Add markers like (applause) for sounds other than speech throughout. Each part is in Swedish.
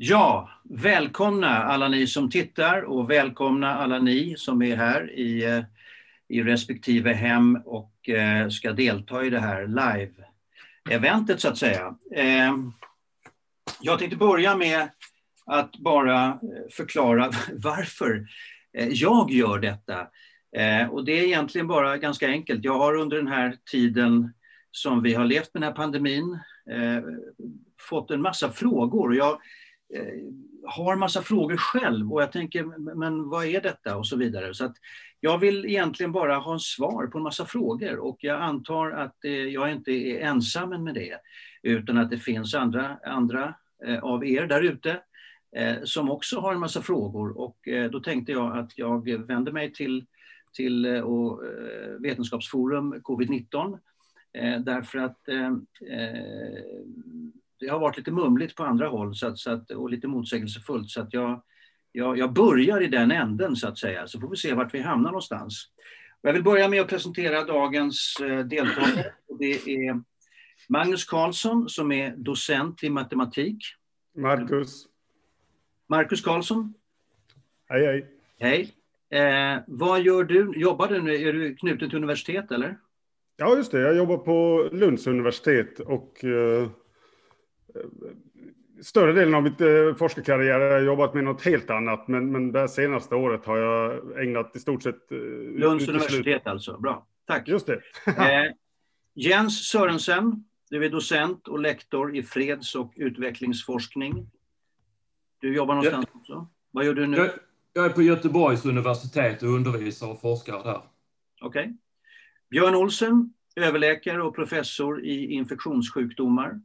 Ja, välkomna alla ni som tittar och välkomna alla ni som är här i, eh, i respektive hem och eh, ska delta i det här live-eventet så att säga. Eh, jag tänkte börja med att bara eh, förklara (laughs) varför eh, jag gör detta. Och det är egentligen bara ganska enkelt. Jag har under den här tiden som vi har levt med den här pandemin fått en massa frågor. Och jag Eh, har massa frågor själv och jag tänker, men vad är detta och så vidare. Så att jag vill egentligen bara ha en svar på en massa frågor och jag antar att eh, jag inte är ensam med det, utan att det finns andra, andra eh, av er där ute som också har en massa frågor och då tänkte jag att jag vänder mig till, till och, Vetenskapsforum covid-19 därför att det har varit lite mumligt på andra håll så att, så att, och lite motsägelsefullt. Så att jag, jag, jag börjar i den änden så att säga, så får vi se vart vi hamnar någonstans. Jag vill börja med att presentera dagens eh, deltagare. Det är Magnus Karlsson som är docent i matematik. Marcus. Marcus Karlsson. Hej, hej. Hej. Eh, vad gör du? Jobbar du nu? Är du knuten till universitet eller? Ja, just det. Jag jobbar på Lunds universitet och eh, större delen av mitt eh, forskarkarriär har jag jobbat med något helt annat, men, men det senaste året har jag ägnat i stort sett... Eh, Lunds universitet alltså, bra. Tack. Just det. (laughs) eh, Jens Sörensen, du är docent och lektor i freds och utvecklingsforskning. Du jobbar någonstans ja. också. Vad gör du nu? Jag, jag, är på Göteborgs universitet och undervisar och forskar där. Okej. Okay. Björn Olsen, överläkare och professor i infektionssjukdomar.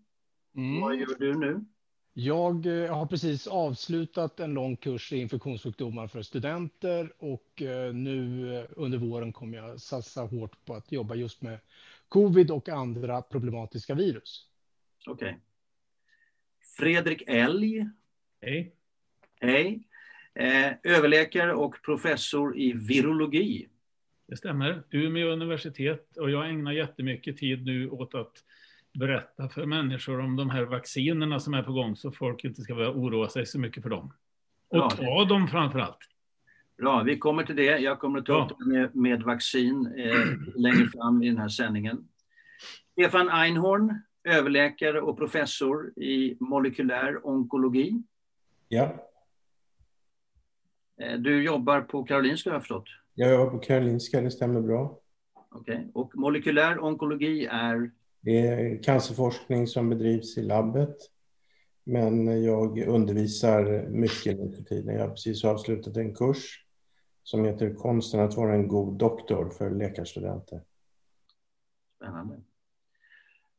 Mm. Vad gör du nu? Jag eh, har precis avslutat en lång kurs i infektionssjukdomar för studenter och eh, nu eh, under våren kommer jag satsa hårt på att jobba just med covid och andra problematiska virus. Okej. Okay. Fredrik Elg. Hej. Hej. överläkare och professor i virologi. Det stämmer. Umeå universitet och jag ägnar jättemycket tid nu åt att berätta för människor om de här vaccinerna som är på gång så folk inte ska behöva oroa sig så mycket för dem. Och ja, ta dem framför allt. Bra, vi kommer till det. Jag kommer att ta upp det med, med vaccin eh, längre fram i den här sändningen. Stefan Einhorn, överläkare och professor i molekylär onkologi. Ja. Eh, du jobbar på Karolinska har jag förstått? Jag jobbar på Karolinska, det stämmer bra. Okej, okay. och molekylär onkologi är? Det är cancerforskning som bedrivs i labbet. Men jag undervisar mycket nu för tiden. Jag har precis avslutat en kurs som heter Konsten att vara en god doktor för läkarstudenter. Spännande.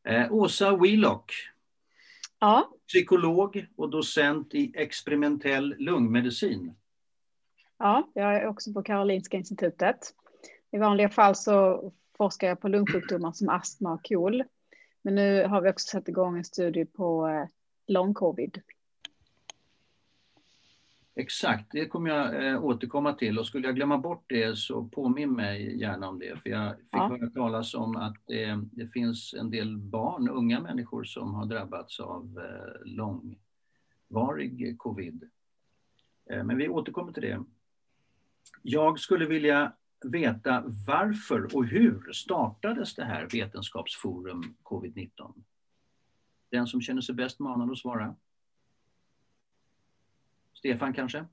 Eh, Åsa Wheelock. Ja. Psykolog och docent i experimentell lungmedicin. Ja, jag är också på Karolinska institutet. I vanliga fall så forskar jag på lungsjukdomar som astma och KOL. Men nu har vi också satt igång en studie på eh, lång covid. Exakt, det kommer jag eh, återkomma till och skulle jag glömma bort det så påminn mig gärna om det. För jag fick ja. höra talas om att eh, det finns en del barn, unga människor som har drabbats av långvarig covid. Men vi återkommer till det. Jag skulle vilja veta varför och hur startades det här vetenskapsforum covid-19? Den som känner sig bäst manad att svara. Stefan kanske?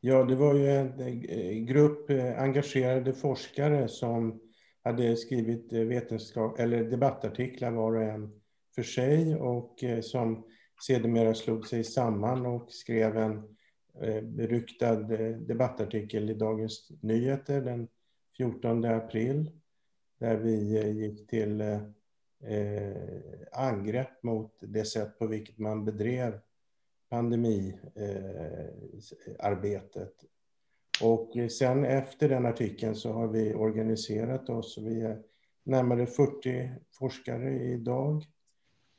Ja, det var ju en eh, grupp eh, engagerade forskare som hade skrivit eh, vetenskap, eller debattartiklar var och en för sig och som sedermera slog sig samman och skrev en Eh, Eh, beryktad eh, debattartikel i Dagens Nyheter den 14 april där vi eh, gick till angrepp mot det sätt på vilket man bedrev pandemiarbetet. Och sen efter den artikeln så har vi organiserat oss. Vi är närmare 40 forskare idag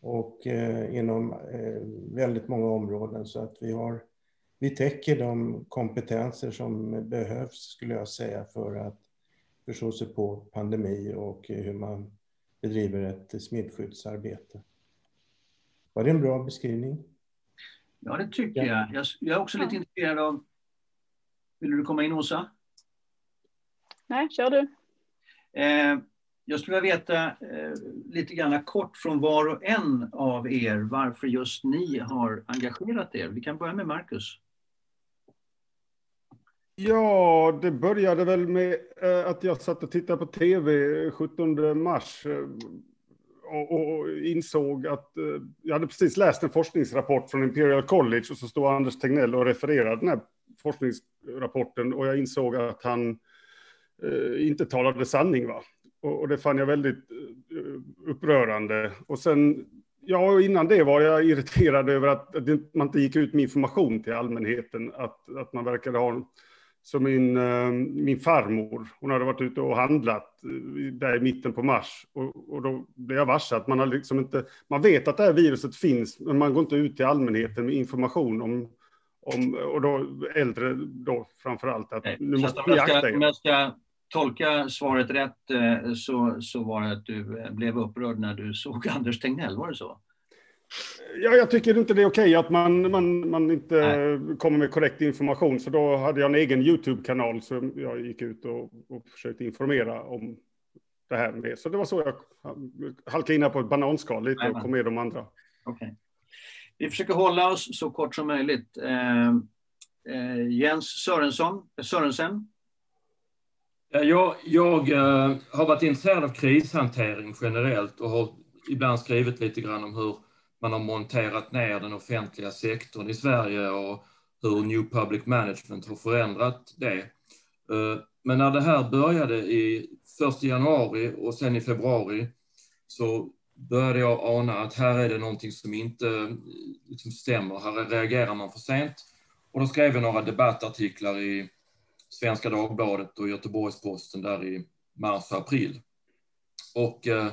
och inom väldigt många områden så att vi har vi täcker de kompetenser som behövs, skulle jag säga, för att förstå sig på pandemi och hur man bedriver ett smittskyddsarbete. Var det en bra beskrivning? Ja, det tycker jag. jag. Jag är också lite Ja. intresserad av... Vill du komma in, Åsa? Nej, kör du. Eh, jag skulle vilja veta eh, lite grann kort från var och en av er varför just ni har engagerat er. Vi kan börja med Marcus. Ja, det började väl med eh, att jag satt och tittade på tv 17 mars eh, och, insåg att eh, jag hade precis läst en forskningsrapport från Imperial College och så stod Anders Tegnell och refererade den här forskningsrapporten och jag insåg att han inte talade sanning. Va? Och, det fann jag väldigt upprörande. Och sen, ja, innan det var jag irriterad över att, man inte gick ut med information till allmänheten, att, att man verkade ha som min, eh, min farmor, hon hade varit ute och handlat eh, där i mitten på mars. Och, och då blev jag varse att man har liksom inte, man vet att det här viruset finns, men man går inte ut till allmänheten med information om, om och då äldre då framför allt, att nu Så måste jag akta er. jag ska tolka svaret rätt eh, så, så var det att du blev upprörd när du såg (laughs) Anders Tegnell, var det så? Ja, jag tycker inte det är okej att man, man, man inte kommer med korrekt information, för då hade jag en egen YouTube-kanal som jag gick ut och, och försökte informera om det här med. Så det var så jag halkade in här på ett bananskal lite och kom med de andra. Okej. Vi försöker hålla oss så kort som möjligt. Eh, eh, Jens Sörensson, Sörensen. Ja, Jag, jag eh, har varit intresserad av krishantering generellt och har ibland skrivit lite grann om hur man har monterat ner den offentliga sektorn i Sverige och hur New Public Management har förändrat det. Eh, men när det här började i 1 januari och sen i februari så började jag ana att här är det någonting som inte eh, liksom stämmer. Här reagerar man för sent. Och då skrev jag några debattartiklar i Svenska Dagbladet och Göteborgs-Posten där i mars och april. Och eh,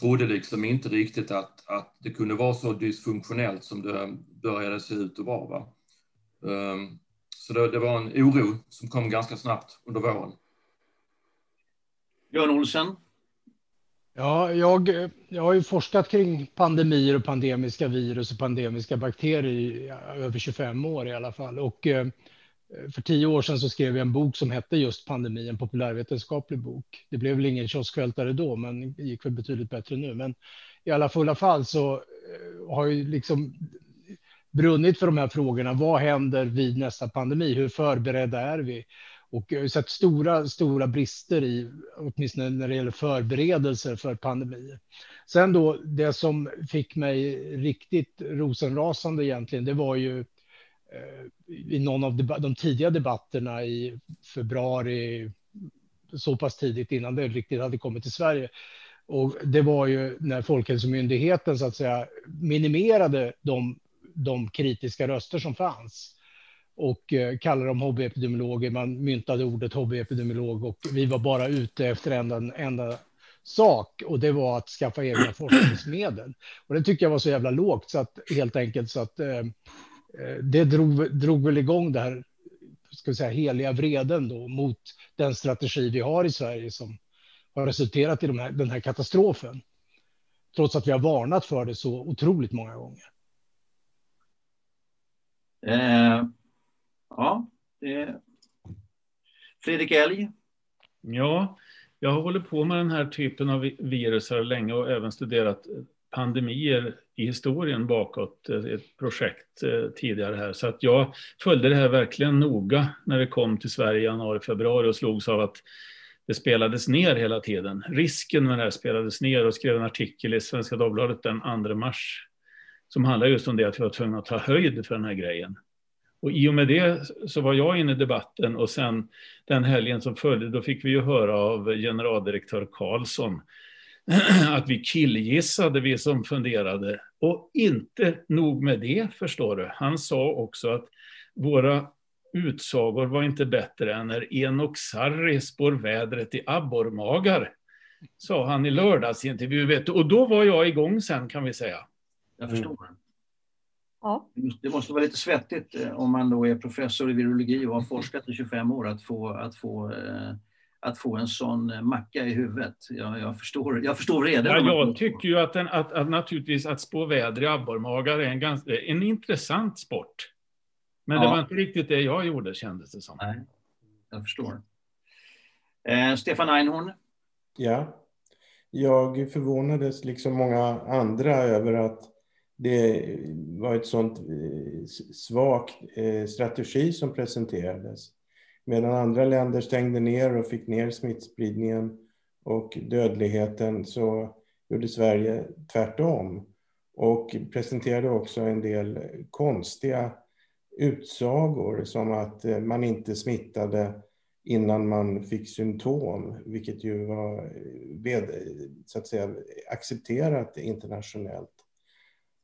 trodde liksom inte riktigt att, att det kunde vara så dysfunktionellt som det började se ut att vara. Va? Um, så det, det var en oro som kom ganska snabbt under våren. Björn Olsen. Ja, jag, jag har ju forskat kring pandemier och pandemiska virus och pandemiska bakterier i över 25 år i alla fall. Och eh, för tio år sedan så skrev jag en bok som hette just Pandemi, en populärvetenskaplig bok. Det blev väl ingen kioskvältare då, men det gick väl betydligt bättre nu. Men i alla fulla fall så eh, har jag ju liksom brunnit för de här frågorna. Vad händer vid nästa pandemi? Hur förberedda är vi? Och jag har sett stora, stora brister i, åtminstone när det gäller förberedelser för pandemier. Sen då, det som fick mig riktigt rosenrasande egentligen, det var ju eh, Eh, i någon av de tidiga debatterna i februari, så pass tidigt innan det riktigt hade kommit till Sverige. Och det var ju när Folkhälsomyndigheten så att säga minimerade de, de kritiska röster som fanns och eh, kallade dem hobbyepidemiologer. Man myntade ordet hobbyepidemiolog och vi var bara ute efter en enda, sak och det var att skaffa egna forskningsmedel. Och det tycker jag var så jävla lågt så att helt enkelt så att eh, det drog, drog väl igång det här ska vi säga, heliga vreden då mot den strategi vi har i Sverige som har resulterat i de här, den här katastrofen. Trots att vi har varnat för det så otroligt många gånger. Eh, ja, det... Fredrik Elg. Ja, jag har hållit på med den här typen av vi- virusar länge och även studerat pandemier i historien bakåt, eh, ett projekt eh, tidigare här. Så att jag följde det här verkligen noga när det kom till Sverige i januari, februari och slogs av att det spelades ner hela tiden. Risken med det här spelades ner och skrev en artikel i Svenska Dagbladet den 2 mars som handlar just om det att vi var tvungna att ta höjd för den här grejen. Och i och med det så var jag inne i debatten och sen den helgen som följde, då fick vi ju höra av generaldirektör Karlsson (clears throat) att vi killgissade, vi som funderade. Och inte nog med det, förstår du. Han sa också att våra utsagor var inte bättre än när Enok Sarri spår vädret i abborrmagar. Sa han i lördagsintervju. Vet du. Och då var jag igång sen kan vi säga. Jag förstår. Ja. Det måste vara lite svettigt eh, om man då är professor i virologi och har forskat i 25 år att få, att få, eh, att få en sån macka i huvudet. Jag, jag förstår, jag förstår redan. Ja, jag tycker ju att, den, att, att naturligtvis att spå väder i abborrmagar är en, ganska, en intressant sport. Men ja. det var inte riktigt det jag gjorde kändes det som. Nej, jag förstår. Eh, Stefan Einhorn? Ja, jag förvånades liksom många andra över att det var ett sånt eh, svag eh, strategi som presenterades. Medan andra länder stängde ner och fick ner smittspridningen och dödligheten så gjorde Sverige tvärtom och presenterade också en del konstiga utsagor som att eh, man inte smittade innan man fick symptom, vilket ju var eh, så att säga, accepterat internationellt.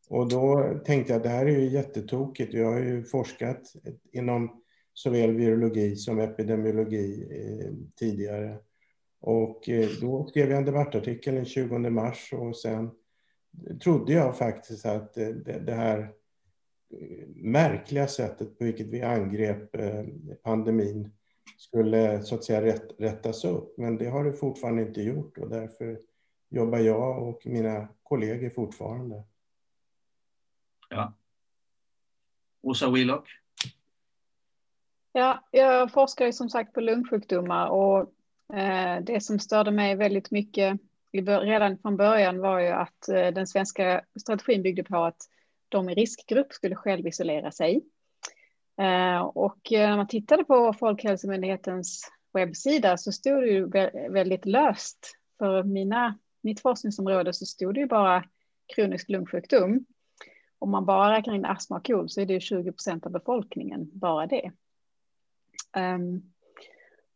Och då tänkte jag att det här är ju jättetokigt. Jag har ju forskat inom såväl virologi som epidemiologi eh, tidigare. Och eh, då skrev jag en debattartikel den 20 mars och sen trodde jag faktiskt att eh, det här märkliga sättet på vilket vi angrep pandemin skulle så att säga rätt, rättas upp. Men det har det fortfarande inte gjort och därför jobbar jag och mina kollegor fortfarande. Ja. Åsa Willock? Ja, jag forskar ju som sagt på lungsjukdomar och eh, det som störde mig väldigt mycket redan från början var ju att eh, den svenska strategin byggde på att de i riskgrupp skulle självisolera sig. Eh, och eh, när man tittade på Folkhälsomyndighetens webbsida så stod det ju väldigt löst. För mina, mitt forskningsområde så stod det ju bara kronisk lungsjukdom. Om man bara räknar in astma och KOL så är det ju 20 procent av befolkningen, bara det. Ehm,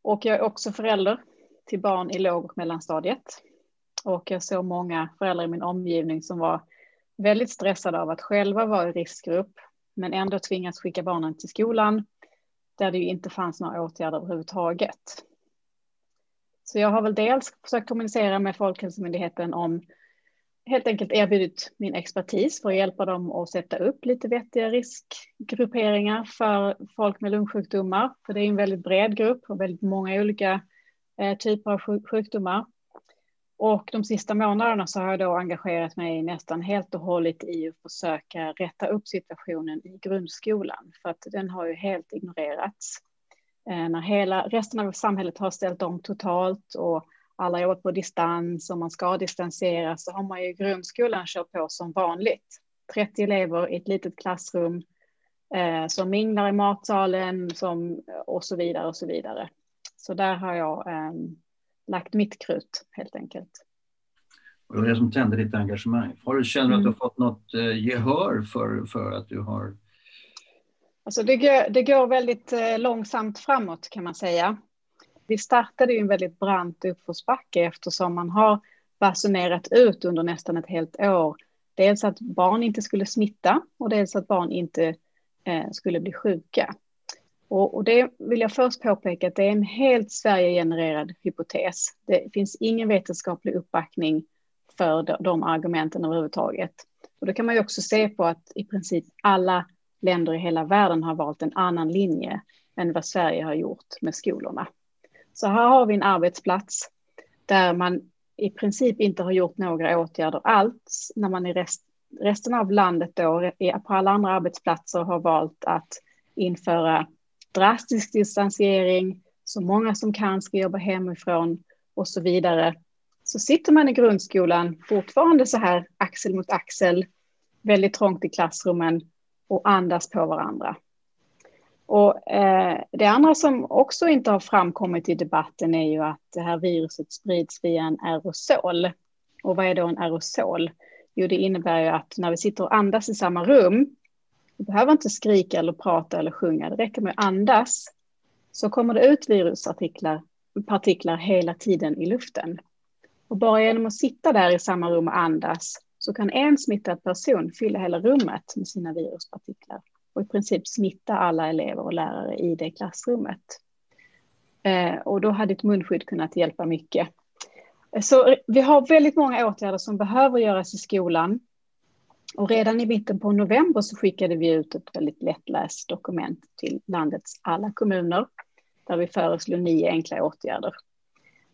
och jag är också förälder till barn i låg och mellanstadiet. Och jag såg många föräldrar i min omgivning som var väldigt stressade av att själva vara i riskgrupp, men ändå tvingas skicka barnen till skolan där det ju inte fanns några åtgärder överhuvudtaget. Så jag har väl dels försökt kommunicera med Folkhälsomyndigheten om helt enkelt erbjudit min expertis för att hjälpa dem att sätta upp lite vettiga riskgrupperingar för folk med lungsjukdomar. För det är en väldigt bred grupp och väldigt många olika eh, typer av sjukdomar. Och de sista månaderna så har jag då engagerat mig nästan helt och hållet i att försöka rätta upp situationen i grundskolan. För att den har ju helt ignorerats. Eh, när hela resten av samhället har ställt om totalt och alla jobbat på distans och man ska distansera så har man ju grundskolan kört på som vanligt. 30 elever i ett litet klassrum eh, som minglar i matsalen som, och så vidare och så vidare. Så där har jag eh, lagt mitt krut helt enkelt. Det var det som tände ditt engagemang. Har du, känner du att du har mm. fått något eh, gehör för, för att du har... Alltså det, går, det går väldigt eh, långsamt framåt kan man säga. Vi startade ju en väldigt brant uppförsbacke eftersom man har basunerat ut under nästan ett helt år. Dels att barn inte skulle smitta och dels att barn inte eh, skulle bli sjuka. Och, och, det vill jag först påpeka att det är en helt Sverige-genererad hypotes. Det finns ingen vetenskaplig uppbackning för de, de argumenten överhuvudtaget. Och då kan man ju också se på att i princip alla länder i hela världen har valt en annan linje än vad Sverige har gjort med skolorna. Så här har vi en arbetsplats där man i princip inte har gjort några åtgärder alls när man i rest, resten av landet då, på alla andra arbetsplatser har valt att införa drastisk distansering, så många som kan ska jobba hemifrån och så vidare. Så sitter man i grundskolan fortfarande så här axel mot axel, väldigt trångt i klassrummen och andas på varandra. Och eh, det andra som också inte har framkommit i debatten är ju att det här viruset sprids via en aerosol. Och vad är då en aerosol? Jo, det innebär ju att när vi sitter och andas i samma rum vi behöver inte skrika eller prata eller sjunga, det räcker med att andas. Så kommer det ut viruspartiklar partiklar hela tiden i luften. Och bara genom att sitta där i samma rum och andas så kan en smittad person fylla hela rummet med sina viruspartiklar och i princip smitta alla elever och lärare i det klassrummet. Eh, och då hade ett munskydd kunnat hjälpa mycket. Så vi har väldigt många åtgärder som behöver göras i skolan. Och redan i mitten på november så skickade vi ut ett väldigt lättläst dokument till landets alla kommuner där vi föreslår nio enkla åtgärder.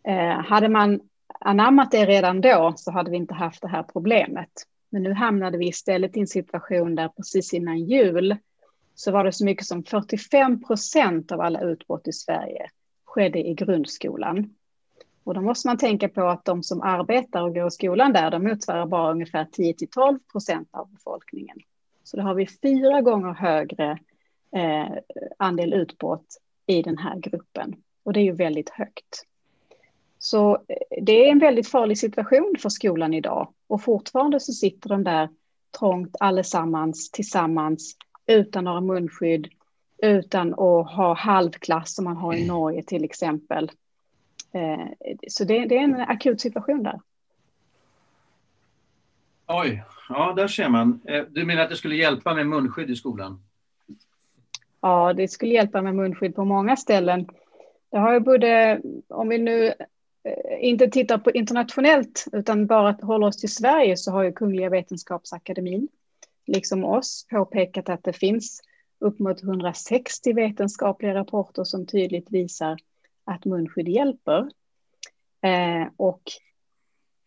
Eh, hade man anammat det redan då så hade vi inte haft det här problemet. Men nu hamnade vi istället i en situation där precis innan jul så var det så mycket som 45 procent av alla utbrott i Sverige skedde i grundskolan. Och då måste man tänka på att de som arbetar och går i skolan där, de motsvarar bara ungefär 10 till 12 procent av befolkningen. Så då har vi fyra gånger högre eh, andel utbrott i den här gruppen. Och det är ju väldigt högt. Så eh, det är en väldigt farlig situation för skolan idag. Och fortfarande så sitter de där trångt allesammans tillsammans utan några munskydd, utan att ha halvklass som man har i Norge till exempel. Eh, så det, det är en akut situation där. Oj, ja där ser man. Eh, du menar att det skulle hjälpa med munskydd i skolan? Ja, det skulle hjälpa med munskydd på många ställen. Det har ju både, om vi nu eh, inte tittar på internationellt utan bara håller oss till Sverige så har ju Kungliga Vetenskapsakademin liksom oss påpekat att det finns upp mot 160 vetenskapliga rapporter som tydligt visar att munskydd hjälper. Eh, och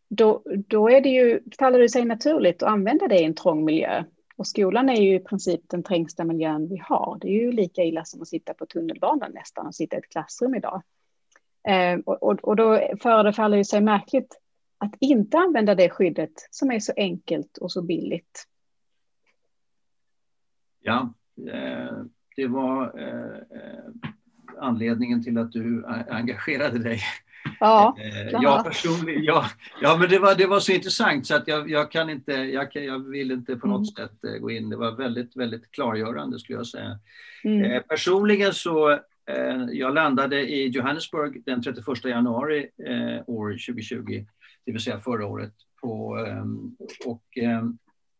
då, då är det ju, faller det sig naturligt att använda det i en trång miljö. Och skolan är ju i princip den trängsta miljön vi har. Det är ju lika illa som att sitta på tunnelbanan nästan och sitta i ett klassrum idag. Eh, och, och, och då förefaller det sig märkligt att inte använda det skyddet som är så enkelt och så billigt. Ja, eh, det var eh, anledningen till att du engagerade dig. Ja, eh, jag personligen, ja, ja men det var, det var så intressant så att jag, jag kan inte, jag, kan, jag vill inte på något mm. sätt gå in. Det var väldigt, väldigt klargörande skulle jag säga. Mm. personligen så, jag landade i Johannesburg den 31 januari år 2020, det vill säga förra året. På, och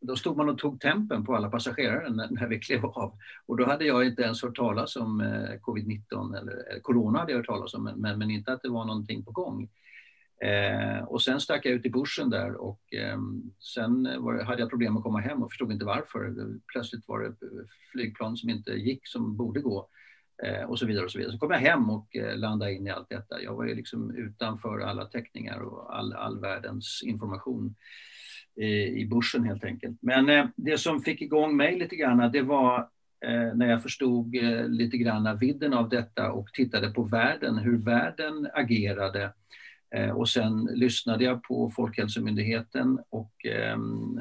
då stod man och tog tempen på alla passagerare när, vi klev av. Och då hade jag inte ens hört talas om eh, covid-19, eller corona hade jag hört talas om, men, men inte att det var någonting på gång. Eh, och sen stack jag ut i bushen där och eh, sen var, hade jag problem att komma hem och förstod inte varför. Plötsligt var det flygplan som inte gick som borde gå eh, och så vidare. och Så vidare. Så kom jag hem och eh, landade in i allt detta. Jag var ju liksom utanför alla teckningar och all, all världens information Eh, i börsen helt enkelt. Men eh, det som fick igång mig lite grann, det var eh, när jag förstod lite grann vidden av detta och tittade på världen, hur världen agerade. Och sen lyssnade jag på Folkhälsomyndigheten och ehm,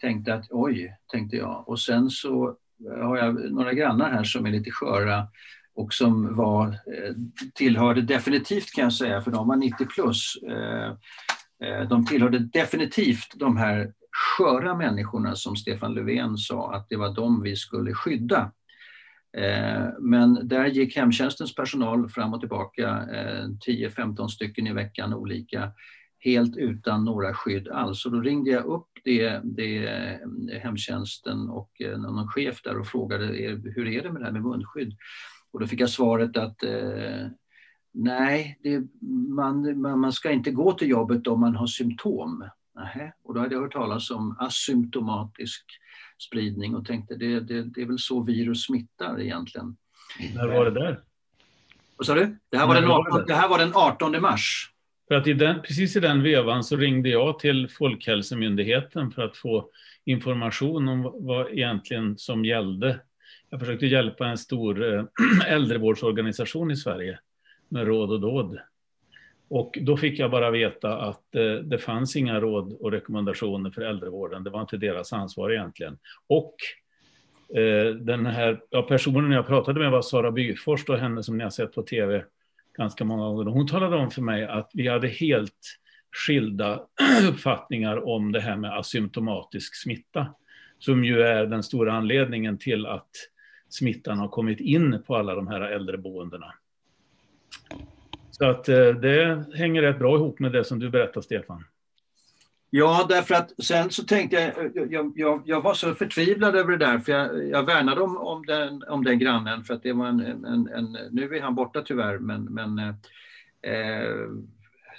tänkte att oj, tänkte jag. Och sen så har jag några grannar här som är lite sköra och som var, tillhörde definitivt kan jag säga, för de var 90 plus, Eh, Eh, de tillhörde definitivt de här sköra människorna som Stefan Löfven sa att det var de vi skulle skydda. Eh, men där gick hemtjänstens personal fram och tillbaka, eh, 10-15 stycken i veckan olika, helt utan några skydd alls. Och då ringde jag upp det, det hemtjänsten och någon chef där och frågade hur är det med det här med munskydd? Och då fick jag svaret att Nej, det, man, man, ska inte gå till jobbet om man har symptom. Nähä. Och då hade jag hört talas om asymptomatisk spridning och tänkte det, det, det är väl så virus smittar egentligen. När var det där? Vad sa du? Det här, var den, 18, det här var den 18 mars. För att i den, precis i den vevan så ringde jag till Folkhälsomyndigheten för att få information om vad egentligen som gällde. Jag försökte hjälpa en stor eh, (clears throat) äldrevårdsorganisation i Sverige med råd och dåd. Och då fick jag bara veta att eh, det fanns inga råd och rekommendationer för äldrevården. Det var inte deras ansvar egentligen. Och eh, den här ja, personen jag pratade med var Sara Byfors och henne som ni har sett på tv ganska många gånger. Hon talade om för mig att vi hade helt skilda (clears throat) uppfattningar om det här med asymptomatisk smitta, som ju är den stora anledningen till att smittan har kommit in på alla de här äldreboendena. Så att eh, det hänger rätt bra ihop med det som du berättar, Stefan. Ja, därför att sen så tänkte jag, jag, jag, jag var så förtvivlad över det där, för jag, jag värnade om, om, den, om den grannen, för att det var en, en, en nu är han borta tyvärr, men, men eh,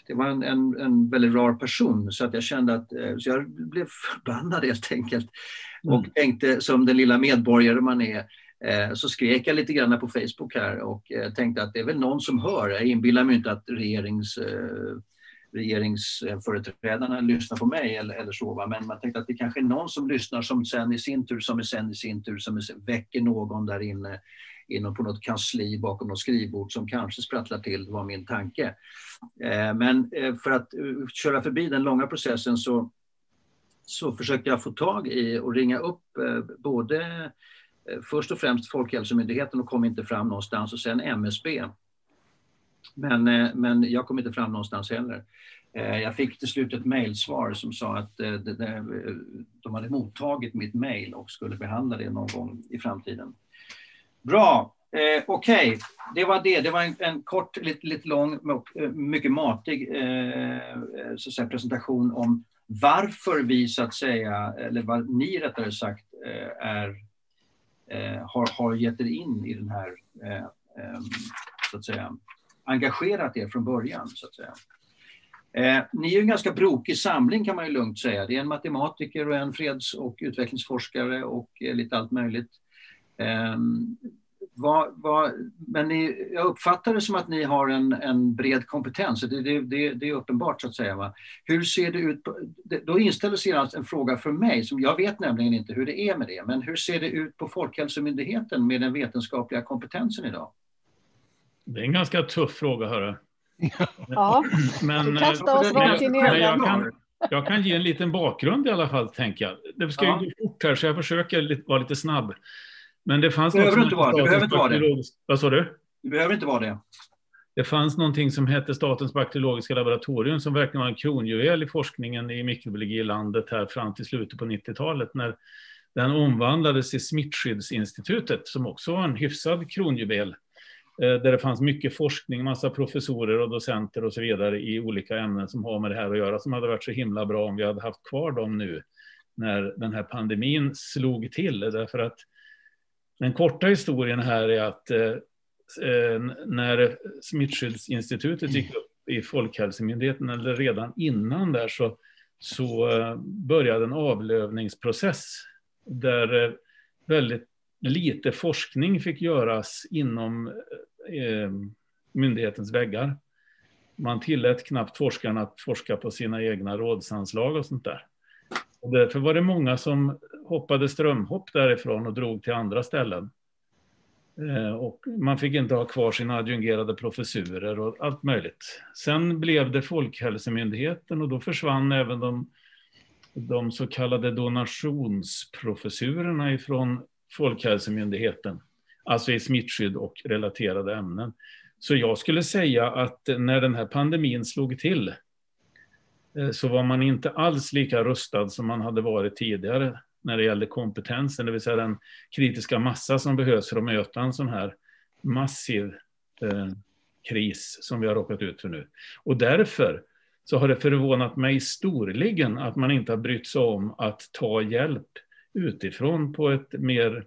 det var en, en, en väldigt rar person, så att jag kände att, eh, så jag blev förbannad helt enkelt. Och mm. tänkte som den lilla medborgare man är, Eh, Eh, så skrek jag lite grann på Facebook här och eh, tänkte att det är väl någon som hör. Jag inbillar mig inte att regerings, eh, regeringsföreträdarna lyssnar på mig eller, eller så, va? men man tänkte att det kanske är någon som lyssnar som sen i sin tur, som är sen i sin tur, som väcker någon där inne inom på något kansli bakom något skrivbord som kanske sprattlar till, var min tanke. Men för att köra förbi den långa processen så, så försökte jag få tag i och ringa upp både först och främst Folkhälsomyndigheten och kom inte fram någonstans och sen MSB. Men, eh, men jag kom inte fram någonstans heller. Eh, jag fick till slut ett mejlsvar som sa att eh, de hade mottagit mitt mejl och skulle behandla det någon gång i framtiden. Bra, eh, okej, okay. det var det. Det var en, en kort, lite, lite lång, mycket matig eh, så säga, presentation om varför vi så att säga, eller vad ni rättare sagt är Eh, har, har gett er in i den här, eh, ehm, så att säga, engagerat er från början, så att säga. Eh, ni är en ganska brokig samling kan man ju lugnt säga. Det är en matematiker och en freds och utvecklingsforskare och eh, lite allt möjligt. Eh, vad, vad, men ni, jag uppfattar det som att ni har en, en bred kompetens, det, det, det, det är uppenbart så att säga. Va? Hur ser det ut? På, då inställer sig alltså en fråga för mig, som jag vet nämligen inte hur det är med det, men hur ser det ut på Folkhälsomyndigheten med den vetenskapliga kompetensen idag? Det är en ganska tuff fråga, hörru. Ja, men, du kastar oss rakt in i jag, kan, jag kan ge en liten bakgrund i alla fall, tänker jag. Det ska ja. ju gå fort här, så jag försöker vara lite snabb. Men det fanns det behöver inte vara det. behöver inte vara det. Vad sa du? Det behöver inte vara det. Det fanns någonting som hette Statens bakteriologiska laboratorium som verkligen var en kronjuvel i forskningen i mikrobiologi i landet här fram till slutet på 90-talet när den omvandlades till Smittskyddsinstitutet som också var en hyfsad kronjuvel eh, där det fanns mycket forskning, massa professorer och docenter och så vidare i olika ämnen som har med det här att göra som hade varit så himla bra om vi hade haft kvar dem nu när den här pandemin slog till därför att den korta historien här är att eh, eh när Smittskyddsinstitutet gick upp i Folkhälsomyndigheten, eller redan innan där, så, så eh, började en avlövningsprocess där eh, väldigt lite forskning fick göras inom eh, myndighetens väggar. Man tillät knappt forskarna att forska på sina egna rådsanslag och sånt där. Och därför var det många som hoppade strömhopp därifrån och drog till andra ställen. Eh, och man fick inte ha kvar sina adjungerade professurer och allt möjligt. Sen blev det Folkhälsomyndigheten och då försvann även de, de så kallade donationsprofessurerna ifrån Folkhälsomyndigheten. Alltså i smittskydd och relaterade ämnen. Så jag skulle säga att när den här pandemin slog till eh, så var man inte alls lika rustad som man hade varit tidigare när det gällde kompetensen, det vill säga den kritiska massa som behövs för att möta en sån här massiv eh, kris som vi har råkat ut för nu. Och därför så har det förvånat mig storligen att man inte har brytt sig om att ta hjälp utifrån på ett mer,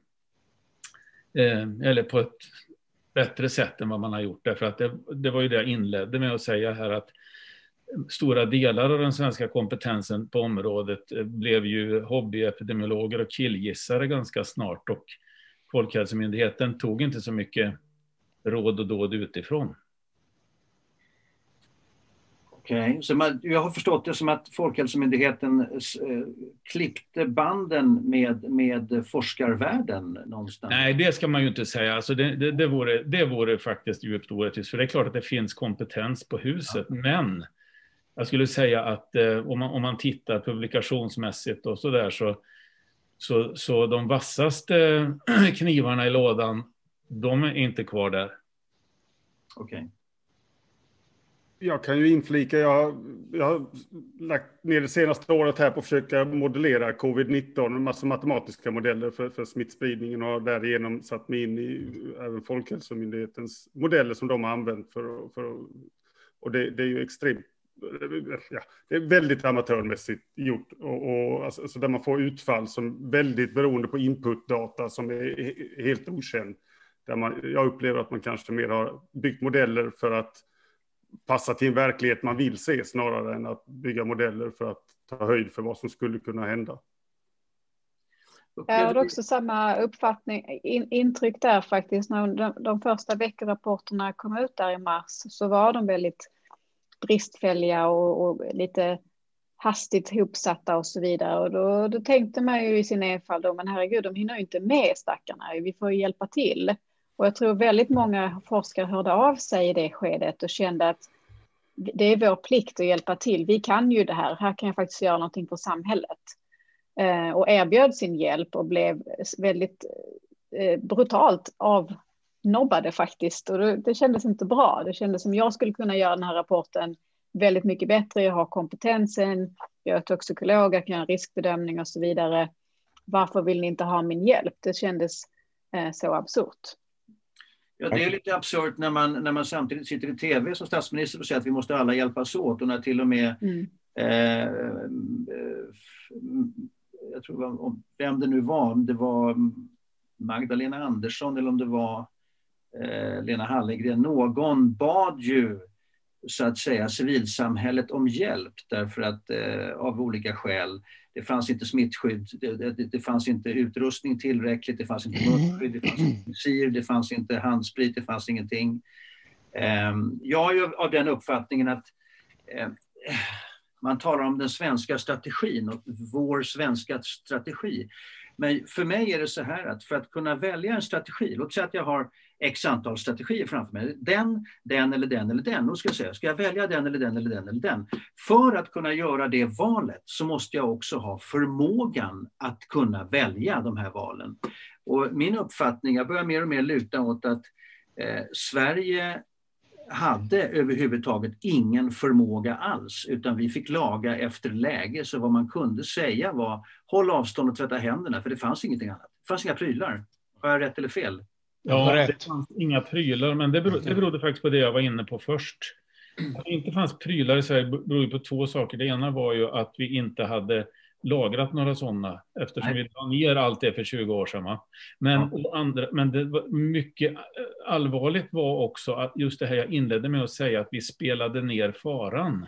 eh, eller på ett bättre sätt än vad man har gjort. Därför att det, det var ju det jag inledde med att säga här att stora delar av den svenska kompetensen på området eh, blev ju hobbyepidemiologer och killgissare ganska snart och Folkhälsomyndigheten tog inte så mycket råd och dåd utifrån. Okej, okay. så man, jag har förstått det som att Folkhälsomyndigheten eh, klippte banden med, med forskarvärlden någonstans? Nej, det ska man ju inte säga. Alltså det, det, det, vore, det vore faktiskt djupt orättvist, för det är klart att det finns kompetens på huset, ja. men jag skulle säga att eh, om, man, om man tittar publikationsmässigt och så där så, så, så de vassaste (clears throat) knivarna i lådan, de är inte kvar där. Okej. Okay. Jag kan ju inflika, jag, jag har lagt ner det senaste året här på att försöka modellera covid-19, en massa matematiska modeller för, för smittspridningen och har därigenom satt mig in i även Folkhälsomyndighetens modeller som de har använt för, för och det, det är ju extremt ja, det är väldigt amatörmässigt gjort. Och, och alltså, alltså, där man får utfall som väldigt beroende på inputdata som är helt okänd. Där man, jag upplever att man kanske mer har byggt modeller för att passa till en verklighet man vill se snarare än att bygga modeller för att ta höjd för vad som skulle kunna hända. Jag har också samma uppfattning, in, intryck där faktiskt. När de, de första veckorapporterna kom ut där i mars så var de väldigt bristfälliga och, och lite hastigt ihopsatta och så vidare. Och då, då tänkte man ju i sin enfald, men herregud, de hinner ju inte med stackarna, vi får ju hjälpa till. Och jag tror väldigt många forskare hörde av sig i det skedet och kände att det är vår plikt att hjälpa till. Vi kan ju det här, här kan jag faktiskt göra någonting för samhället. Eh, och erbjöd sin hjälp och blev väldigt eh, brutalt avnobbade faktiskt. Och det, kändes inte bra. Det kändes som jag skulle kunna göra den här rapporten väldigt mycket bättre. Jag har kompetensen, jag är toxikolog, jag kan göra riskbedömning och så vidare. Varför vill ni inte ha min hjälp? Det kändes eh, så absurt. Ja, det är lite absurt när man, när man samtidigt sitter i tv som statsminister och säger att vi måste alla hjälpas åt och när till och med mm. eh, jag tror vem det nu var, om det var Magdalena Andersson eller om det var Lena Hallengren, någon bad ju så att säga civilsamhället om hjälp därför att eh, av olika skäl. Det fanns inte smittskydd, det, det, det, fanns inte utrustning tillräckligt, det fanns inte munskydd, det fanns inte visir, det fanns inte handsprit, det fanns ingenting. Eh, jag är av den uppfattningen att eh, man talar om den svenska strategin och vår svenska strategi. Men för mig är det så här att för att kunna välja en strategi, låt säga att jag har x antal strategier framför mig. Den, den eller den eller den. Då ska jag säga, ska jag välja den eller den eller den eller den? För att kunna göra det valet så måste jag också ha förmågan att kunna välja de här valen. Och min uppfattning, jag börjar mer och mer luta åt att eh, Sverige hade överhuvudtaget ingen förmåga alls, utan vi fick laga efter läge. Så vad man kunde säga var håll avstånd och tvätta händerna, för det fanns ingenting annat. Det fanns inga prylar. Har jag rätt eller fel? Ja, det fanns inga prylar, men det berodde, det berodde faktiskt på det jag var inne på först. Att det inte fanns prylar i Sverige berodde på två saker. Det ena var ju att vi inte hade lagrat några sådana eftersom Nej. vi la ner allt det för 20 år sedan. Men, ja. andra, men det var mycket allvarligt var också att just det här jag inledde med att säga att vi spelade ner faran.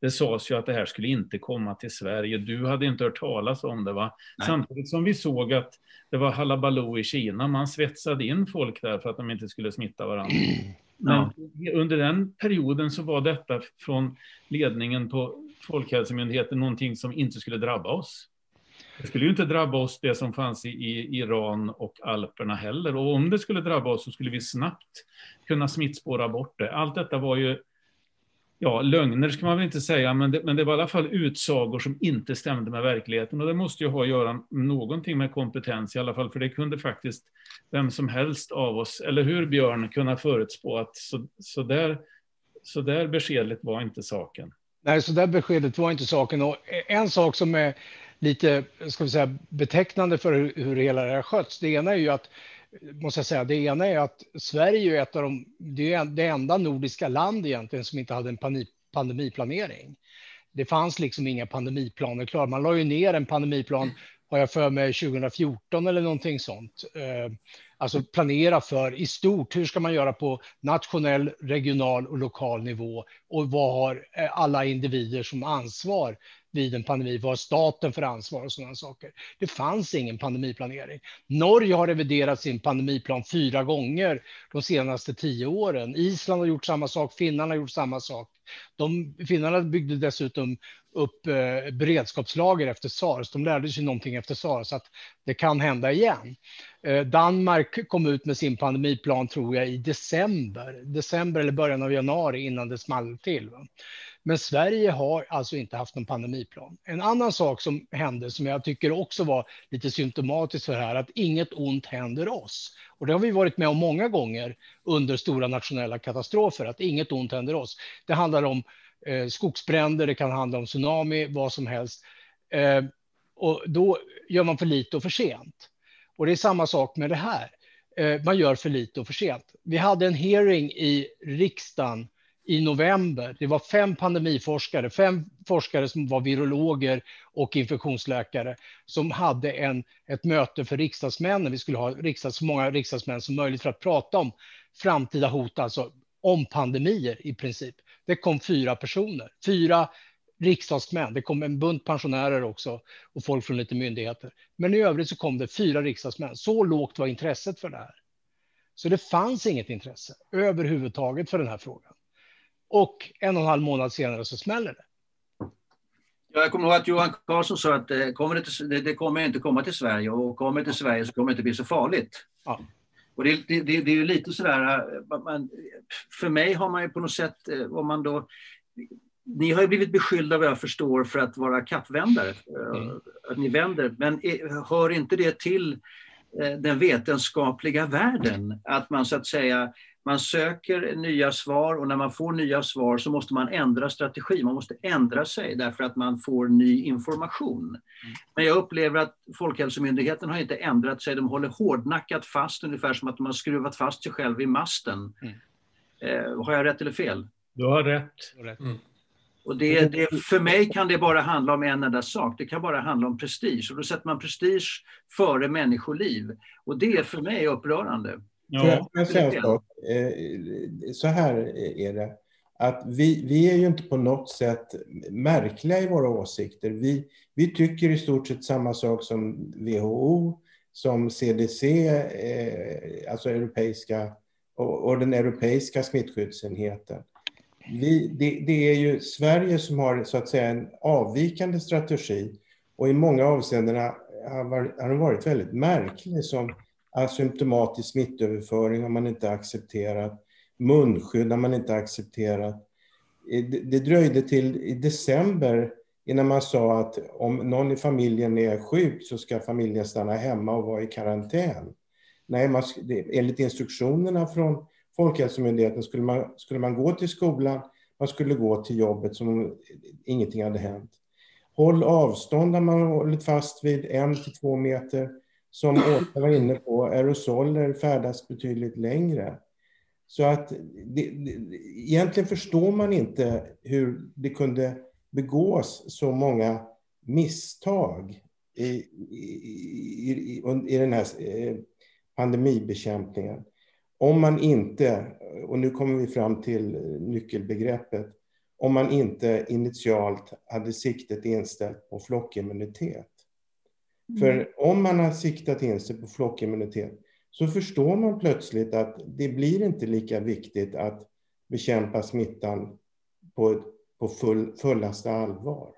Det sades ju att det här skulle inte komma till Sverige. Du hade inte hört talas om det va? Nej. Samtidigt som vi såg att det var halabaloo i Kina. Man svetsade in folk där för att de inte skulle smitta varandra. (clears throat) Men ja. under den perioden så var detta från ledningen på Folkhälsomyndigheten någonting som inte skulle drabba oss. Det skulle ju inte drabba oss det som fanns i, i, Iran och Alperna heller. Och om det skulle drabba oss så skulle vi snabbt kunna smittspåra bort det. Allt detta var ju ja, lögner ska man väl inte säga, men det, men det var i alla fall utsagor som inte stämde med verkligheten. Och det måste ju ha att göra någonting med kompetens i alla fall, för det kunde faktiskt vem som helst av oss, eller hur Björn, kunna förutspå att så, så, där, så där beskedligt var inte saken. Nej, så där beskedet var inte saken. Och en sak som är lite ska vi säga, betecknande för hur, hur hela det här sköts, det ena är ju att måste jag säga. Det ena är att Sverige är ett av de, det är det enda nordiska land egentligen som inte hade en pandemiplanering. Det fanns liksom inga pandemiplaner klara. Man la ju ner en pandemiplan, har jag för mig, 2014 eller någonting sånt. Eh, alltså planera för i stort, hur ska man göra på nationell, regional och lokal nivå? Och vad har eh, alla individer som ansvar vid en pandemi. Vad har staten för ansvar och sådana saker? Det fanns ingen pandemiplanering. Norge har reviderat sin pandemiplan fyra gånger de senaste tio åren. Island har gjort samma sak, Finland har gjort samma sak. De, finnarna byggde dessutom upp eh, beredskapslager efter sars. De lärde sig någonting efter sars, att det kan hända igen. Eh, Danmark kom ut med sin pandemiplan, tror jag, i december, december eller början av januari innan det small till. Va? Men Sverige har alltså inte haft någon pandemiplan. En annan sak som hände som jag tycker också var lite symptomatiskt för det här, att inget ont händer oss. Och det har vi varit med om många gånger under stora nationella katastrofer, att inget ont händer oss. Det handlar om eh, skogsbränder, det kan handla om tsunami, vad som helst. Eh, och då gör man för lite och för sent. Och det är samma sak med det här. Eh, man gör för lite och för sent. Vi hade en hearing i riksdagen i november. Det var fem pandemiforskare, fem forskare som var virologer och infektionsläkare som hade en, ett möte för riksdagsmännen. Vi skulle ha riksdags, så många riksdagsmän som möjligt för att prata om framtida hot, alltså om pandemier i princip. Det kom fyra personer, fyra riksdagsmän. Det kom en bunt pensionärer också och folk från lite myndigheter. Men i övrigt så kom det fyra riksdagsmän. Så lågt var intresset för det här. Så det fanns inget intresse överhuvudtaget för den här frågan. Och en och en halv månad senare så smäller det. Jag kommer ihåg att Johan Carlsson sa att det kommer, inte, det kommer inte komma till Sverige och kommer till Sverige så kommer det inte bli så farligt. Ja. Och det, det, det, är ju lite sådär, man, för mig har man ju på något sätt, eh, om man då ni har ju blivit beskyllda vad jag förstår för att vara kappvändare. Mm. Att ni vänder. Men hör inte det till eh, den vetenskapliga världen? Att man så att säga man söker nya svar och när man får nya svar så måste man ändra strategi. Man måste ändra sig därför att man får ny information. Men jag upplever att Folkhälsomyndigheten har inte ändrat sig. De håller hårdnackat fast, ungefär som att de har skruvat fast sig själv i masten. Mm. Eh, har jag rätt eller fel? Du har rätt. Mm. Och det, det, för mig kan det bara handla om en enda sak. Det kan bara handla om prestige. Och då sätter man prestige före människoliv. Och det är för mig upprörande. Ja. Jag säga så, så här är det. Att vi, vi är ju inte på något sätt märkliga i våra åsikter. Vi, vi tycker i stort sett samma sak som WHO, som CDC, eh, alltså europeiska, och, och den europeiska smittskyddsenheten vi, det, det, är ju Sverige som har så att säga en avvikande strategi och i många avseenden har, har den varit väldigt märklig som asymptomatisk smittöverföring har man inte accepterat, munskydd har man inte accepterat. Det, dröjde till i december innan man sa att om någon i familjen är sjuk så ska familjen stanna hemma och vara i karantän. Nej, man, enligt instruktionerna från Folkhälsomyndigheten skulle man, skulle man gå till skolan, man skulle gå till jobbet som om ingenting hade hänt. Håll avstånd har man hållit fast vid, en till två meter. Som Åsa var inne på, aerosoler färdas betydligt längre. Så att det, det, egentligen förstår man inte hur det kunde begås så många misstag i, i, i, i den här eh, pandemibekämpningen om man inte, och nu kommer vi fram till nyckelbegreppet, om man inte initialt hade siktet inställt på flockimmunitet. Mm. För om man har siktat in sig på flockimmunitet så förstår man plötsligt att det blir inte lika viktigt att bekämpa smittan på, på full, fullaste allvar.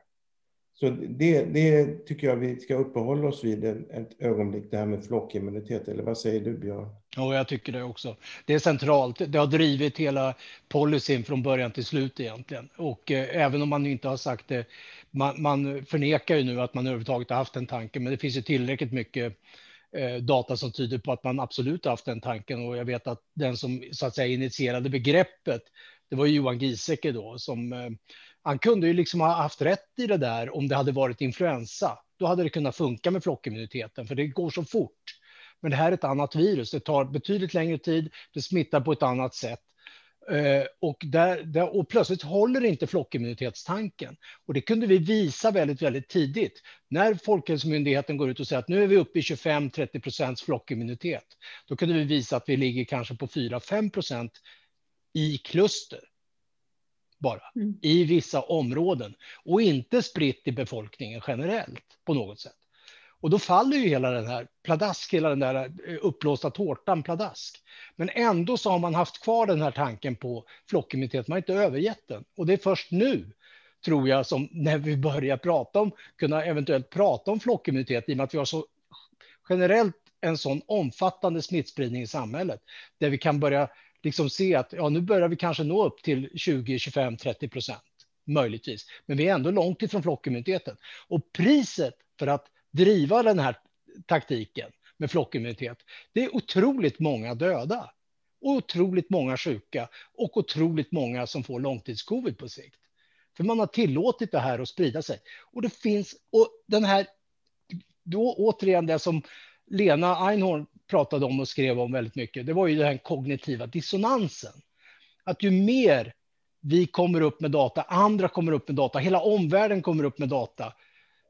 Så det, det tycker jag vi ska uppehålla oss vid ett ögonblick, det här med flockimmunitet. Eller vad säger du, Björn? Ja, jag tycker det också. Det är centralt. Det har drivit hela policyn från början till slut egentligen. Och eh, även om man inte har sagt det, man, man förnekar ju nu att man överhuvudtaget har haft den tanken, men det finns ju tillräckligt mycket eh, data som tyder på att man absolut har haft den tanken. Och jag vet att den som så att säga initierade begreppet, det var Johan Giesecke då, som eh, han kunde ju liksom ha haft rätt i det där om det hade varit influensa. Då hade det kunnat funka med flockimmuniteten, för det går så fort. Men det här är ett annat virus. Det tar betydligt längre tid. Det smittar på ett annat sätt. Eh, och, där, där, och plötsligt håller inte flockimmunitetstanken. Och det kunde vi visa väldigt, väldigt tidigt. När Folkhälsomyndigheten går ut och säger att nu är vi uppe i 25-30 procents flockimmunitet. Då kunde vi visa att vi ligger kanske på 4-5 procent i kluster bara mm. i vissa områden och inte spritt i befolkningen generellt på något sätt. Och då faller ju hela den här pladask, hela den där eh, uppblåsta tårtan pladask. Men ändå så har man haft kvar den här tanken på flockimmunitet, man har inte övergett den. Och det är först nu, tror jag, som när vi börjar prata om, kunna eventuellt prata om flockimmunitet, i och med att vi har så generellt en sån omfattande smittspridning i samhället, där vi kan börja liksom se att ja, nu börjar vi kanske nå upp till 20, 25, 30 procent, möjligtvis. Men vi är ändå långt ifrån flockimmuniteten. Och priset för att driva den här taktiken med flockimmunitet, det är otroligt många döda, otroligt många sjuka och otroligt många som får långtidscovid på sikt. För man har tillåtit det här att sprida sig. Och det finns, och den här, då återigen det som Lena Einhorn pratade om och skrev om väldigt mycket, det var ju den kognitiva dissonansen. Att ju mer vi kommer upp med data, andra kommer upp med data, hela omvärlden kommer upp med data,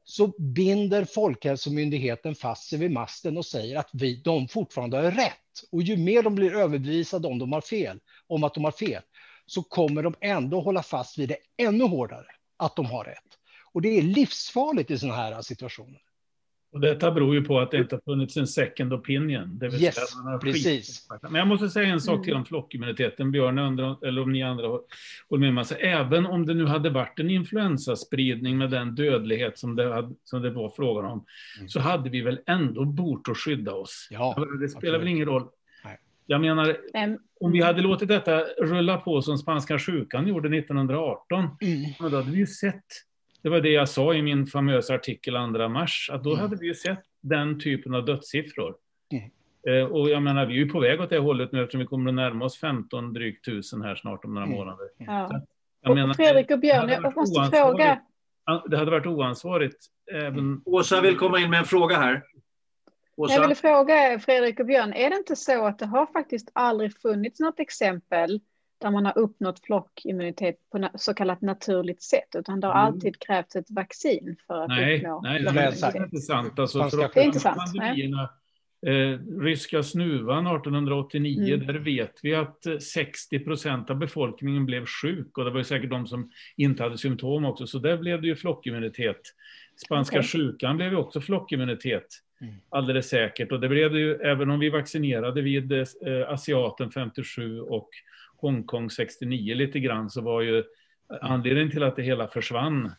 så binder Folkhälsomyndigheten fast sig vid masten och säger att vi, de fortfarande har rätt. Och ju mer de blir överbevisade om, de har fel, om att de har fel, så kommer de ändå hålla fast vid det ännu hårdare. att de har rätt. Och det är livsfarligt i sådana här situationer. Och detta beror ju på att det inte har funnits en second opinion. Det vill Yes, säga man har precis. skit- Men jag måste säga en sak till om flockimmuniteten. Björn, undrar, eller om ni andra håller med mig. Alltså, även om det nu hade varit en influensaspridning med den dödlighet som det, hade, som det var frågan om, så hade vi väl ändå bort att skydda oss. Ja, det spelar väl absolut. ingen roll. Nej. Jag menar, om vi hade låtit detta rulla på som spanska sjukan gjorde 1918, Mm. då hade vi ju sett, det var det jag sa i min famösa artikel 2 mars, att då Mm. hade vi ju sett den typen av dödssiffror. Mm. Eh, och jag menar, vi är ju på väg åt det hållet nu eftersom vi kommer att närma oss 15 drygt tusen här snart om några Mm. månader. ja. Jag menar, Fredrik och Björn, jag måste fråga. Det hade varit oansvarigt även... Åsa vill komma in med en fråga här. Jag Åsa? ville fråga Fredrik och Björn, är det inte så att det har faktiskt aldrig funnits något exempel där man har uppnått flockimmunitet på så kallat naturligt sätt, utan det har Mm. alltid krävts ett vaccin för att Nej, uppnå nej, det flockimmunitet. är inte sant. Alltså, för att- Det är inte sant, pandemierna, Eh, ryska snuvan 1889, Mm. där vet vi att eh, 60 procent av befolkningen blev sjuk och det var ju säkert de som inte hade symptom också, så där blev det ju flockimmunitet. Spanska Okej. sjukan blev ju också flockimmunitet, Mm. alldeles säkert. Och det blev det ju, även om vi vaccinerade vid eh, asiaten 57 och Hongkong 69 lite grann, så var ju anledningen till att det hela försvann. eh,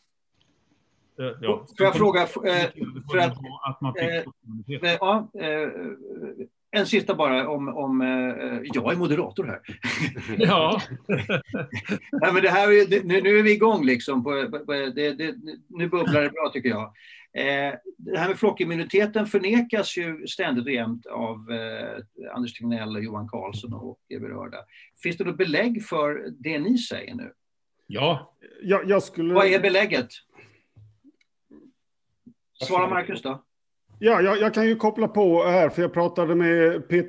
Ja, Får jag fråga, eh, för att- eh, Ja, en sista bara om, om jag är moderator här. (laughs) Ja, (laughs) Nej, men det här nu, nu är vi igång liksom. På, på, på, det, det, nu bubblar det bra tycker jag. Eh, det här med flockimmuniteten förnekas ju ständigt och jämt av eh, Anders Tegnell, och Johan Carlsson och berörda. Finns det något belägg för det ni säger nu? ja, Jag, jag skulle... Vad är belägget? Svara Marcus då. Ja, jag, jag kan ju koppla på här, för jag pratade med P.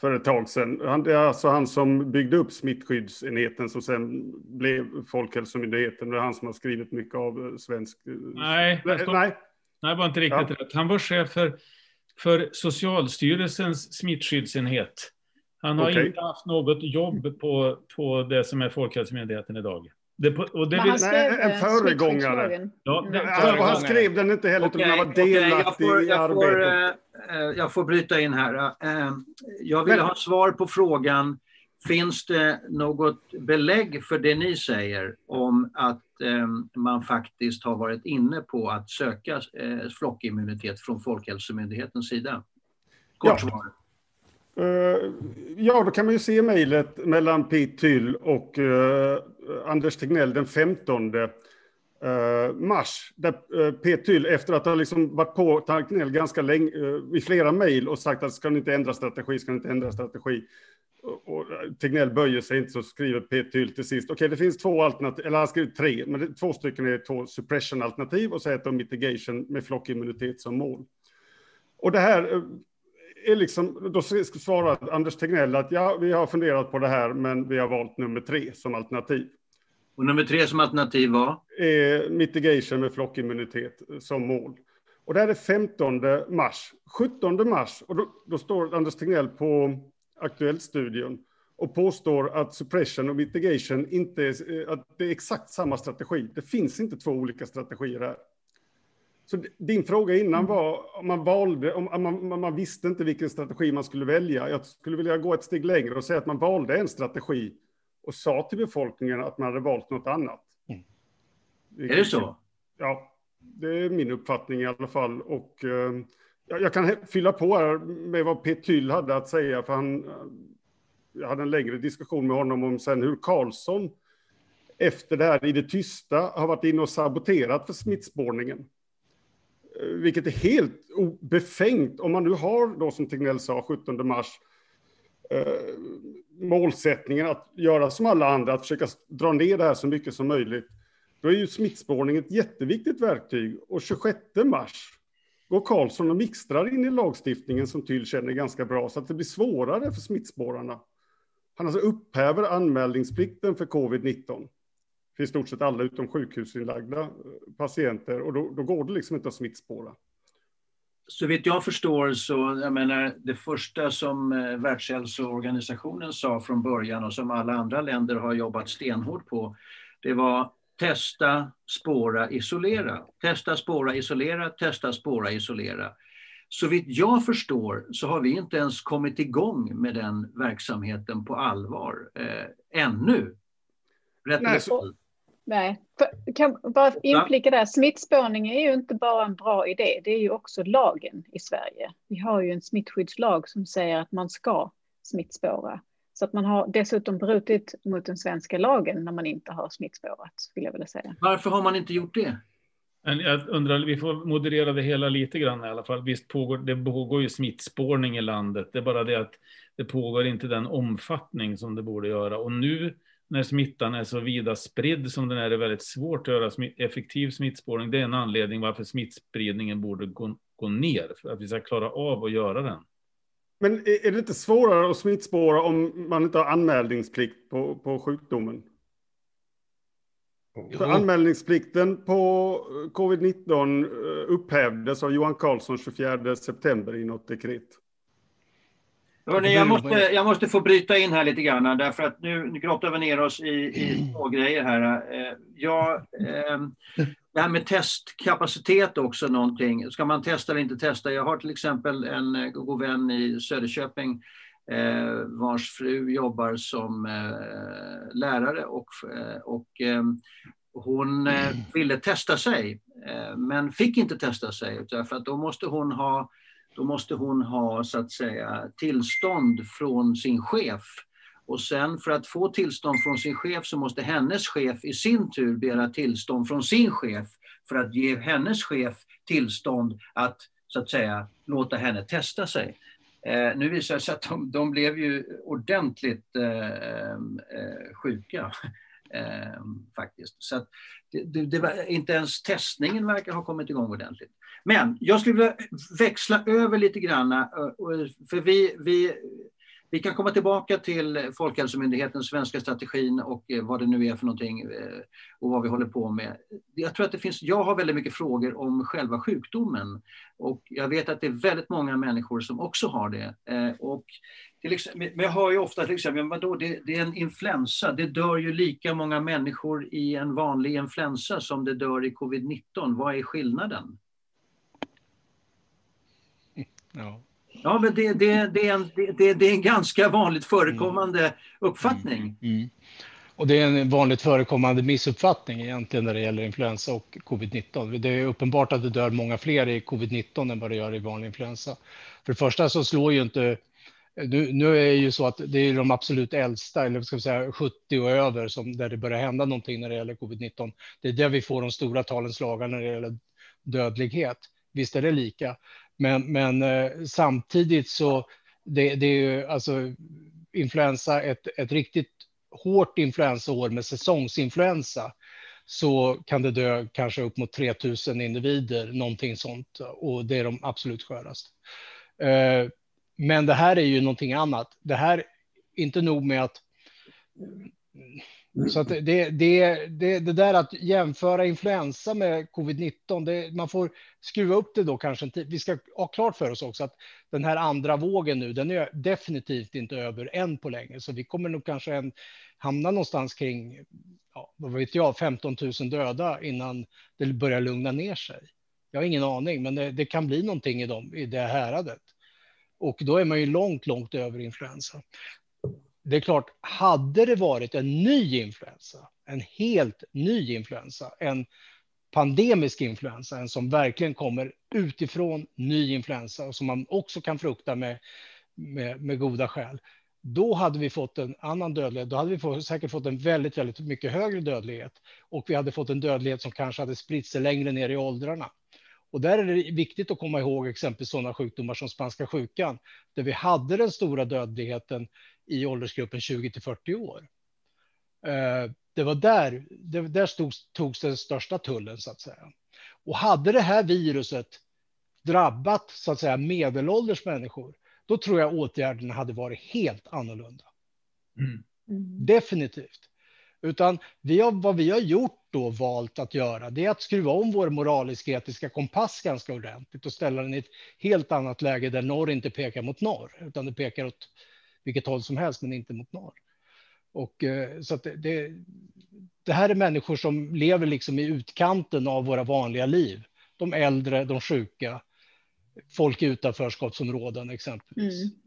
För ett tag sedan. Han, det är alltså han som byggde upp smittskyddsenheten som sen blev Folkhälsomyndigheten. Det är han som har skrivit mycket av eh, svensk... eh, nej, står- Nej, nej, var inte riktigt Ja. rätt. Han var chef för, för Socialstyrelsens smittskyddsenhet. Han har Okej. inte haft något jobb på, på det som är Folkhälsomyndigheten idag. Det, och det Men vill, han Nej, skrev en eh, föregångare. ja, Mm. det, alltså, och han föregångare. skrev den inte heller, utan han var delaktig får, i jag, får, arbetet. eh, eh, jag får bryta in här. Eh, Jag vill Men- ha svar på frågan, finns det något belägg för det ni säger om att eh, man faktiskt har varit inne på att söka eh, flockimmunitet från Folkhälsomyndighetens sida? Kort Ja. svar. Eh, ja, då kan man ju se mejlet mellan Pete Tyll och eh, Anders Tegnell den 15 eh, mars. Där Pete Tyll, efter att ha liksom varit på Tegnell ganska länge, i flera mejl och sagt att ska ni inte ändra strategi, ska ni inte ändra strategi. Och, Tegnell böjer sig inte, så skriver Pete Tyll till sist, okej det finns två alternativ, eller han skriver tre, men det, två stycken är två suppression-alternativ och så ett om mitigation med flockimmunitet som mål. Och det här är liksom, då svarar Anders Tegnell att ja, vi har funderat på det här, men vi har valt nummer tre som alternativ. Och nummer tre som alternativ var? Eh, mitigation med flockimmunitet som mål. Och det här är 15 mars. 17 mars, och då, då står Anders Tegnell på Aktuellt-studion och påstår att suppression och mitigation inte är, eh, att det är exakt samma strategi. Det finns inte två olika strategier här. Så din fråga innan var om man valde, om man, man visste inte vilken strategi man skulle välja. Jag skulle vilja gå ett steg längre och säga att man valde en strategi och sa till befolkningen att man hade valt något annat. Är det så? Ja, det är min uppfattning i alla fall. Och eh, jag, jag kan fylla på här med vad P. Tyll hade att säga, för han, eh, jag hade en längre diskussion med honom om sen hur Karlsson efter det här i det tysta har varit inne och saboterat för smittspårningen. Vilket är helt befängt om man nu har, då som Tegnell sa, 17 mars, eh, målsättningen att göra som alla andra, att försöka dra ner det här så mycket som möjligt. Då är ju smittspårning ett jätteviktigt verktyg. Och 26 mars går Karlsson och mixtrar in i lagstiftningen som Tyll känner ganska bra, så att det blir svårare för smittspårarna. Han alltså upphäver anmälningsplikten för covid-19 för i stort sett alla utom sjukhusinlagda eh, patienter och då, då går det liksom inte att smittspåra. Så vitt jag förstår så, jag menar, det första som eh, Världshälsoorganisationen sa från början och som alla andra länder har jobbat stenhårt på, det var testa, spåra, isolera. Testa, spåra, isolera, testa, spåra, isolera. Så vitt jag förstår så har vi inte ens kommit igång med den verksamheten på allvar eh, ännu. Rätt Nej, så, nej. För, kan bara inflika där, smittspårning är ju inte bara en bra idé, det är ju också lagen i Sverige. Vi har ju en smittskyddslag som säger att man ska smittspåra. Så att man har dessutom brutit mot den svenska lagen när man inte har smittspårat, skulle jag vilja säga. Varför har man inte gjort det? Jag undrar, vi får moderera det hela lite grann i alla fall. Visst pågår det pågår ju smittspårning i landet. Det är bara det att det pågår inte den omfattning som det borde göra. Och nu när smittan är så vida spridd som den är, är det väldigt svårt att göra effektiv smittspårning. Det är en anledning varför smittspridningen borde gå, gå ner, för att vi ska klara av att göra den. Men är det inte svårare att smittspåra om man inte har anmälningsplikt på, på sjukdomen? För anmälningsplikten på covid-19 eh, upphävdes av Johan Carlsson 24 september i något dekret. Hörrni, jag, måste, jag måste få bryta in här lite grann, därför att nu, grottar vi ner oss i, i två grejer här. Eh, jag, eh, det här med testkapacitet också någonting. Ska man testa eller inte testa? Jag har till exempel en eh, god vän i Söderköping eh, vars fru jobbar som lärare och, och eh, hon ville testa sig men fick inte testa sig därför att då måste hon ha då måste hon ha så att säga tillstånd från sin chef och sen för att få tillstånd från sin chef så måste hennes chef i sin tur begära tillstånd från sin chef för att ge hennes chef tillstånd att så att säga låta henne testa sig. Eh, nu visar det sig att de, de blev ju ordentligt eh, eh, sjuka. Eh, faktiskt. Så det, det, det var, inte ens testningen verkar ha kommit igång ordentligt. Men jag skulle vilja växla över lite grann, eh, för vi, vi vi kan komma tillbaka till Folkhälsomyndighetens svenska strategin och eh, vad det nu är för någonting eh, och vad vi håller på med. Jag tror att det finns, jag har väldigt mycket frågor om själva sjukdomen och jag vet att det är väldigt många människor som också har det. Eh, och till exempel, men jag hör ju ofta till exempel, men vadå, det, det är en influensa, det dör ju lika många människor i en vanlig influensa som det dör i covid-19. Vad är skillnaden? Ja. Ja, men det, det, det, är en, det, det är en ganska vanligt förekommande mm. uppfattning. Mm. Mm. Och det är en vanligt förekommande missuppfattning egentligen när det gäller influensa och covid-19. Det är uppenbart att det dör många fler i covid-19 än vad det gör i vanlig influensa. För det första så slår ju inte nu, nu är det ju så att det är de absolut äldsta, eller ska vi säga 70 och över, som, där det börjar hända någonting när det gäller covid-19. Det är där vi får de stora talens lagar när det gäller dödlighet. Visst är det lika, men, men eh, samtidigt så det, det är ju alltså influensa, ett, ett riktigt hårt influensaår med säsongsinfluensa så kan det dö kanske upp mot 3000 individer, någonting sånt. Och det är de absolut sköraste. Eh, men det här är ju någonting annat. Det här, inte nog med att så att det, det, det, det, där att jämföra influensa med covid-19, man får skruva upp det då kanske. Vi ska ha klart för oss också att den här andra vågen nu, den är definitivt inte över än på länge, så vi kommer nog kanske en, hamna någonstans kring, ja, vad vet jag, 15 000 döda innan det börjar lugna ner sig. Jag har ingen aning, men det, det kan bli någonting i, dem, i det häradet. Och då är man ju långt, långt över influensa det är klart, hade det varit en ny influensa, en helt ny influensa, en pandemisk influensa, en som verkligen kommer utifrån ny influensa och som man också kan frukta med, med, med goda skäl, då hade vi fått en annan dödlighet. Då hade vi få, säkert fått en väldigt, väldigt mycket högre dödlighet och vi hade fått en dödlighet som kanske hade spritt sig längre ner i åldrarna. Och där är det viktigt att komma ihåg exempelvis sådana sjukdomar som spanska sjukan, där vi hade den stora dödligheten i åldersgruppen 20 till 40 år. Eh, det var där, det, där stod, togs den största tullen så att säga. Och hade det här viruset drabbat så att säga medelålders människor, då tror jag åtgärderna hade varit helt annorlunda. Mm. Definitivt. Utan vi har, vad vi har gjort då valt att göra, det är att skruva om vår moralisk-etiska kompass ganska ordentligt och ställa den i ett helt annat läge där norr inte pekar mot norr, utan det pekar åt vilket håll som helst, men inte mot norr. Och, eh, så att det, det, det här är människor som lever liksom i utkanten av våra vanliga liv. De äldre, de sjuka, folk i utanförskapsområden exempelvis. Mm.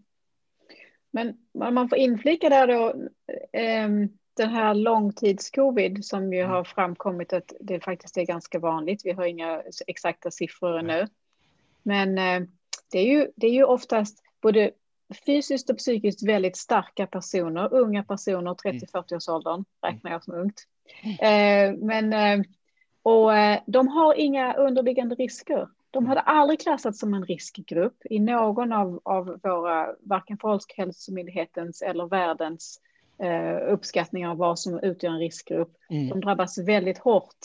Men man får inflika där då, ehm, den här långtidscovid som ju mm. har framkommit att det faktiskt är ganska vanligt. Vi har inga exakta siffror nu. Men eh, det är ju, det är ju oftast både fysiskt och psykiskt väldigt starka personer, unga personer, 30-40-årsåldern räknar jag som ungt. Eh, men, eh, och de har inga underliggande risker. De hade aldrig klassats som en riskgrupp i någon av, av våra, varken Folkhälsomyndighetens eller världens eh, uppskattningar av vad som utgör en riskgrupp. Mm. De drabbas väldigt hårt.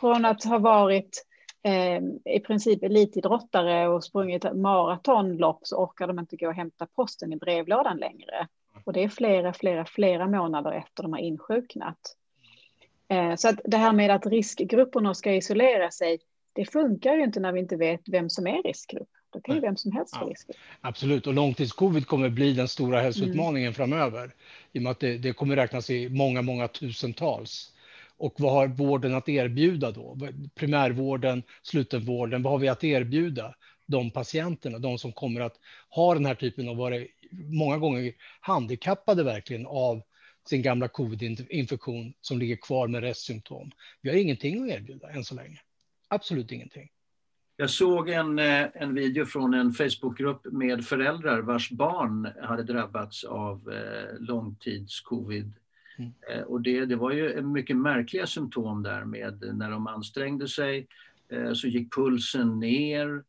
Från att ha varit eh, i princip elitidrottare och sprungit maratonlopp så orkar de inte gå och hämta posten i brevlådan längre. Och det är flera, flera, flera månader efter de har insjuknat. Eh, så att det här med att riskgrupperna ska isolera sig, det funkar ju inte när vi inte vet vem som är riskgrupp. Då kan ju vem som helst få ja, riskgrupp. Absolut, och långtidscovid kommer bli den stora hälsoutmaningen mm. framöver. I och med att det, det kommer räknas i många, många tusentals. Och vad har vården att erbjuda då? Primärvården, slutenvården, vad har vi att erbjuda de patienterna, de som kommer att ha den här typen av, vara många gånger handikappade verkligen av sin gamla covid-infektion som ligger kvar med restsymptom. Vi har ingenting att erbjuda än så länge. Absolut ingenting. Jag såg en, eh, en video från en Facebookgrupp med föräldrar vars barn hade drabbats av eh, långtidscovid. Mm. Eh, och det, det var ju mycket märkliga symptom där med när de ansträngde sig eh, så gick pulsen ner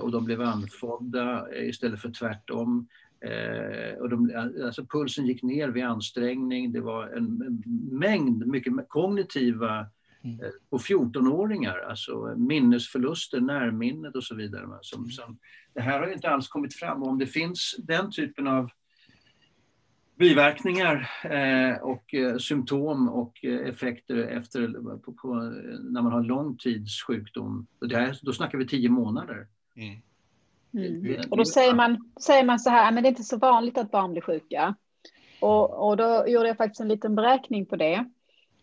och de blev andfådda istället för tvärtom. och de, alltså pulsen gick ner vid ansträngning. Det var en mängd mycket kognitiva Mm. Eh, på 14-åringar, alltså minnesförluster, närminnet och så vidare. Som, mm. som, det här har ju inte alls kommit fram. Om det finns den typen av biverkningar eh, och eh, symptom och eh, effekter efter, på, på, när man har långtidssjukdom, det här, då snackar vi tio månader. Mm. Mm. Och då säger man, säger man så här, men det är inte så vanligt att barn blir sjuka. Och, och då gjorde jag faktiskt en liten beräkning på det.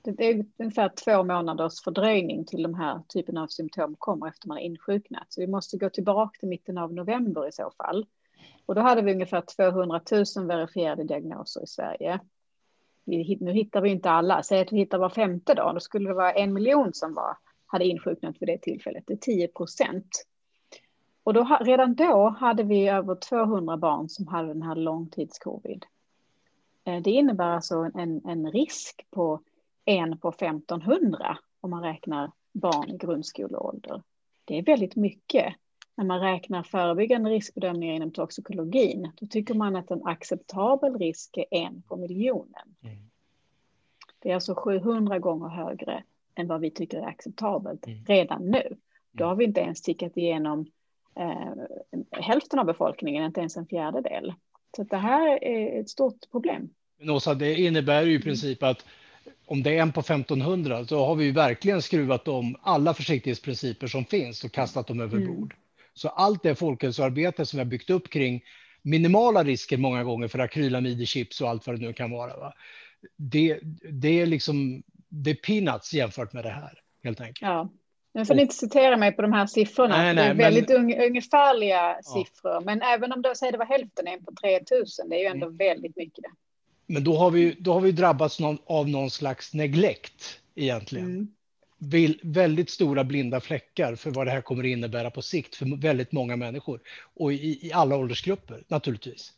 Det är ungefär två månaders fördröjning till de här typen av symptom kommer efter man har insjuknat. Så vi måste gå tillbaka till mitten av november i så fall. Och då hade vi ungefär 200 000 verifierade diagnoser i Sverige. Vi, nu hittar vi inte alla. Säg att vi hittar var femte dag, då skulle det vara en miljon som var, hade insjuknat vid det tillfället. Det är 10 procent. Och då, redan då hade vi över 200 barn som hade den här långtidscovid. Eh, det innebär alltså en, en risk på en på 1500 om man räknar barn i grundskoleålder. Det är väldigt mycket. När man räknar förebyggande riskbedömningar inom toxikologin, då tycker man att en acceptabel risk är en på miljonen. Mm. Det är alltså 700 gånger högre än vad vi tycker är acceptabelt mm. redan nu. Då har vi inte ens tickat igenom eh, hälften av befolkningen, inte ens en fjärdedel. Så det här är ett stort problem. Men Åsa, det innebär ju i princip att om det är en på 1500 så har vi verkligen skruvat om alla försiktighetsprinciper som finns och kastat dem över mm. bord. Så allt det folkhälsoarbete som vi har byggt upp kring minimala risker många gånger för akrylamid i chips och allt vad det nu kan vara. Va? Det, det är liksom det är peanuts jämfört med det här helt enkelt. Ja. Nu får ni inte citera mig på de här siffrorna. Nej, nej, det är väldigt men... ungefärliga siffror. Ja. Men även om du säger det var hälften, en på 3000, det är ju ändå mm. väldigt mycket. Det. Men då har vi, då har vi drabbats någon, av någon slags neglekt egentligen. Mm. Vill, väldigt stora blinda fläckar för vad det här kommer att innebära på sikt för väldigt många människor och i, i alla åldersgrupper naturligtvis.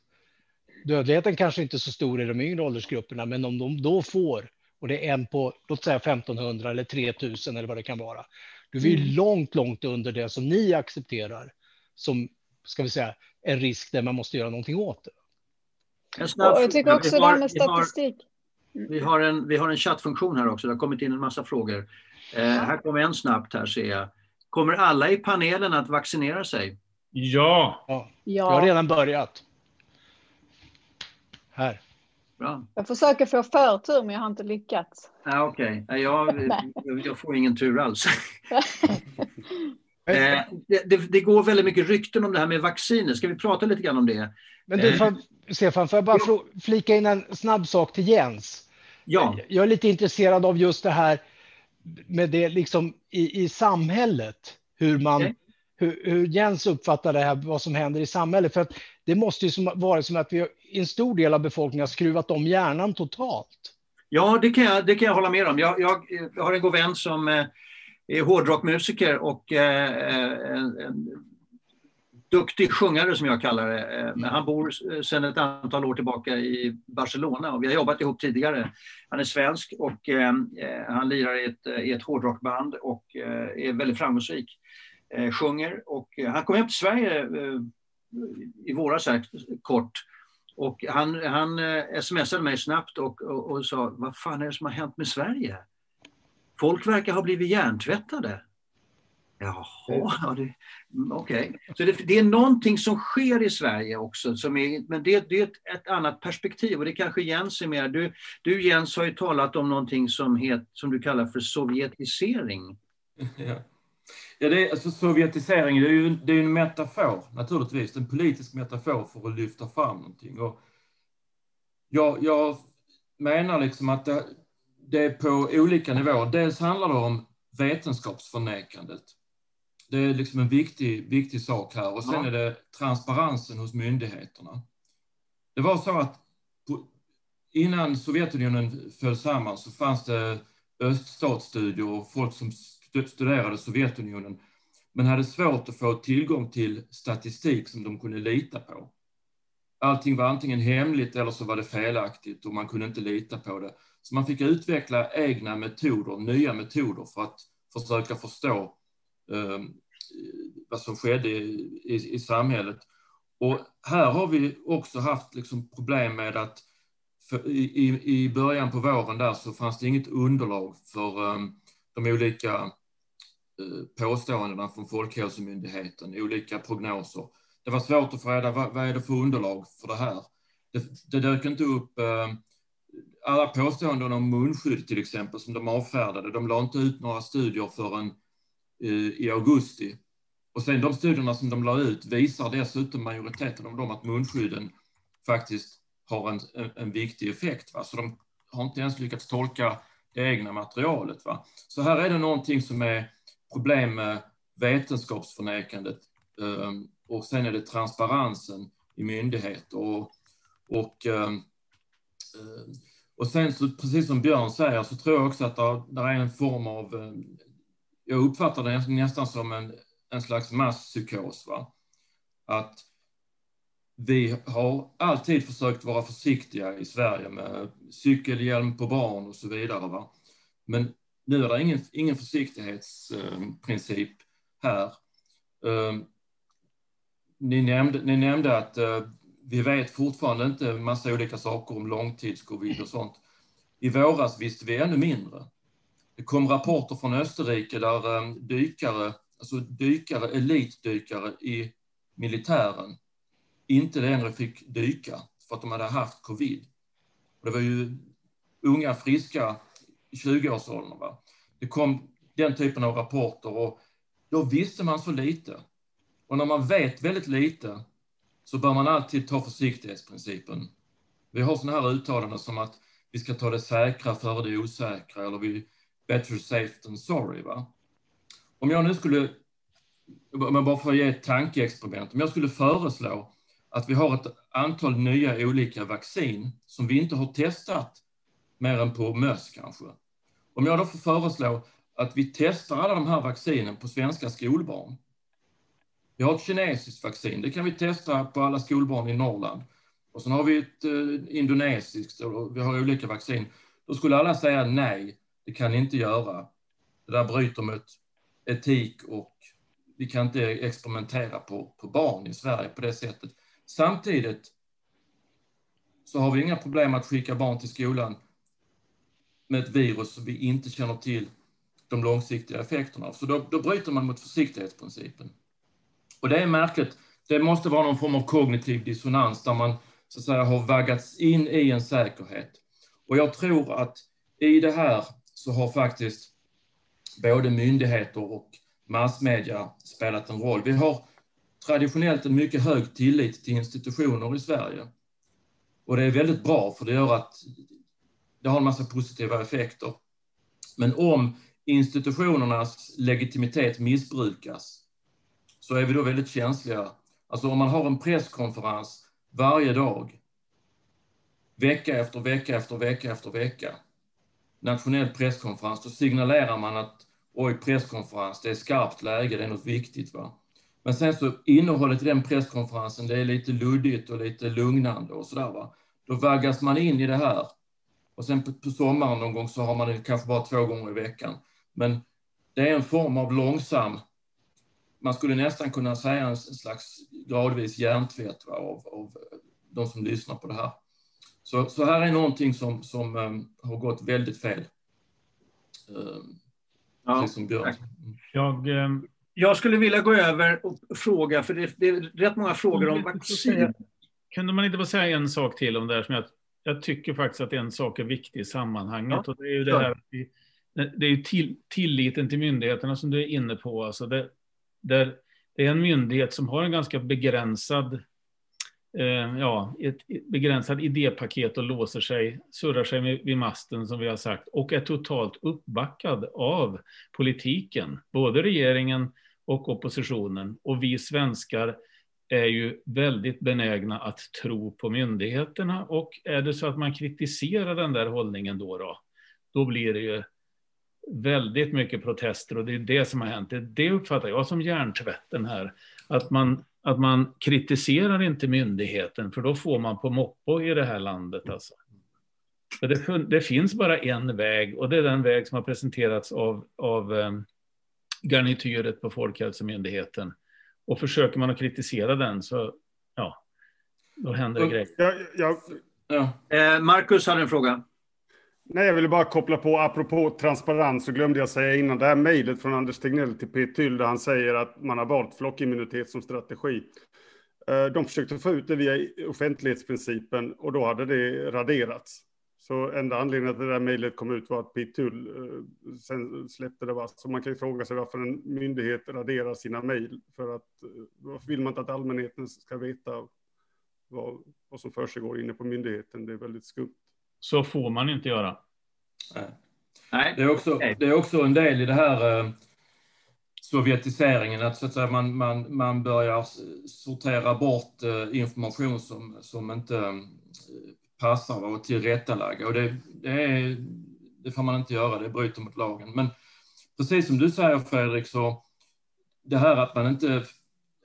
Dödligheten kanske inte är så stor i de yngre åldersgrupperna, men om de då får och det är en på låt säga 1500 eller 3000 eller vad det kan vara. Då är vi mm. långt, långt under det som ni accepterar som ska vi säga en risk där man måste göra någonting åt det. Jag tycker också det här med statistik. Vi har, en, vi har en chattfunktion här också, det har kommit in en massa frågor. Eh, här kommer en snabbt här ser jag. Kommer alla i panelen att vaccinera sig? Ja. ja. Jag har redan börjat. Här. Bra. Jag försöker få förtur men jag har inte lyckats. Ah, Okej, okay. jag, jag får ingen tur alls. (laughs) (laughs) Eh, det, det, det, går väldigt mycket rykten om det här med vacciner. Ska vi prata lite grann om det? Men du, eh, för, Stefan, får jag bara flika in en snabb sak till Jens? Ja. Jag är lite intresserad av just det här med det liksom i, i samhället, hur man okay. hur, hur Jens uppfattar det här, vad som händer i samhället. För att det måste ju som, vara som att vi i en stor del av befolkningen har skruvat om hjärnan totalt. Ja, det kan jag, det kan jag hålla med om. Jag, jag, jag har en god vän som eh, är hårdrockmusiker och eh, eh, en, en duktig sjungare som jag kallar det. Eh, men han bor sedan ett antal år tillbaka i Barcelona och vi har jobbat ihop tidigare. Han är svensk och eh, han lirar i ett, i ett hårdrockband och eh, är väldigt framgångsrik. Eh, sjunger och han kom hem till Sverige i våras här, kort och han, han smsade mig snabbt och, och, och sa, vad fan är det som har hänt med Sverige? Folk verkar ha blivit hjärntvättade. Jaha, okej. Okay. Så det, det, är någonting som sker i Sverige också, som är, men det, det är ett, ett, annat perspektiv och det kanske Jens är mer. Du, du Jens har ju talat om någonting som, het, som du kallar för sovjetisering. (laughs) Ja, ja det alltså, sovjetisering det är ju det är en metafor naturligtvis, en politisk metafor för att lyfta fram någonting. Och jag, jag menar liksom att det, det är på olika nivåer. Dels handlar det om vetenskapsförnekandet. Det är liksom en viktig, viktig sak här. Och sen ja. är det transparensen hos myndigheterna. Det var så att på, innan Sovjetunionen föll samman så fanns det öststatsstudier och folk som studerade Sovjetunionen men hade svårt att få tillgång till statistik som de kunde lita på. Allting var antingen hemligt eller så var det felaktigt och man kunde inte lita på det. Så man fick utveckla egna metoder, nya metoder för att försöka förstå eh, vad som skedde i, i, i, samhället. Och här har vi också haft liksom problem med att i, i, början på våren där så fanns det inget underlag för eh, de olika eh, påståendena från Folkhälsomyndigheten, olika prognoser. Det var svårt att få reda vad, vad är det för underlag för det här. Det, det dök inte upp eh, alla påståenden om munskydd till exempel som de avfärdade, de la inte ut några studier förrän eh, i augusti och sen de studierna som de la ut visar dessutom majoriteten av dem att munskydden faktiskt har en, en, en viktig effekt. Va? Så de har inte ens lyckats tolka det egna materialet. Va? Så här är det någonting som är problem med vetenskapsförnekandet ehm, och sen är det transparensen i myndigheter. Och, och, ehm, eh, och sen så, precis som Björn säger så tror jag också att det, är en form av, eh, jag uppfattar det nästan som en en slags masspsykos. Va? Att vi har alltid försökt vara försiktiga i Sverige med cykelhjälm på barn och så vidare. Va? Men nu är det ingen, ingen försiktighetsprincip här. Ehm, ni nämnde, ni nämnde att eh, vi vet fortfarande inte massa olika saker om långtidscovid och sånt. I våras visste vi ännu mindre. Det kom rapporter från Österrike där ehm, dykare alltså dykare, elitdykare i militären inte längre fick dyka för att de hade haft covid. Och det var ju unga, friska i 20-årsåldern. Det kom den typen av rapporter och då visste man så lite. Och när man vet väldigt lite så bör man alltid ta försiktighetsprincipen. Vi har sådana här uttalanden som att vi ska ta det säkra före det osäkra eller vi better safe than sorry. Va? Om jag nu skulle, om jag bara får ge ett tankeexperiment, om jag skulle föreslå att vi har ett antal nya olika vaccin som vi inte har testat mer än på möss kanske. Om jag då får föreslå att vi testar alla de här vaccinen på svenska skolbarn. Vi har ett kinesiskt vaccin, det kan vi testa på alla skolbarn i Norrland. Och sen har vi ett eh, indonesiskt och vi har olika vaccin. Då skulle alla säga nej, det kan ni inte göra. Det där bryter mot etik och vi kan inte experimentera på, på barn i Sverige på det sättet. Samtidigt så har vi inga problem att skicka barn till skolan med ett virus som vi inte känner till de långsiktiga effekterna av. Så då, då bryter man mot försiktighetsprincipen. Och det är märkligt. Det måste vara någon form av kognitiv dissonans där man så att säga har vaggats in i en säkerhet. Och jag tror att i det här så har faktiskt både myndigheter och massmedia spelat en roll. Vi har traditionellt en mycket hög tillit till institutioner i Sverige. Och det är väldigt bra för det gör att det har en massa positiva effekter. Men om institutionernas legitimitet missbrukas så är vi då väldigt känsliga. Alltså om man har en presskonferens varje dag, vecka efter vecka efter vecka efter vecka, nationell presskonferens, då signalerar man att oj, presskonferens, det är skarpt läge, det är något viktigt. Va? Men sen så innehållet i den presskonferensen, det är lite luddigt och lite lugnande och sådär. Va? Då vaggas man in i det här. Och sen på, på sommaren någon gång så har man det kanske bara två gånger i veckan. Men det är en form av långsam, man skulle nästan kunna säga en slags gradvis hjärntvätt va, av, av de som lyssnar på det här. Så, så här är någonting som, som um, har gått väldigt fel. Um, Ja, precis som Björn. Jag, eh, Jag skulle vilja gå över och fråga, för det, det är rätt många frågor om vaccin. kunde man inte bara säga en sak till om det här som jag, jag tycker faktiskt att en sak är viktig i sammanhanget. Ja, och det är ju det här, det är ju till, tilliten till myndigheterna som du är inne på. Alltså det, där, det är en myndighet som har en ganska begränsad eh, ja, ett begränsat begränsad idépaket och låser sig, surrar sig vid, vid masten som vi har sagt och är totalt uppbackad av politiken, både regeringen och oppositionen. Och vi svenskar är ju väldigt benägna att tro på myndigheterna och är det så att man kritiserar den där hållningen då, då, då blir det ju väldigt mycket protester och det är det som har hänt. Det, det uppfattar jag som hjärntvätten här. Att man, att man kritiserar inte myndigheten för då får man på moppo i det här landet. Alltså. För det, det finns bara en väg och det är den väg som har presenterats av, av eh, garnityret på Folkhälsomyndigheten. Och försöker man att kritisera den så, ja, då händer det grejer. Jag, jag, Ja. Eh, Marcus hade en fråga nej, jag ville bara koppla på, apropå transparens, så glömde jag säga innan, det här mejlet från Anders Tegnell till Petyl, där han säger att man har valt flockimmunitet som strategi. Eh, de försökte få ut det via offentlighetsprincipen och då hade det raderats. Så enda anledningen att det där mejlet kom ut var att Petyl eh, sen släppte det. Så man kan ju fråga sig varför en myndighet raderar sina mejl. För att eh, varför vill man inte att allmänheten ska veta vad, vad som försiggår inne på myndigheten? Det är väldigt skumt. Så får man inte göra. Nej. Det är, också, det är också en del i det här eh, sovjetiseringen, att, så att säga, man, man, man börjar sortera bort eh, information som, som inte eh, passar va, och tillrättalägga. Och det, det, är, det får man inte göra, det bryter mot lagen. Men precis som du säger Fredrik, så det här att man inte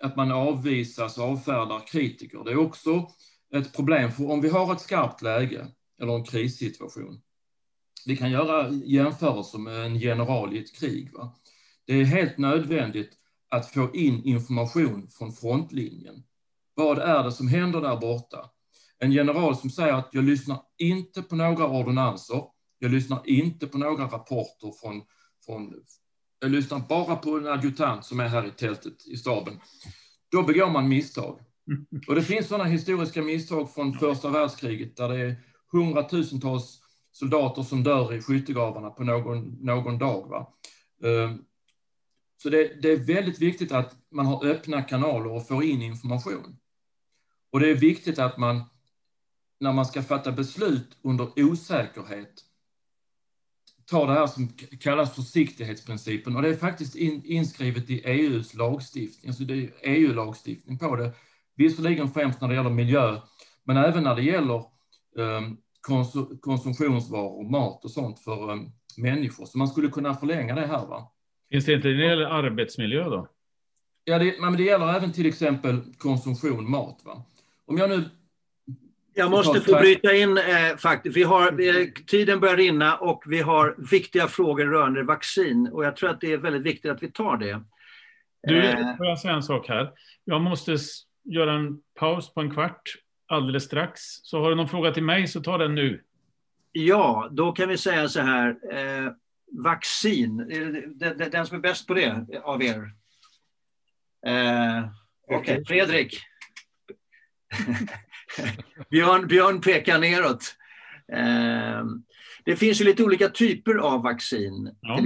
att man avvisas och avfärdar kritiker, det är också ett problem. För om vi har ett skarpt läge eller en krissituation, vi kan göra jämförelser med en general i ett krig. Va? Det är helt nödvändigt att få in information från frontlinjen. Vad är det som händer där borta? En general som säger att jag lyssnar inte på några ordonnanser, jag lyssnar inte på några rapporter från, från jag lyssnar bara på en adjutant som är här i tältet i staben. Då begår man misstag. (laughs) Och det finns sådana historiska misstag från första världskriget där det är hundratusentals soldater som dör i skyttegravarna på någon, någon dag. Va? Ehm, så det, det är väldigt viktigt att man har öppna kanaler och får in information. Och det är viktigt att man, när man ska fatta beslut under osäkerhet, tar det här som kallas försiktighetsprincipen. Och det är faktiskt in, inskrivet i EUs lagstiftning. Alltså det är EU-lagstiftning på det. Visserligen främst när det gäller miljö, men även när det gäller konsum konsumtionsvaror, mat och sånt för um, människor. Så man skulle kunna förlänga det här. Va? Finns det inte när det gäller arbetsmiljö då? Ja, det, men det gäller även till exempel konsumtion, mat. Va? Om jag nu... Jag måste få bryta in eh, faktiskt. Vi har, vi, tiden börjar rinna och vi har viktiga frågor rörande vaccin och jag tror att det är väldigt viktigt att vi tar det. Du, Eh, får jag säga en sak här? Jag måste göra en paus på en kvart alldeles strax. Så har du någon fråga till mig så ta den nu. Ja, då kan vi säga så här. Eh, vaccin, det den, den- som är bäst på det av er? Eh, Okej, Fredrik. (laughs) Björn, Björn pekar neråt. Eh, det finns ju lite olika typer av vaccin. Ja.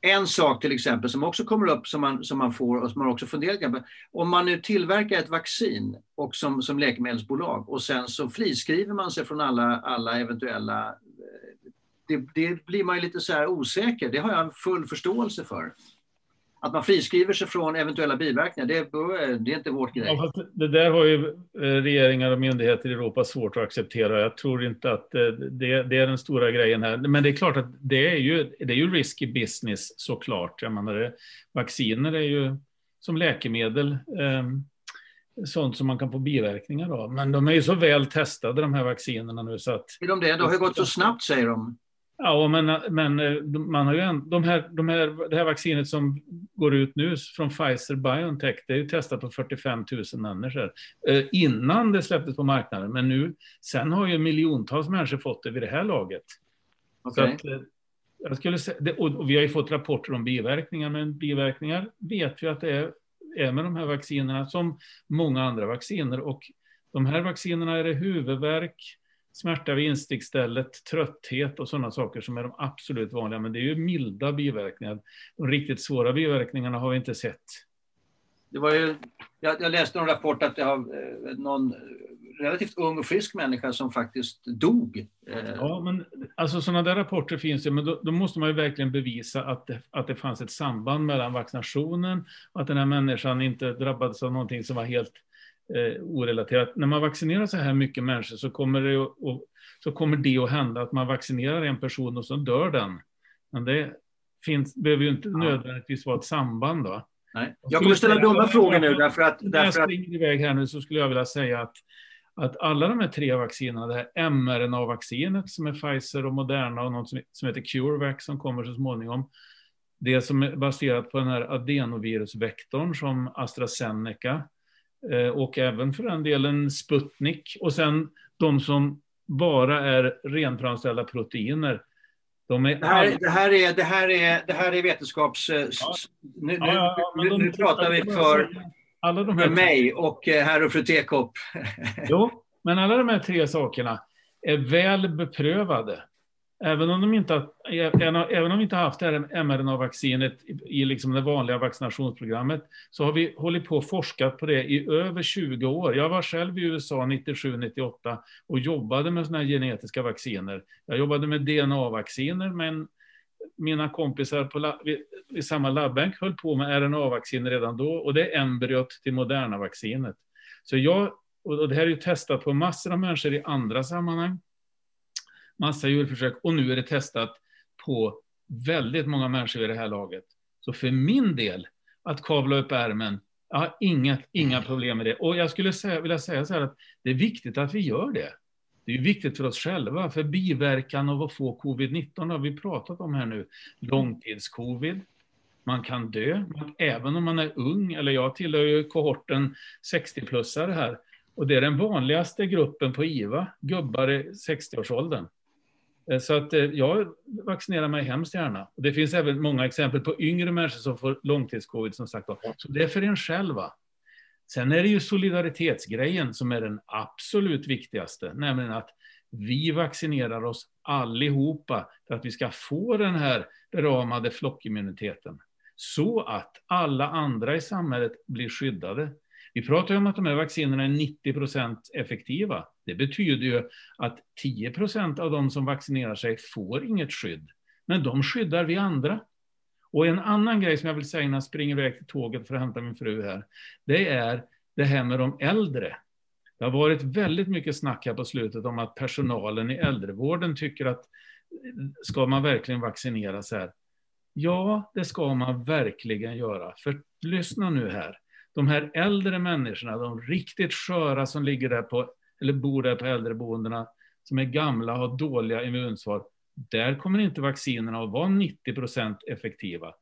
En sak till exempel som också kommer upp som man, som man får och som man också funderar på. Om man nu tillverkar ett vaccin och som, som läkemedelsbolag och sen så friskriver man sig från alla, alla eventuella eh, det, det blir man ju lite så här osäker. Det har jag full förståelse för. Att man friskriver sig från eventuella biverkningar, det, det är inte vårt grej. Ja, det där har ju eh, regeringar och myndigheter i Europa svårt att acceptera. Jag tror inte att eh, det, det, är den stora grejen här. Men det är klart att det är ju, det är ju risky business såklart. Jag menar, vacciner är ju som läkemedel. Eh, sånt som man kan få biverkningar av. Men de är ju så väl testade de här vaccinerna nu så att... Är de det? Det har ju gått så snabbt säger de. Ja, men, men eh, man har ju en, de här, de här, det här vaccinet som går ut nu från Pfizer Biontech, det är ju testat på 45 000 människor eh, innan det släpptes på marknaden. Men nu, sen har ju miljontals människor fått det vid det här laget. Okay. Att, eh, jag skulle säga, och vi har ju fått rapporter om biverkningar, men biverkningar vet vi att det är, är med de här vaccinerna som många andra vacciner. Och de här vaccinerna är det huvudvärk, smärta vid instickstället, trötthet och sådana saker som är de absolut vanliga. Men det är ju milda biverkningar. De riktigt svåra biverkningarna har vi inte sett. Det var ju, jag, jag läste en rapport att det har eh, någon relativt ung och frisk människa som faktiskt dog. Eh. Ja, men alltså sådana där rapporter finns ju, men då, då, måste man ju verkligen bevisa att det, att det fanns ett samband mellan vaccinationen och att den här människan inte drabbades av någonting som var helt eh, orelaterat. När man vaccinerar så här mycket människor så kommer, det att, så kommer det att hända att man vaccinerar en person och så dör den. Men det finns, behöver ju inte nödvändigtvis vara ett samband. Då. Nej. Jag kommer ställa dumma frågor nu därför att... När jag springer iväg här nu så skulle jag vilja säga att, att alla de här tre vaccinerna, det här mRNA-vaccinet som är Pfizer och Moderna och något som heter CureVac som kommer så småningom, det som är baserat på den här adenovirusvektorn som AstraZeneca och även för den delen Sputnik. Och sen de som bara är renframställda proteiner. De är det, här, all... det, här är, det, här är, det här är vetenskaps... Eh, ja. Nu, ja, ja, nu, nu pratar vi för, alla de här... för mig och eh, herr och fru Tekopp. (laughs) jo, men alla de här tre sakerna är väl beprövade. Även om de inte har, även om vi inte har haft mRNA-vaccinet i liksom det vanliga vaccinationsprogrammet, så har vi hållit på och forskat på det i över 20 år. Jag var själv i USA 97-98 och jobbade med såna här genetiska vacciner. Jag jobbade med DNA-vacciner, men mina kompisar på i samma labbänk höll på med RNA-vacciner redan då, och det är embryot till moderna vaccinet. Så jag, och det här är ju testat på massor av människor i andra sammanhang massa djurförsök och nu är det testat på väldigt många människor i det här laget. Så för min del, att kavla upp ärmen, jag har inga, inga problem med det. Och jag skulle säga, vilja säga så här att det är viktigt att vi gör det. Det är viktigt för oss själva, för biverkan av att få covid-19 har vi pratat om här nu. Långtidscovid, man kan dö, även om man är ung, eller jag tillhör ju kohorten 60-plussare här, och det är den vanligaste gruppen på IVA, gubbar i 60-årsåldern. Eh, så att eh, jag vaccinerar mig hemskt gärna. Det finns även många exempel på yngre människor som får långtidscovid som sagt. Så det är för en själva. Sen är det ju solidaritetsgrejen som är den absolut viktigaste, nämligen att vi vaccinerar oss allihopa för att vi ska få den här beramade flockimmuniteten. Så att alla andra i samhället blir skyddade. Vi pratar ju om att de här vaccinerna är 90 procent effektiva. Det betyder ju att 10 procent av de som vaccinerar sig får inget skydd. Men de skyddar vi andra. Och en annan grej som jag vill säga innan jag springer iväg till tåget för att hämta min fru här, det är det här med de äldre. Det har varit väldigt mycket snack här på slutet om att personalen i äldrevården tycker att ska man verkligen vaccinera sig här? Ja, det ska man verkligen göra. För lyssna nu här de här äldre människorna, de riktigt sköra som ligger där på, eller bor där på äldreboendena, som är gamla och har dåliga immunsvar, där kommer inte vaccinerna att vara 90 procent effektiva.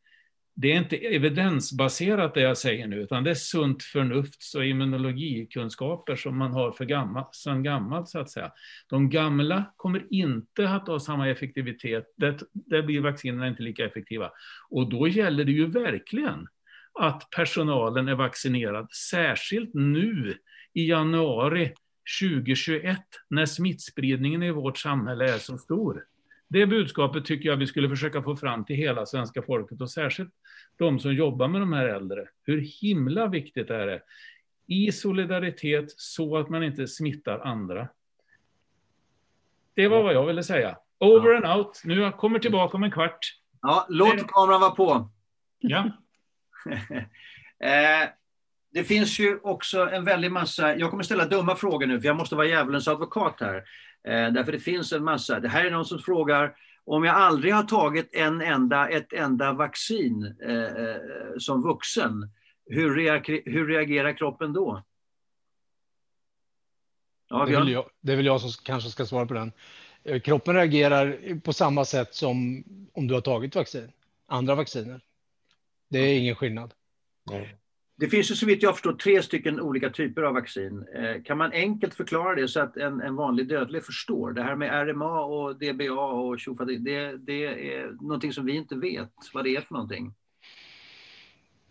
Det är inte evidensbaserat det jag säger nu, utan det är sunt förnufts och immunologikunskaper som man har för gammal, sedan gammalt, så att säga. De gamla kommer inte att ha samma effektivitet, där, där blir vaccinerna inte lika effektiva. Och då gäller det ju verkligen att personalen är vaccinerad, särskilt nu i januari 2021 när smittspridningen i vårt samhälle är så stor. Det budskapet tycker jag vi skulle försöka få fram till hela svenska folket och särskilt de som jobbar med de här äldre. Hur himla viktigt är det i solidaritet så att man inte smittar andra. Det var vad jag ville säga. Over and out. Nu kommer tillbaka om en kvart. Ja, låt kameran vara på. Ja. (laughs) eh, det finns ju också en väldig massa, jag kommer ställa dumma frågor nu för jag måste vara djävulens advokat här. Eh, därför det finns en massa, det här är någon som frågar om jag aldrig har tagit en enda, ett enda vaccin eh, eh som vuxen, hur, reagerar, hur reagerar kroppen då? Ja, det, är jag, det är väl jag som kanske ska svara på den. Kroppen reagerar på samma sätt som om du har tagit vaccin, andra vacciner. Det är ingen skillnad. Nej. Det finns ju så vitt jag förstår tre stycken olika typer av vaccin. Eh, kan man enkelt förklara det så att en, en vanlig dödlig förstår? Det här med RMA och DBA och tjofa, det, det är någonting som vi inte vet vad det är för någonting.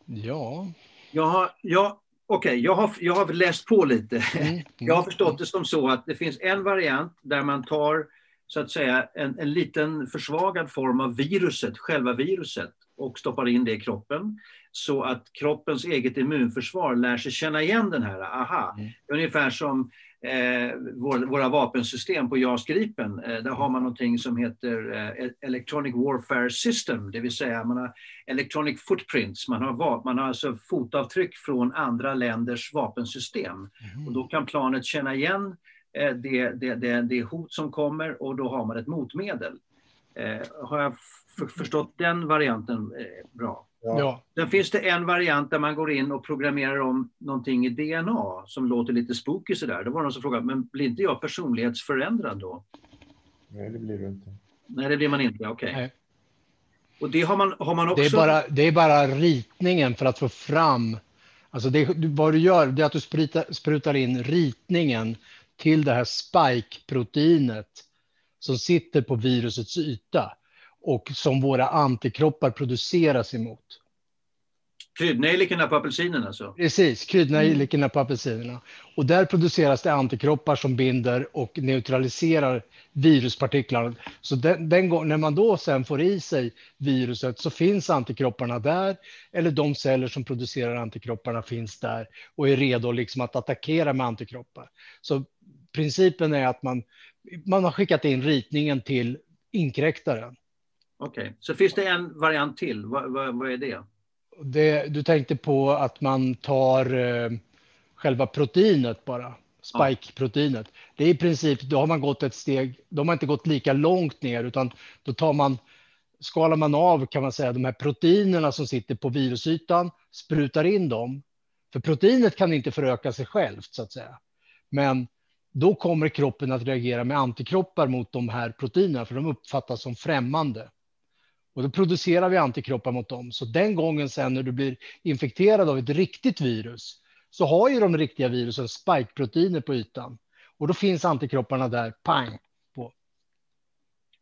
Ja. Jag har, jag, okay, jag har, jag har läst på lite. Mm, mm, (laughs) jag har förstått det som så att det finns en variant där man tar så att säga en, en liten försvagad form av viruset, själva viruset, och stoppar in det i kroppen så att kroppens eget immunförsvar lär sig känna igen den här, aha, mm. ungefär som eh, vår, våra vapensystem på JAS Gripen. Eh, där har man någonting som heter eh, Electronic Warfare System, det vill säga man har Electronic Footprints, man har, man har alltså fotavtryck från andra länders vapensystem. Mm. Och då kan planet känna igen eh, det, det, det, det hot som kommer och då har man ett motmedel. Eh, har jag förstått den varianten eh, bra? Ja. Sen finns det en variant där man går in och programmerar om någonting i DNA som låter lite spooky sådär. Då var det någon som frågade, men blir inte jag personlighetsförändrad då? Nej, det blir du inte. Nej, det blir man inte, okej. Okay. Och det har man, har man också... Det är, bara, det är bara ritningen för att få fram... Alltså det, vad du gör det är att du sprutar, sprutar in ritningen till det här spike-proteinet som sitter på virusets yta och som våra antikroppar produceras emot. Kryddnejlikorna på apelsinen alltså? Precis, kryddnejlikorna på apelsinerna. Och där produceras det antikroppar som binder och neutraliserar viruspartiklarna. Så den, den gång, när man då sen får i sig viruset så finns antikropparna där, eller de celler som producerar antikropparna finns där och är redo liksom att attackera med antikroppar. Så principen är att man, man har skickat in ritningen till inkräktaren Okej, okay. så finns det en variant till. Vad, vad, vad är det? det? Du tänkte på att man tar eh, själva proteinet bara, spike-proteinet. Det är i princip, då har man gått ett steg, då har man inte gått lika långt ner, utan då tar man, skalar man av kan man säga de här proteinerna som sitter på virusytan, sprutar in dem. För proteinet kan inte föröka sig självt så att säga. Men då kommer kroppen att reagera med antikroppar mot de här proteinerna, för de uppfattas som främmande. Och då producerar vi antikroppar mot dem. Så den gången sen när du blir infekterad av ett riktigt virus så har ju de riktiga virusen spike-proteiner på ytan. Och då finns antikropparna där, pang, på.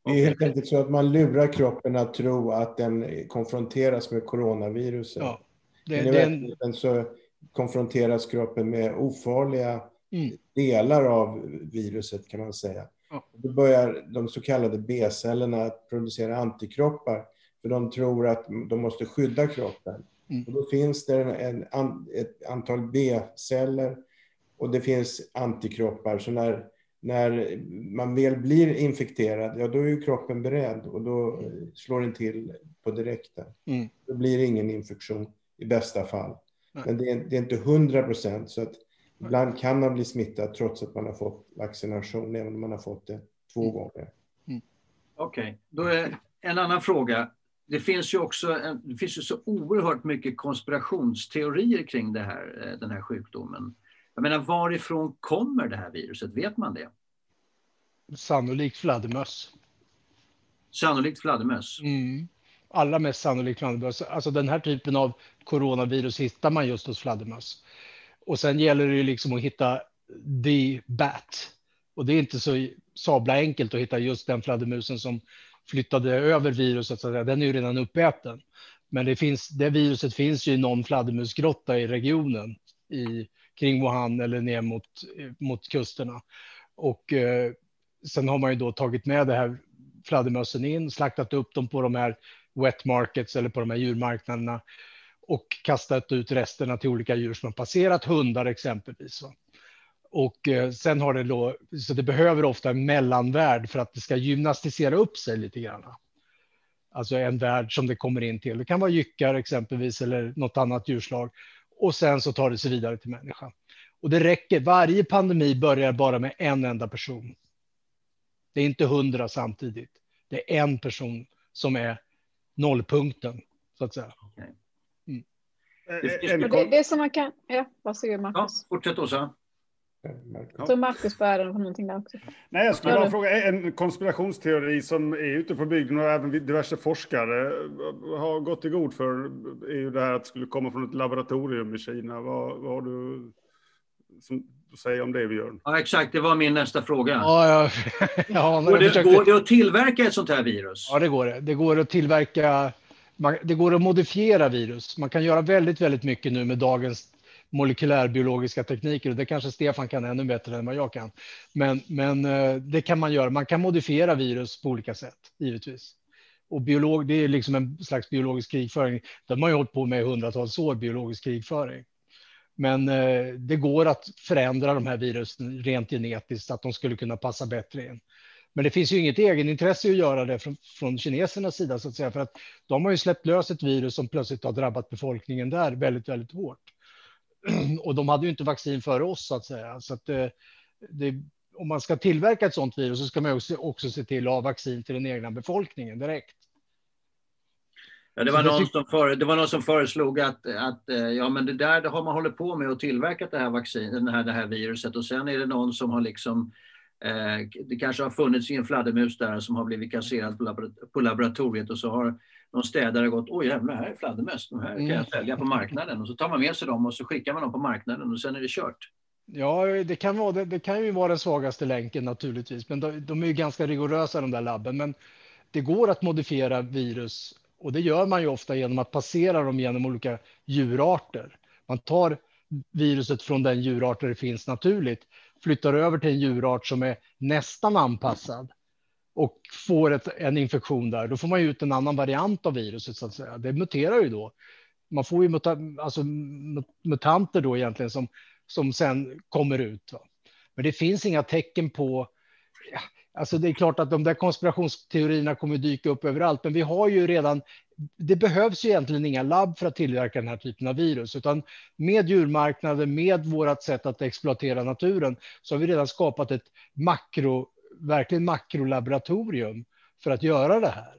Det är helt enkelt så att man lurar kroppen att tro att den konfronteras med coronaviruset. Ja, det, Men i den... så konfronteras kroppen med ofarliga mm. delar av viruset kan man säga. Då börjar de så kallade B-cellerna att producera antikroppar, för de tror att de måste skydda kroppen. Mm. Och då finns det en, en, ett antal B-celler och det finns antikroppar. Så när, när man väl blir infekterad, ja då är ju kroppen beredd och då slår den till på direkten. Mm. Då blir det ingen infektion i bästa fall. Nej. Men det är, det är inte hundra procent. Så att Ibland kan man bli smittad trots att man har fått vaccination, även om man har fått det två mm. gånger. Mm. Okej, okay. då är en annan fråga. Det finns ju också det finns ju så oerhört mycket konspirationsteorier kring det här, eh, den här sjukdomen. Jag menar, varifrån kommer det här viruset? Vet man det? Sannolikt fladdermöss. Sannolikt fladdermöss? Mm. Allra mest sannolikt fladdermöss. Alltså den här typen av coronavirus hittar man just hos fladdermöss. Och sen gäller det ju liksom att hitta the bat. Och det är inte så sabla enkelt att hitta just den fladdermusen som flyttade över viruset. Så Den är ju redan uppäten. Men det, finns, det viruset finns ju i någon fladdermusgrotta i regionen i, kring Wuhan eller ner mot, mot kusterna. Och eh, sen har man ju då tagit med det här fladdermössen in, slaktat upp dem på de här wet markets eller på de här djurmarknaderna och kastat ut resterna till olika djur som har passerat, hundar exempelvis. Och eh, sen har det då, så det behöver ofta en mellanvärld för att det ska gymnastisera upp sig lite grann. Alltså en värld som det kommer in till. Det kan vara jyckar exempelvis eller något annat djurslag. Och sen så tar det sig vidare till människan. Och det räcker. Varje pandemi börjar bara med en enda person. Det är inte hundra samtidigt. Det är en person som är nollpunkten, så att säga. Mm. Det, det, som man kan... Ja, varsågod Marcus. Ja, fortsätt Åsa. Jag tror Marcus började på någonting där också. Nej, jag skulle bara fråga, en konspirationsteori som är ute på bygden och även diverse forskare har gått i god för är ju det här att det skulle komma från ett laboratorium i Kina. Vad, vad har du som säger om det, Björn? Ja, exakt, det var min nästa fråga. Ja, ja, (laughs) ja, går, det, försökte... går det att tillverka ett sånt här virus? Ja, det går det. Det går att tillverka, det går att modifiera virus. Man kan göra väldigt, väldigt mycket nu med dagens molekylärbiologiska tekniker och det kanske Stefan kan ännu bättre än vad jag kan. Men, men eh, det kan man göra. Man kan modifiera virus på olika sätt, givetvis. Och biolog, det är liksom en slags biologisk krigföring. Det har man ju hållit på med i hundratals år, biologisk krigföring. Men eh, det går att förändra de här virusen rent genetiskt så att de skulle kunna passa bättre in. Men det finns ju inget egenintresse att göra det från, från kinesernas sida så att säga, för att de har ju släppt lös ett virus som plötsligt har drabbat befolkningen där väldigt, väldigt hårt. (clears throat) och de hade ju inte vaccin före oss så att säga. Så att det, eh, det, om man ska tillverka ett sådant virus så ska man också, också se till att ha vaccin till den egna befolkningen direkt. Ja, det, var någon som för, det var någon som föreslog att, att eh, ja, men det där det har man hållit på med och tillverkat det här, vaccin, det här, det här viruset och sen är det någon som har liksom det kanske har funnits en fladdermus där som har blivit kasserad på, laboratoriet och så har någon städare gått, oj jävlar, här är fladdermöss, de här kan jag mm. sälja på marknaden. Och så tar man med sig dem och så skickar man dem på marknaden och sen är det kört. Ja, det kan, vara, det, det kan ju vara den svagaste länken naturligtvis, men de, de är ju ganska rigorösa de där labben. Men det går att modifiera virus och det gör man ju ofta genom att passera dem genom olika djurarter. Man tar viruset från den djurart där det finns naturligt, flyttar över till en djurart som är nästan anpassad och får ett, en infektion där, då får man ju ut en annan variant av viruset så att säga. Det muterar ju då. Man får ju muta, alltså, mutanter då egentligen som, som sen kommer ut. Va? Men det finns inga tecken på Alltså det är klart att de där konspirationsteorierna kommer dyka upp överallt, men vi har ju redan. Det behövs ju egentligen inga labb för att tillverka den här typen av virus, utan med djurmarknaden, med vårt sätt att exploatera naturen, så har vi redan skapat ett makro verkligen makrolaboratorium för att göra det här.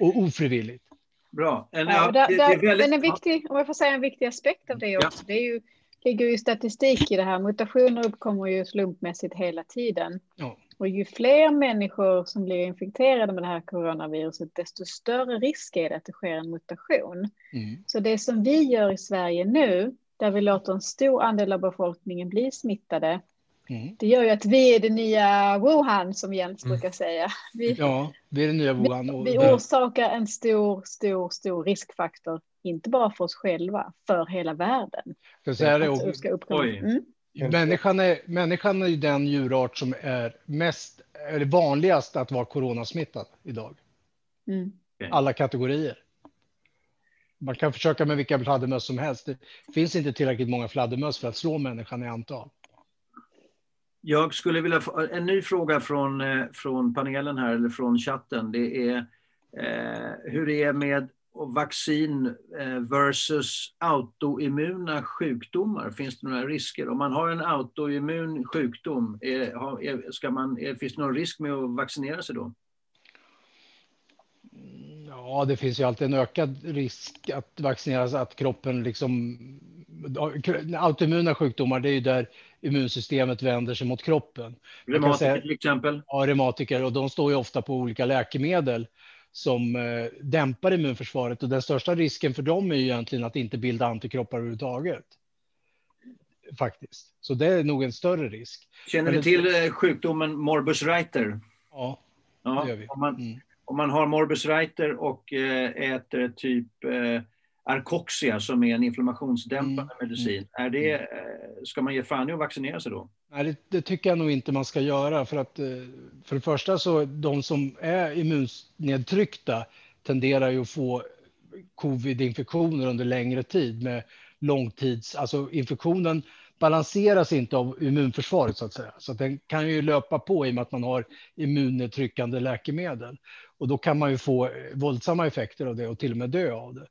Och ofrivilligt. Bra. En, ja, där, det, det väldigt... Men en viktig, om jag får säga en viktig aspekt av det också, ja. det är ju, ligger ju statistik i det här. Mutationer uppkommer ju slumpmässigt hela tiden. Ja. Och ju fler människor som blir infekterade med det här coronaviruset, desto större risk är det att det sker en mutation. Mm. Så det som vi gör i Sverige nu, där vi låter en stor andel av befolkningen bli smittade, Mm. Det gör ju att vi är det nya Wuhan som Jens mm. brukar säga. Vi, ja, vi är det nya Wuhan. Vi, vi orsakar en stor, stor, stor riskfaktor, inte bara för oss själva, för hela världen. För säga det, och, mm. Människan, är, människan är ju den djurart som är mest, eller vanligast att vara coronasmittad idag. Mm. Alla kategorier. Man kan försöka med vilka fladdermöss som helst. Det finns inte tillräckligt många fladdermöss för att slå människan i antal. Jag skulle vilja få en ny fråga från, eh, från panelen här, eller från chatten. Det är eh, hur det är med vaccin eh, versus autoimmuna sjukdomar. Finns det några risker? Om man har en autoimmun sjukdom, är, ska man, är, finns det någon risk med att vaccinera sig då? Ja, det finns ju alltid en ökad risk att vaccinera sig, att kroppen liksom... Autoimmuna sjukdomar, det är ju där immunsystemet vänder sig mot kroppen. Reumatiker till exempel? Ja, reumatiker och de står ju ofta på olika läkemedel som eh, dämpar immunförsvaret och den största risken för dem är ju egentligen att inte bilda antikroppar överhuvudtaget. Faktiskt, så det är nog en större risk. Känner ni till eh, sjukdomen morbus Reiter? Ja, ja, det gör vi. Om man, mm. om man har morbus Reiter och eh, äter typ Arcoxia som är en inflammationsdämpande mm. medicin. Är det, mm. eh, ska man ge fan i att vaccinera sig då? Nej, det, det, tycker jag nog inte man ska göra. För att eh, för det första så de som är immunnedtryckta tenderar ju att få covid-infektioner under längre tid med långtids, alltså infektionen balanseras inte av immunförsvaret så att säga. Så att den kan ju löpa på i och med att man har immunnedtryckande läkemedel. Och då kan man ju få våldsamma effekter av det och till och med dö av det.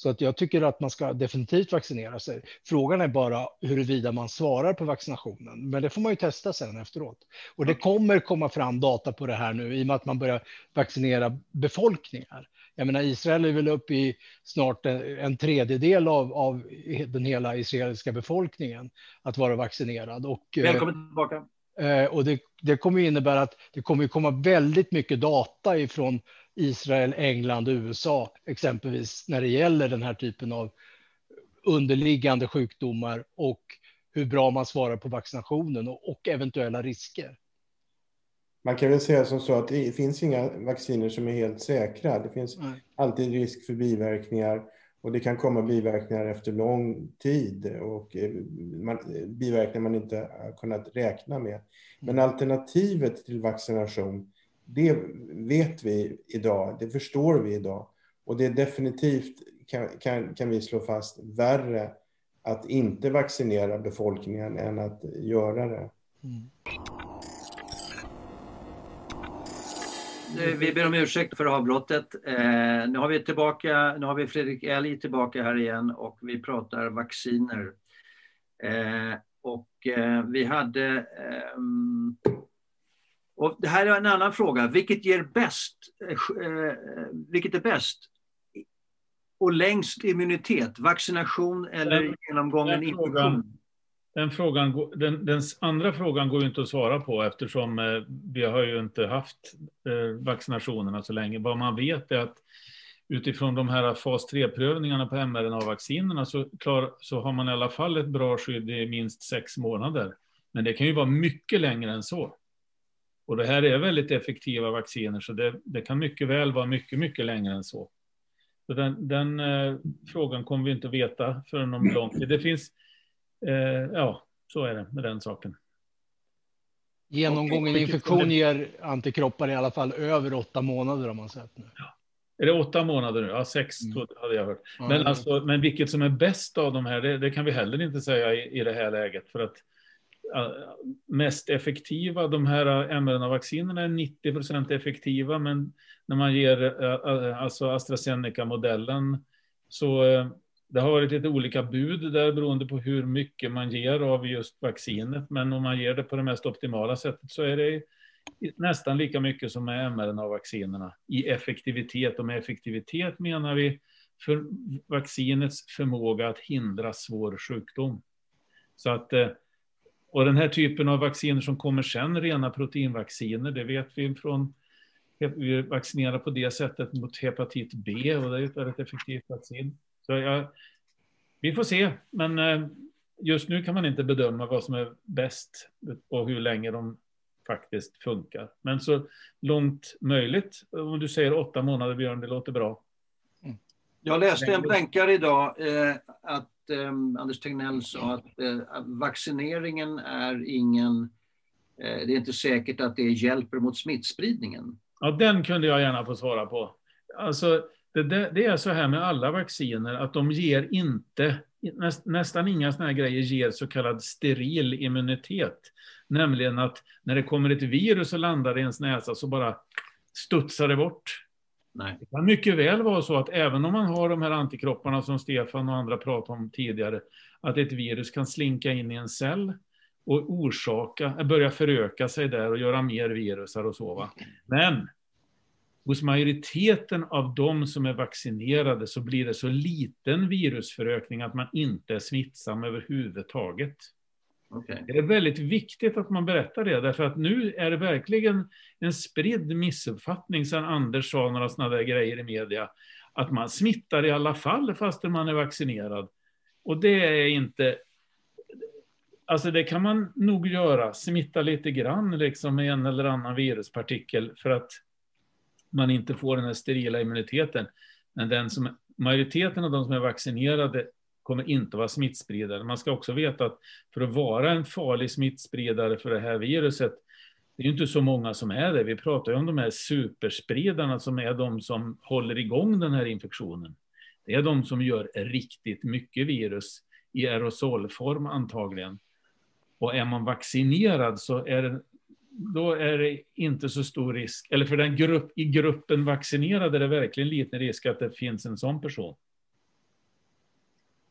Så att jag tycker att man ska definitivt vaccinera sig. Frågan är bara huruvida man svarar på vaccinationen. Men det får man ju testa sen efteråt. Och det kommer komma fram data på det här nu i och med att man börjar vaccinera befolkningar. Jag menar, Israel är väl uppe i snart en tredjedel av, av den hela israeliska befolkningen att vara vaccinerad. Och, eh, Välkommen tillbaka. Eh, och det, det kommer innebära att det kommer komma väldigt mycket data ifrån Israel, England och USA, exempelvis när det gäller den här typen av underliggande sjukdomar och hur bra man svarar på vaccinationen och, och eventuella risker. Man kan väl säga som så att det finns inga vacciner som är helt säkra. Det finns Nej. alltid risk för biverkningar och det kan komma biverkningar efter lång tid och eh, man, biverkningar man inte har kunnat räkna med. Men mm. alternativet till vaccination det vet vi idag, det förstår vi idag. Och det är definitivt, kan, kan, kan vi slå fast, värre att inte vaccinera befolkningen än att göra det. Mm. Vi ber om ursäkt för avbrottet. Eh, nu har vi tillbaka, nu har vi Fredrik Elg tillbaka här igen och vi pratar vacciner. Eh, och eh, vi hade ehm, och det här är en annan fråga. Vilket ger bäst, eh, vilket är bäst och längst immunitet? Vaccination eller den, genomgången infektion? Den, frågan, den, den, andra frågan går ju inte att svara på eftersom eh, vi har ju inte haft eh, vaccinationerna så länge. Vad man vet är att utifrån de här fas 3-prövningarna på mRNA-vaccinerna så, så har man i alla fall ett bra skydd i minst sex månader. Men det kan ju vara mycket längre än så. Och det här är väldigt effektiva vacciner, så det, det kan mycket väl vara mycket, mycket längre än så. så den, den eh, frågan kommer vi inte att veta förrän om lång tid. Det finns, eh, ja, så är det med den saken. Genomgången infektion ger antikroppar i alla fall över åtta månader har man sett nu. Ja. Är det åtta månader nu? Ja, sex mm. hade jag hört. Men, alltså, men vilket som är bäst av de här, det, det kan vi heller inte säga i, i det här läget. För att Eh, mest effektiva. De här mRNA-vaccinerna är 90 procent effektiva, men när man ger eh, eh, alltså AstraZeneca-modellen så det har varit lite olika bud där beroende på hur mycket man ger av just vaccinet. Men om man ger det på det mest optimala sättet så är det nästan lika mycket som med mRNA-vaccinerna i effektivitet. Och med effektivitet menar vi för vaccinets förmåga att hindra svår sjukdom. Så att och den här typen av vacciner som kommer sen, rena proteinvacciner, det vet vi från vi vaccinerar på det sättet mot hepatit B och det är ett väldigt effektivt vaccin. Så jag, vi får se, men eh, just nu kan man inte bedöma vad som är bäst och hur länge de faktiskt funkar. Men så långt möjligt, om du säger åtta månader Björn, det låter bra. Jag läste en blänkare idag eh, att eh, Anders Tegnell sa att eh, vaccineringen är ingen... Eh, det är inte säkert att det hjälper mot smittspridningen. Ja, den kunde jag gärna få svara på. Alltså, det, det, är så här med alla vacciner att de ger inte, näst, nästan inga sådana här grejer ger så kallad steril immunitet. Nämligen att när det kommer ett virus och landar i ens näsa så bara studsar det bort. Nej. Det kan mycket väl vara så att även om man har de här antikropparna som Stefan och andra pratade om tidigare, att ett virus kan slinka in i en cell och orsaka, börja föröka sig där och göra mer virusar och så. Va? Men hos majoriteten av de som är vaccinerade så blir det så liten virusförökning att man inte är smittsam överhuvudtaget. Okay. Det är väldigt viktigt att man berättar det, därför att nu är det verkligen en spridd missuppfattning sedan Anders sa några sådana där grejer i media, att man smittar i alla fall fastän man är vaccinerad. Och det är inte... Alltså det kan man nog göra, smitta lite grann liksom med en eller annan viruspartikel för att man inte får den här sterila immuniteten. Men den som, majoriteten av de som är vaccinerade kommer inte vara smittspridare. Man ska också veta att för att vara en farlig smittspridare för det här viruset, det är ju inte så många som är det. Vi pratar ju om de här superspridarna som är de som håller igång den här infektionen. Det är de som gör riktigt mycket virus i aerosolform antagligen. Och är man vaccinerad så är det, då är det inte så stor risk, eller för den grupp, i gruppen vaccinerade är det verkligen liten risk att det finns en sån person.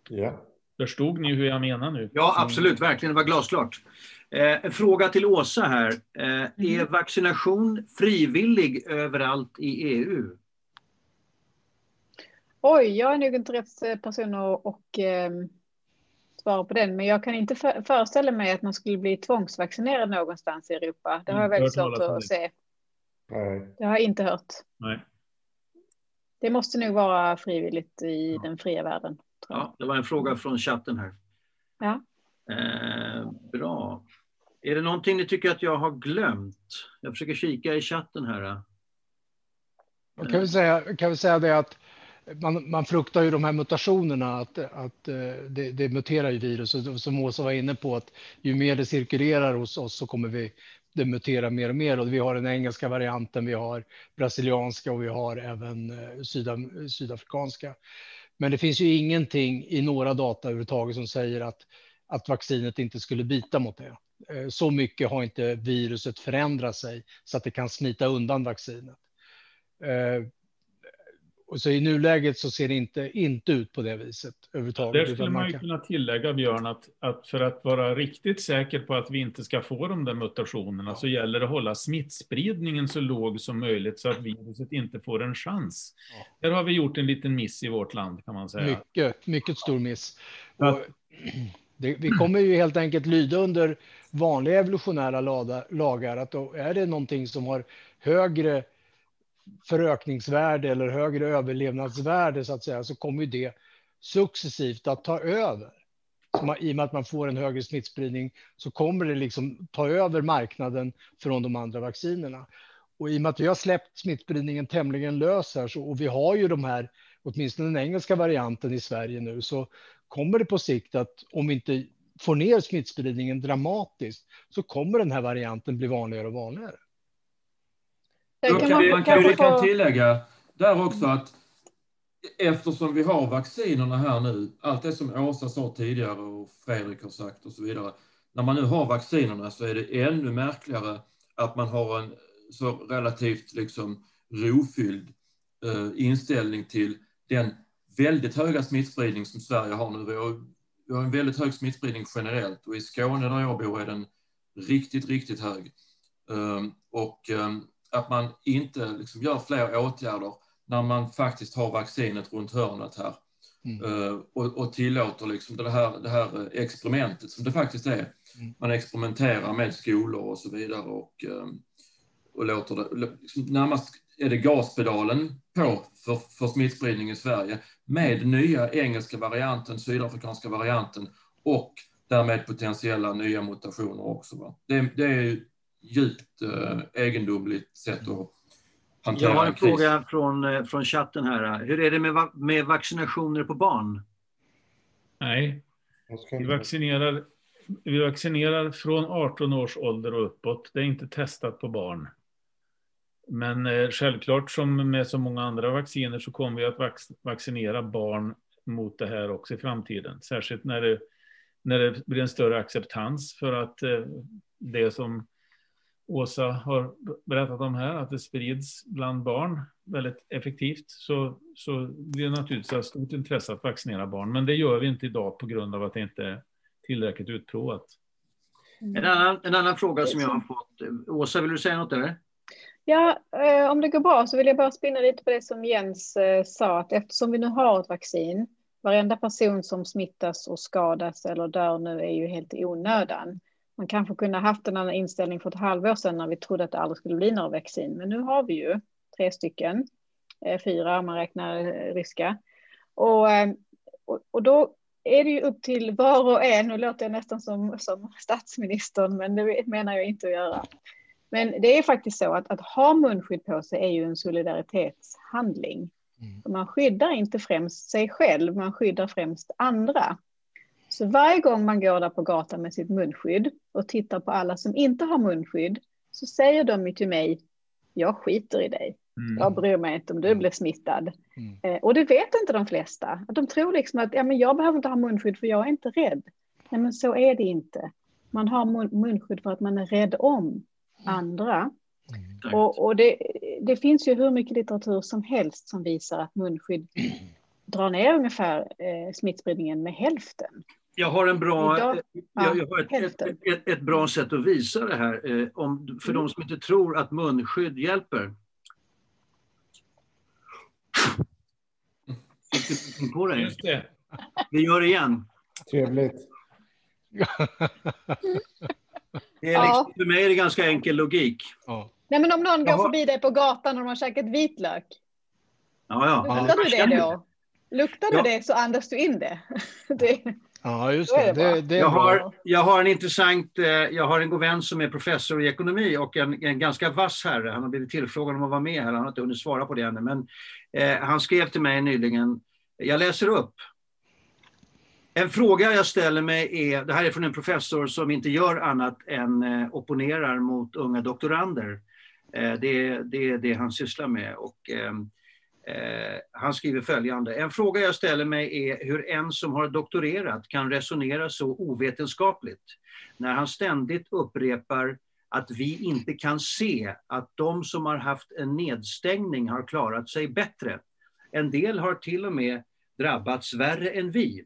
Ja. Förstod ni hur jag menar nu? Ja, absolut, verkligen, det var glasklart. Eh, en fråga till Åsa här. Eh, är vaccination frivillig överallt i EU? Oj, jag är nog inte rätt person att och, eh, svara på den, men jag kan inte för, föreställa mig att man skulle bli tvångsvaccinerad någonstans i Europa. Det har jag Inte väldigt hört svårt att se. Nej. Det har jag inte hört. Nej. Det måste nog vara frivilligt i den fria världen. Jag. Ja, det var en fråga från chatten här. Ja. Eh, bra. Är det någonting ni tycker att jag har glömt? Jag försöker kika i chatten här. Man kan väl säga, kan väl säga det att man, man fruktar ju de här mutationerna, att, att eh, det, det muterar ju virus. Och som Åsa var inne på, att ju mer det cirkulerar hos oss så kommer vi det mutera mer och mer. Och vi har den engelska varianten, vi har brasilianska och vi har även eh, syda, sydafrikanska. Men det finns ju ingenting i några data överhuvudtaget som säger att, att vaccinet inte skulle bita mot det. Eh, så mycket har inte viruset förändrat sig så att det kan smita undan vaccinet. Eh, så i nuläget så ser det inte, inte ut på det viset överhuvudtaget. Där skulle man kan- kunna tillägga, Björn, att, att för att vara riktigt säker på att vi inte ska få de där mutationerna så gäller det att hålla smittspridningen så låg som möjligt så att viruset inte får en chans. Där har vi gjort en liten miss i vårt land kan man säga. Mycket, mycket stor miss. Ja. Och det, vi kommer ju helt enkelt lyda under vanliga evolutionära lagar. Att då är det någonting som har högre förökningsvärde eller högre överlevnadsvärde så att säga, så kommer ju det successivt att ta över. Så man, I och med att man får en högre smittspridning så kommer det liksom ta över marknaden från de andra vaccinerna. Och i och med att vi har släppt smittspridningen tämligen lös här så, och vi har ju de här, åtminstone den engelska varianten i Sverige nu, så kommer det på sikt att om vi inte får ner smittspridningen dramatiskt så kommer den här varianten bli vanligare och vanligare. Kan kan man kanske kan få- tillägga där också att eftersom vi har vaccinerna här nu, allt det som Åsa sa tidigare och Fredrik har sagt och så vidare. När man nu har vaccinerna så är det ännu märkligare att man har en så relativt liksom rofylld eh, inställning till den väldigt höga smittspridning som Sverige har nu. Vi har, vi har en väldigt hög smittspridning generellt och i Skåne där jag bor är den riktigt, riktigt hög. Um, och um, att man inte liksom gör fler åtgärder när man faktiskt har vaccinet runt hörnet här. Mm. Uh, och, och tillåter liksom det, här, det här eh, experimentet som det faktiskt är. Mm. Man experimenterar med skolor och så vidare och, um, och låter det, liksom närmast är det gaspedalen på för, för smittspridning i Sverige med nya engelska varianten, sydafrikanska varianten och därmed potentiella nya mutationer också. Va? Det, det är ju djupt eh, egendomligt sätt att hantera Jag har en kris. fråga från, eh, från chatten här. Hur är det med, med vaccinationer på barn? Nej, vi vaccinerar, vi vaccinerar från 18 års ålder och uppåt. Det är inte testat på barn. Men eh, självklart som med så många andra vacciner så kommer vi att vac- vaccinera barn mot det här också i framtiden. Särskilt när det, när det blir en större acceptans för att eh, det som Åsa har berättat om här, att det sprids bland barn väldigt effektivt, så, så blir det naturligtvis av stort intresse att vaccinera barn. Men det gör vi inte idag på grund av att det inte är tillräckligt utprovat. En annan, en annan fråga som jag har fått. Åsa, vill du säga något där? Ja, eh, om det går bra så vill jag bara spinna lite på det som Jens eh, sa, att eftersom vi nu har ett vaccin, varenda person som smittas och skadas eller dör nu är ju helt i onödan. Man kanske kunde ha haft en annan inställning för ett halvår sedan när vi trodde att det aldrig skulle bli några vaccin, men nu har vi ju tre stycken, eh, fyra om man räknar eh, ryska. Och, eh, och, och då är det ju upp till var och en, nu låter jag nästan som, som statsministern, men det menar jag inte att göra. Men det är faktiskt så att, att ha munskydd på sig är ju en solidaritetshandling. Mm. Man skyddar inte främst sig själv, man skyddar främst andra. Så varje gång man går där på gatan med sitt munskydd och tittar på alla som inte har munskydd så säger de ju till mig, jag skiter i dig. Mm. Jag bryr mig inte om du blir smittad. Mm. Eh, och det vet inte de flesta. De tror liksom att ja, men jag behöver inte ha munskydd för jag är inte rädd. Nej, men så är det inte. Man har munskydd för att man är rädd om andra. Mm. Och, och det, det, finns ju hur mycket litteratur som helst som visar att munskydd (clears throat) drar ner ungefär eh, smittspridningen med hälften. Jag har, en bra, Idag, jag, jag har ett, ett, ett, ett, bra sätt att visa det här. Eh, om, för mm. de som inte tror att munskydd hjälper. Fick på dig? Just det. Vi gör det igen. Trevligt. Det är liksom, För mig är det ganska enkel logik. Ja. Nej, men om någon går förbi dig på gatan och de har käkat vitlök. Ja, ja. Luktar du det då? Luktar du ja. det så andas du in det. (laughs) det. Ja, just det. det, det jag, har, jag har en intressant, eh, jag har en god vän som är professor i ekonomi och en, en ganska vass herre. Han har blivit tillfrågad om att vara med här, han har inte hunnit svara på det ännu. Men eh, han skrev till mig nyligen, jag läser upp. En fråga jag ställer mig är, det här är från en professor som inte gör annat än eh, opponerar mot unga doktorander. Eh, det, det är det han sysslar med. Och, eh, Eh, Eh, han skriver följande. En fråga jag ställer mig är hur en som har doktorerat kan resonera så ovetenskapligt när han ständigt upprepar att vi inte kan se att de som har haft en nedstängning har klarat sig bättre. En del har till och med drabbats värre än vi.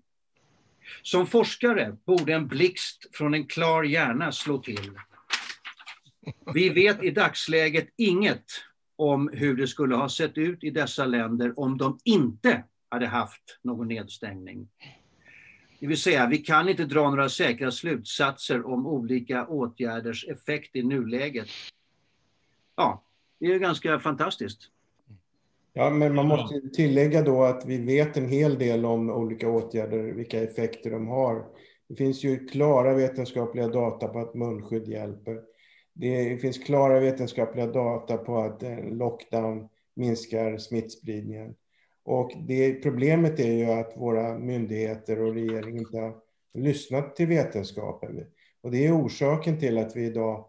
Som forskare borde en blixt från en klar hjärna slå till. Vi vet i dagsläget inget om hur det skulle ha sett ut i dessa länder om de inte hade haft någon nedstängning. Det vill säga, vi kan inte dra några säkra slutsatser om olika åtgärders effekt i nuläget. Ja, det är ganska fantastiskt. Ja, men man måste tillägga då att vi vet en hel del om olika åtgärder, vilka effekter de har. Det finns ju klara vetenskapliga data på att munskydd hjälper. Det finns klara vetenskapliga data på att eh, lockdown minskar smittspridningen. Och det, problemet är ju att våra myndigheter och regering inte har lyssnat till vetenskapen. Och det är orsaken till att vi idag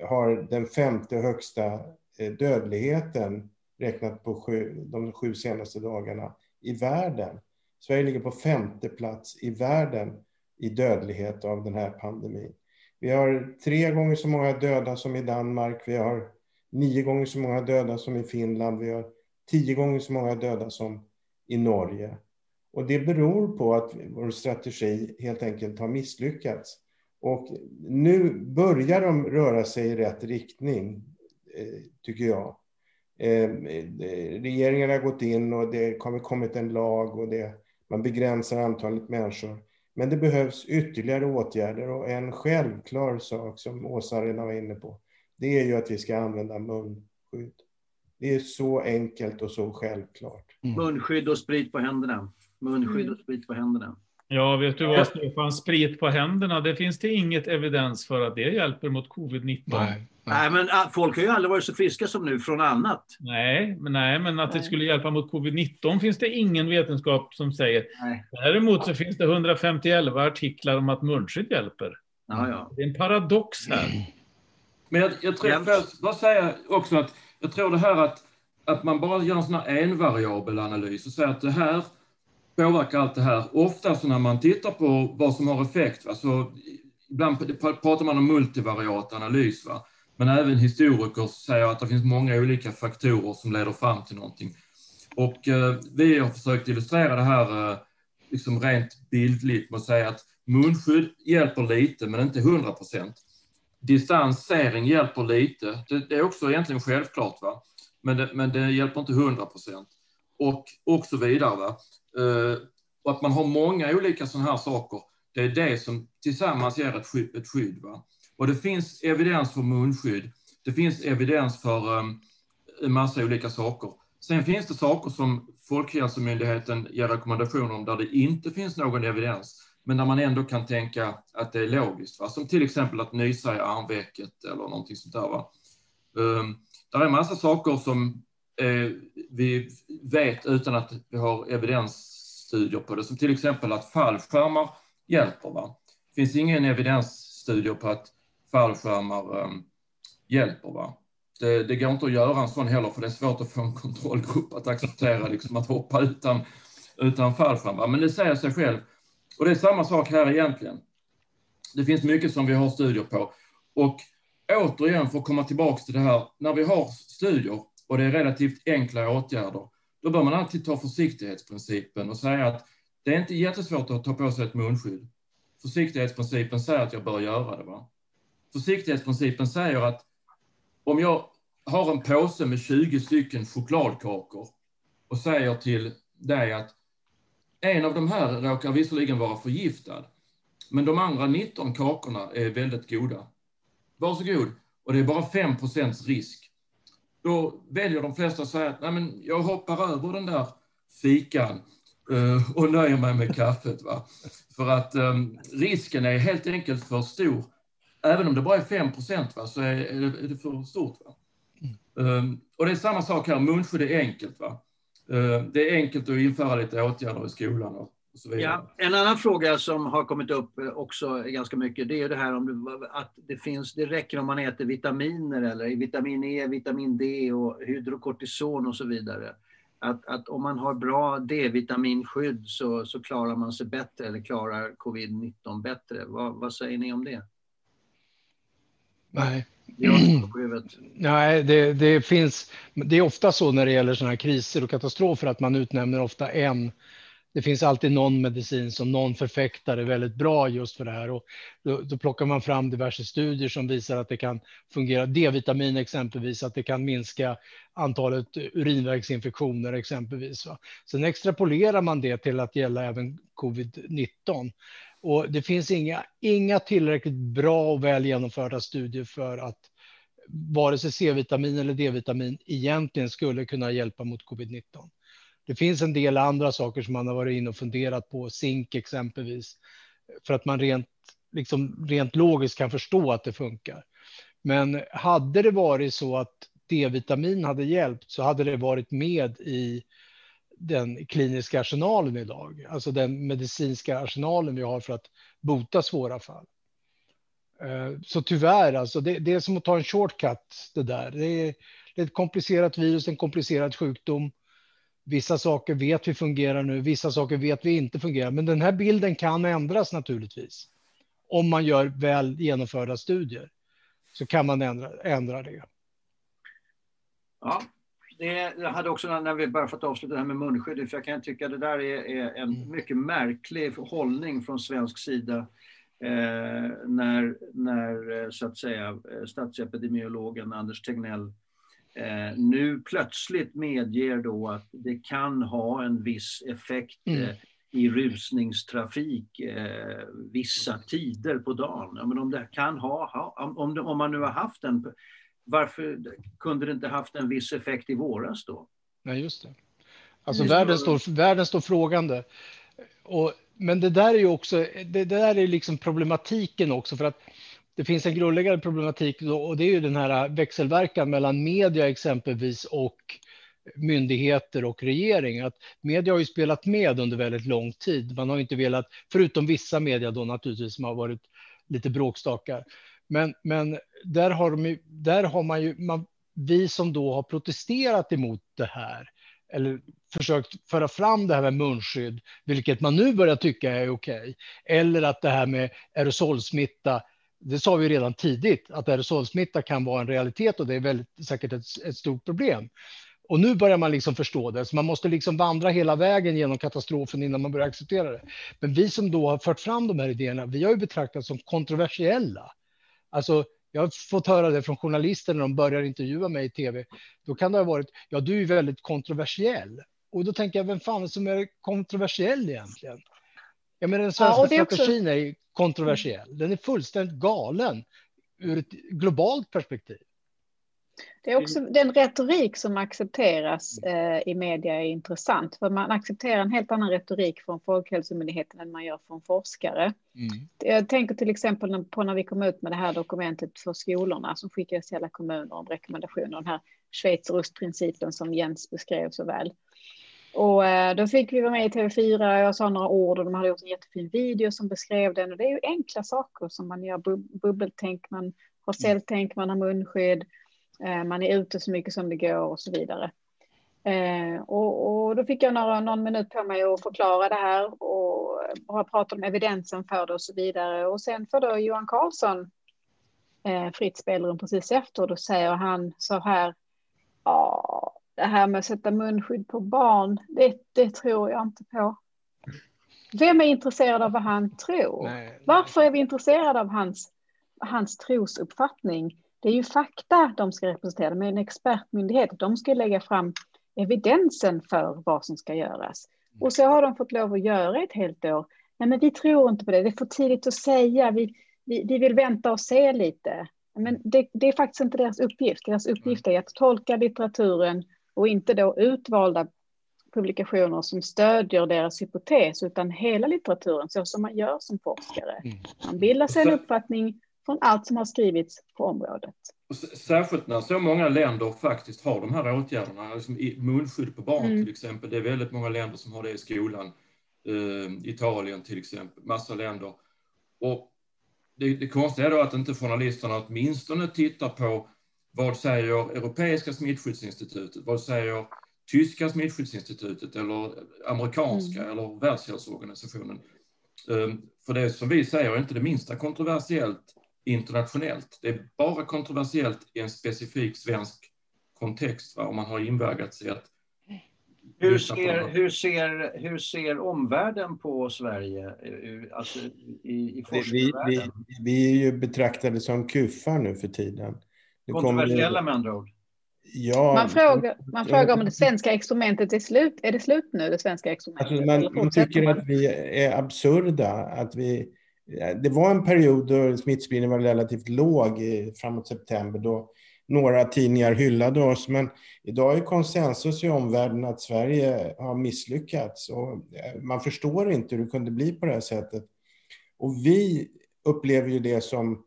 har den femte högsta eh, dödligheten räknat på sju, de sju senaste dagarna i världen. Sverige ligger på femte plats i världen i dödlighet av den här pandemin. Vi har tre gånger så många döda som i Danmark. Vi har nio gånger så många döda som i Finland. Vi har tio gånger så många döda som i Norge. Och det beror på att vår strategi helt enkelt har misslyckats. Och nu börjar de röra sig i rätt riktning, eh, tycker jag. Eh, Regeringen har gått in och det har kommit en lag och det, man begränsar antalet människor. Men det behövs ytterligare åtgärder och en självklar sak som Åsa redan var inne på, det är ju att vi ska använda munskydd. Det är så enkelt och så självklart. Mm. Munskydd och sprit på händerna. Munskydd och sprit på händerna. Ja, vet du vad Stefan, sprit på händerna, det finns det inget evidens för att det hjälper mot covid-19. Nej. Nej, men ah, folk har ju aldrig varit så friska som nu från annat. Nej, men, nej, men att det skulle hjälpa mot covid-19 finns det ingen vetenskap som säger. Nej. Däremot så finns det 151 artiklar om att munskydd hjälper. Ja, ja. Det är en paradox här. Men jag, jag tror, får jag bara säga också att jag tror det här att, att man bara gör en sån här envariabel analys och säger att det här påverkar allt det här. Ofta så när man tittar på vad som har effekt, va, så ibland pratar man om multivariat analys. Va? Men även historiker säger att det finns många olika faktorer som leder fram till någonting. Och eh, vi har försökt illustrera det här eh, liksom rent bildligt med att säga att munskydd hjälper lite, men inte 100 procent. Distansering hjälper lite. Det, det, är också egentligen självklart, va? Men, det, men det hjälper inte 100 procent. Och, och så vidare. Va? Eh, och att man har många olika sådana här saker, det är det som tillsammans ger ett skydd. Ett skydd va? Och det finns evidens för munskydd. Det finns evidens för um, en massa olika saker. Sen finns det saker som Folkhälsomyndigheten ger rekommendationer om där det inte finns någon evidens, men där man ändå kan tänka att det är logiskt. Va? Som till exempel att nysa i armvecket eller någonting sånt där. Va? Um, där är en massa saker som Eh, vi vet utan att vi har evidensstudier på det, som till exempel att fallskärmar hjälper. Va? Det finns ingen evidensstudier på att fallskärmar um, hjälper. Va? det, det, går inte att göra en sån heller, för det är svårt att få en kontrollgrupp att acceptera liksom, att hoppa utan, utan fallskärm. Men det säger sig själv. Och det är samma sak här egentligen. Det finns mycket som vi har studier på. Och återigen, för att komma tillbaka till det här, när vi har studier och det är relativt enkla åtgärder, då bör man alltid ta försiktighetsprincipen och säga att det är inte jättesvårt att ta på sig ett munskydd. Försiktighetsprincipen säger att jag bör göra det. Va? Försiktighetsprincipen säger att om jag har en påse med 20 stycken chokladkakor och säger till dig att en av de här råkar visserligen vara förgiftad, men de andra 19 kakorna är väldigt goda. Varsågod. Och det är bara 5% risk. Då väljer de flesta att säga att Nej, men jag hoppar över den där fikan eh, och nöjer mig med kaffet. Va? För att um, risken är helt enkelt för stor. Även om det bara är 5 va, så är, är, det, är, det, för stort. Va? Mm. Um, och det är samma sak här, munskydd är enkelt. Va? Uh, det är enkelt att införa lite åtgärder i skolan. Och, Ja, en annan fråga som har kommit upp eh, också ganska mycket, det är det här om att det finns, det räcker om man äter vitaminer eller vitamin E, vitamin D och hydrokortison och så vidare. Att, att om man har bra D-vitaminskydd så, så klarar man sig bättre eller klarar covid-19 bättre. Vad, vad säger ni om det? Nej. (clears throat) Nej, det, det, finns. Det är ofta så när det gäller sådana här kriser och katastrofer att man utnämner ofta en det finns alltid någon medicin som någon förfäktar är väldigt bra just för det här. Och då, då plockar man fram diverse studier som visar att det kan fungera. D-vitamin exempelvis, att det kan minska antalet urinvägsinfektioner exempelvis. Va? Sen extrapolerar man det till att gälla även covid-19. Och det finns inga, inga tillräckligt bra och väl genomförda studier för att vare sig C-vitamin eller D-vitamin egentligen skulle kunna hjälpa mot covid-19. Det finns en del andra saker som man har varit inne och funderat på, zink exempelvis, för att man rent, liksom, rent logiskt kan förstå att det funkar. Men hade det varit så att D-vitamin hade hjälpt så hade det varit med i den kliniska arsenalen idag, alltså den medicinska arsenalen vi har för att bota svåra fall. Eh, så tyvärr, alltså, det, det är som att ta en shortcut det där. Det är, det är ett komplicerat virus, en komplicerad sjukdom Vissa saker vet vi fungerar nu, vissa saker vet vi inte fungerar. Men den här bilden kan ändras naturligtvis. Om man gör väl genomförda studier så kan man ändra, ändra det. Ja, det, jag hade också när vi bara fått avsluta det här med munskydd, för jag kan tycka det där är, är en mm. mycket märklig hållning från svensk sida. Eh, när, när eh, så att säga eh, statsepidemiologen Anders Tegnell eh, nu plötsligt medger då att det kan ha en viss effekt mm. eh, i rusningstrafik eh, vissa tider på dagen. Ja, men om det kan ha, ha om, om man nu har haft en, varför kunde det inte haft en viss effekt i våras då? Nej, just det. Alltså det världen, står, världen står frågande. Och, men det där är ju också, det, det där är liksom problematiken också för att det finns en grundläggande problematik och det är ju den här växelverkan mellan media exempelvis och myndigheter och regering. Att media har ju spelat med under väldigt lång tid. Man har inte velat, förutom vissa media då naturligtvis som har varit lite bråkstakar. Men, men där, har de, där har man ju, man, vi som då har protesterat emot det här, eller försökt föra fram det här med munskydd, vilket man nu börjar tycka är okej, eller att det här med aerosolsmitta det sa vi redan tidigt, att aerosolsmitta kan vara en realitet och det är väldigt säkert ett, ett stort problem. Och nu börjar man liksom förstå det, så man måste liksom vandra hela vägen genom katastrofen innan man börjar acceptera det. Men vi som då har fört fram de här idéerna, vi har ju betraktats som kontroversiella. Alltså, jag har fått höra det från journalister när de börjar intervjua mig i tv. Då kan det ha varit, ja, du är väldigt kontroversiell. Och då tänker jag, vem fan är som är kontroversiell egentligen? Ja, men den svenska ja, strategin är kontroversiell. Den är fullständigt galen ur ett globalt perspektiv. Det är också den retorik som accepteras eh, i media är intressant. För man accepterar en helt annan retorik från Folkhälsomyndigheten än man gör från forskare. Mm. Jag tänker till exempel på när vi kom ut med det här dokumentet för skolorna som skickades till alla kommuner om rekommendationer. Den här schweizerostprincipen som Jens beskrev så väl. Och eh, då fick vi vara med i TV4, jag sa några ord och de hade gjort en jättefin video som beskrev den. Och det är ju enkla saker som man gör, bubbeltänk, man har mm. celltänk, man har munskydd. Eh, man är ute så mycket som det går och så vidare. Eh, och, och, då fick jag några, någon minut på mig att förklara det här och bara prata om evidensen för det och så vidare. Och sen får då Johan Karlsson fritt spelrum precis efter och då säger han så här. Ja, det här med att sätta munskydd på barn, det, det tror jag inte på. Vem är intresserad av vad han tror? Nej. Varför är vi intresserade av hans, hans trosuppfattning? Det är ju fakta de ska representera, med en expertmyndighet. De ska lägga fram evidensen för vad som ska göras. Och så har de fått lov att göra ett helt år. Nej, men vi tror inte på det. Det är för tidigt att säga. Vi, vi, vi vill vänta och se lite. Men det, det, är faktiskt inte deras uppgift. Deras uppgift är att tolka litteraturen och inte då utvalda publikationer som stödjer deras hypotes, utan hela litteraturen, så som man gör som forskare. Mm. Man bildar sig en uppfattning från allt som har skrivits på området. Särskilt när så många länder faktiskt har de här åtgärderna, liksom munskydd på barn mm. till exempel. Det är väldigt många länder som har det i skolan. Uh, Italien till exempel, massa länder. Och det, det konstiga är då att inte journalisterna åtminstone tittar på vad säger Europeiska smittskyddsinstitutet, vad säger tyska smittskyddsinstitutet eller amerikanska mm. eller Världshälsoorganisationen. Um, för det som vi säger är inte det minsta kontroversiellt internationellt. Det är bara kontroversiellt i en specifik svensk kontext, va? om man har invägats i att hur ser, hur, ser, hur ser omvärlden på Sverige, alltså i, i forskarvärlden? Vi, vi, vi, är ju betraktade som kufar nu för tiden. Kontroversiella med andra ord? Ja, man, frågar, man frågar om det svenska experimentet är slut. Är det slut nu, det svenska experimentet? Alltså man, man tycker att vi är absurda. Att vi, det var en period då smittspridningen var relativt låg framåt september då några tidningar hyllade oss. Men idag är konsensus i omvärlden att Sverige har misslyckats. Och eh, man förstår inte hur det kunde bli på det här sättet. Och vi upplever ju det som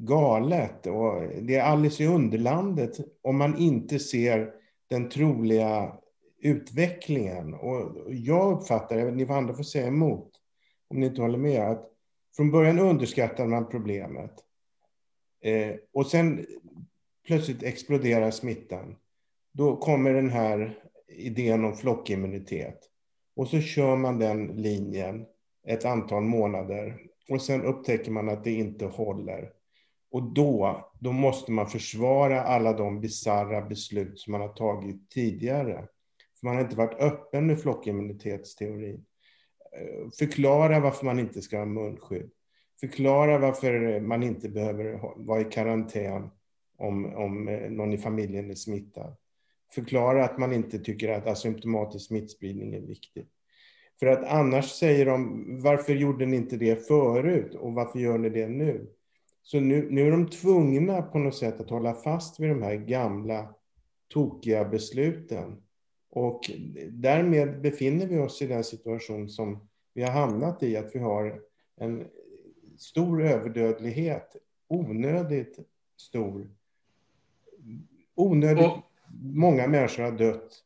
galet. Och det är Alice i Underlandet om man inte ser den troliga utvecklingen. Och jag uppfattar, ni andra får säga emot om ni inte håller med, att från början underskattade man problemet. Eh, och sen plötsligt exploderar smittan. Då kommer den här idén om flockimmunitet. Och så kör man den linjen ett antal månader. Och sen upptäcker man att det inte håller. Och då, då måste man försvara alla de bizarra beslut som man har tagit tidigare. För man har inte varit öppen med flockimmunitetsteorin. Eh, förklara varför man inte ska ha munskydd. Förklara varför man inte behöver vara i karantän om, om eh, någon i familjen är smittad. Förklara att man inte tycker att asymptomatisk smittspridning är viktigt. För att annars säger de, varför gjorde ni inte det förut och varför gör ni det nu? Så nu, nu är de tvungna på något sätt att hålla fast vid de här gamla tokiga besluten. Och därmed befinner vi oss i den situation som vi har hamnat i, att vi har en stor överdödlighet, onödigt stor. Onödigt och, många människor har dött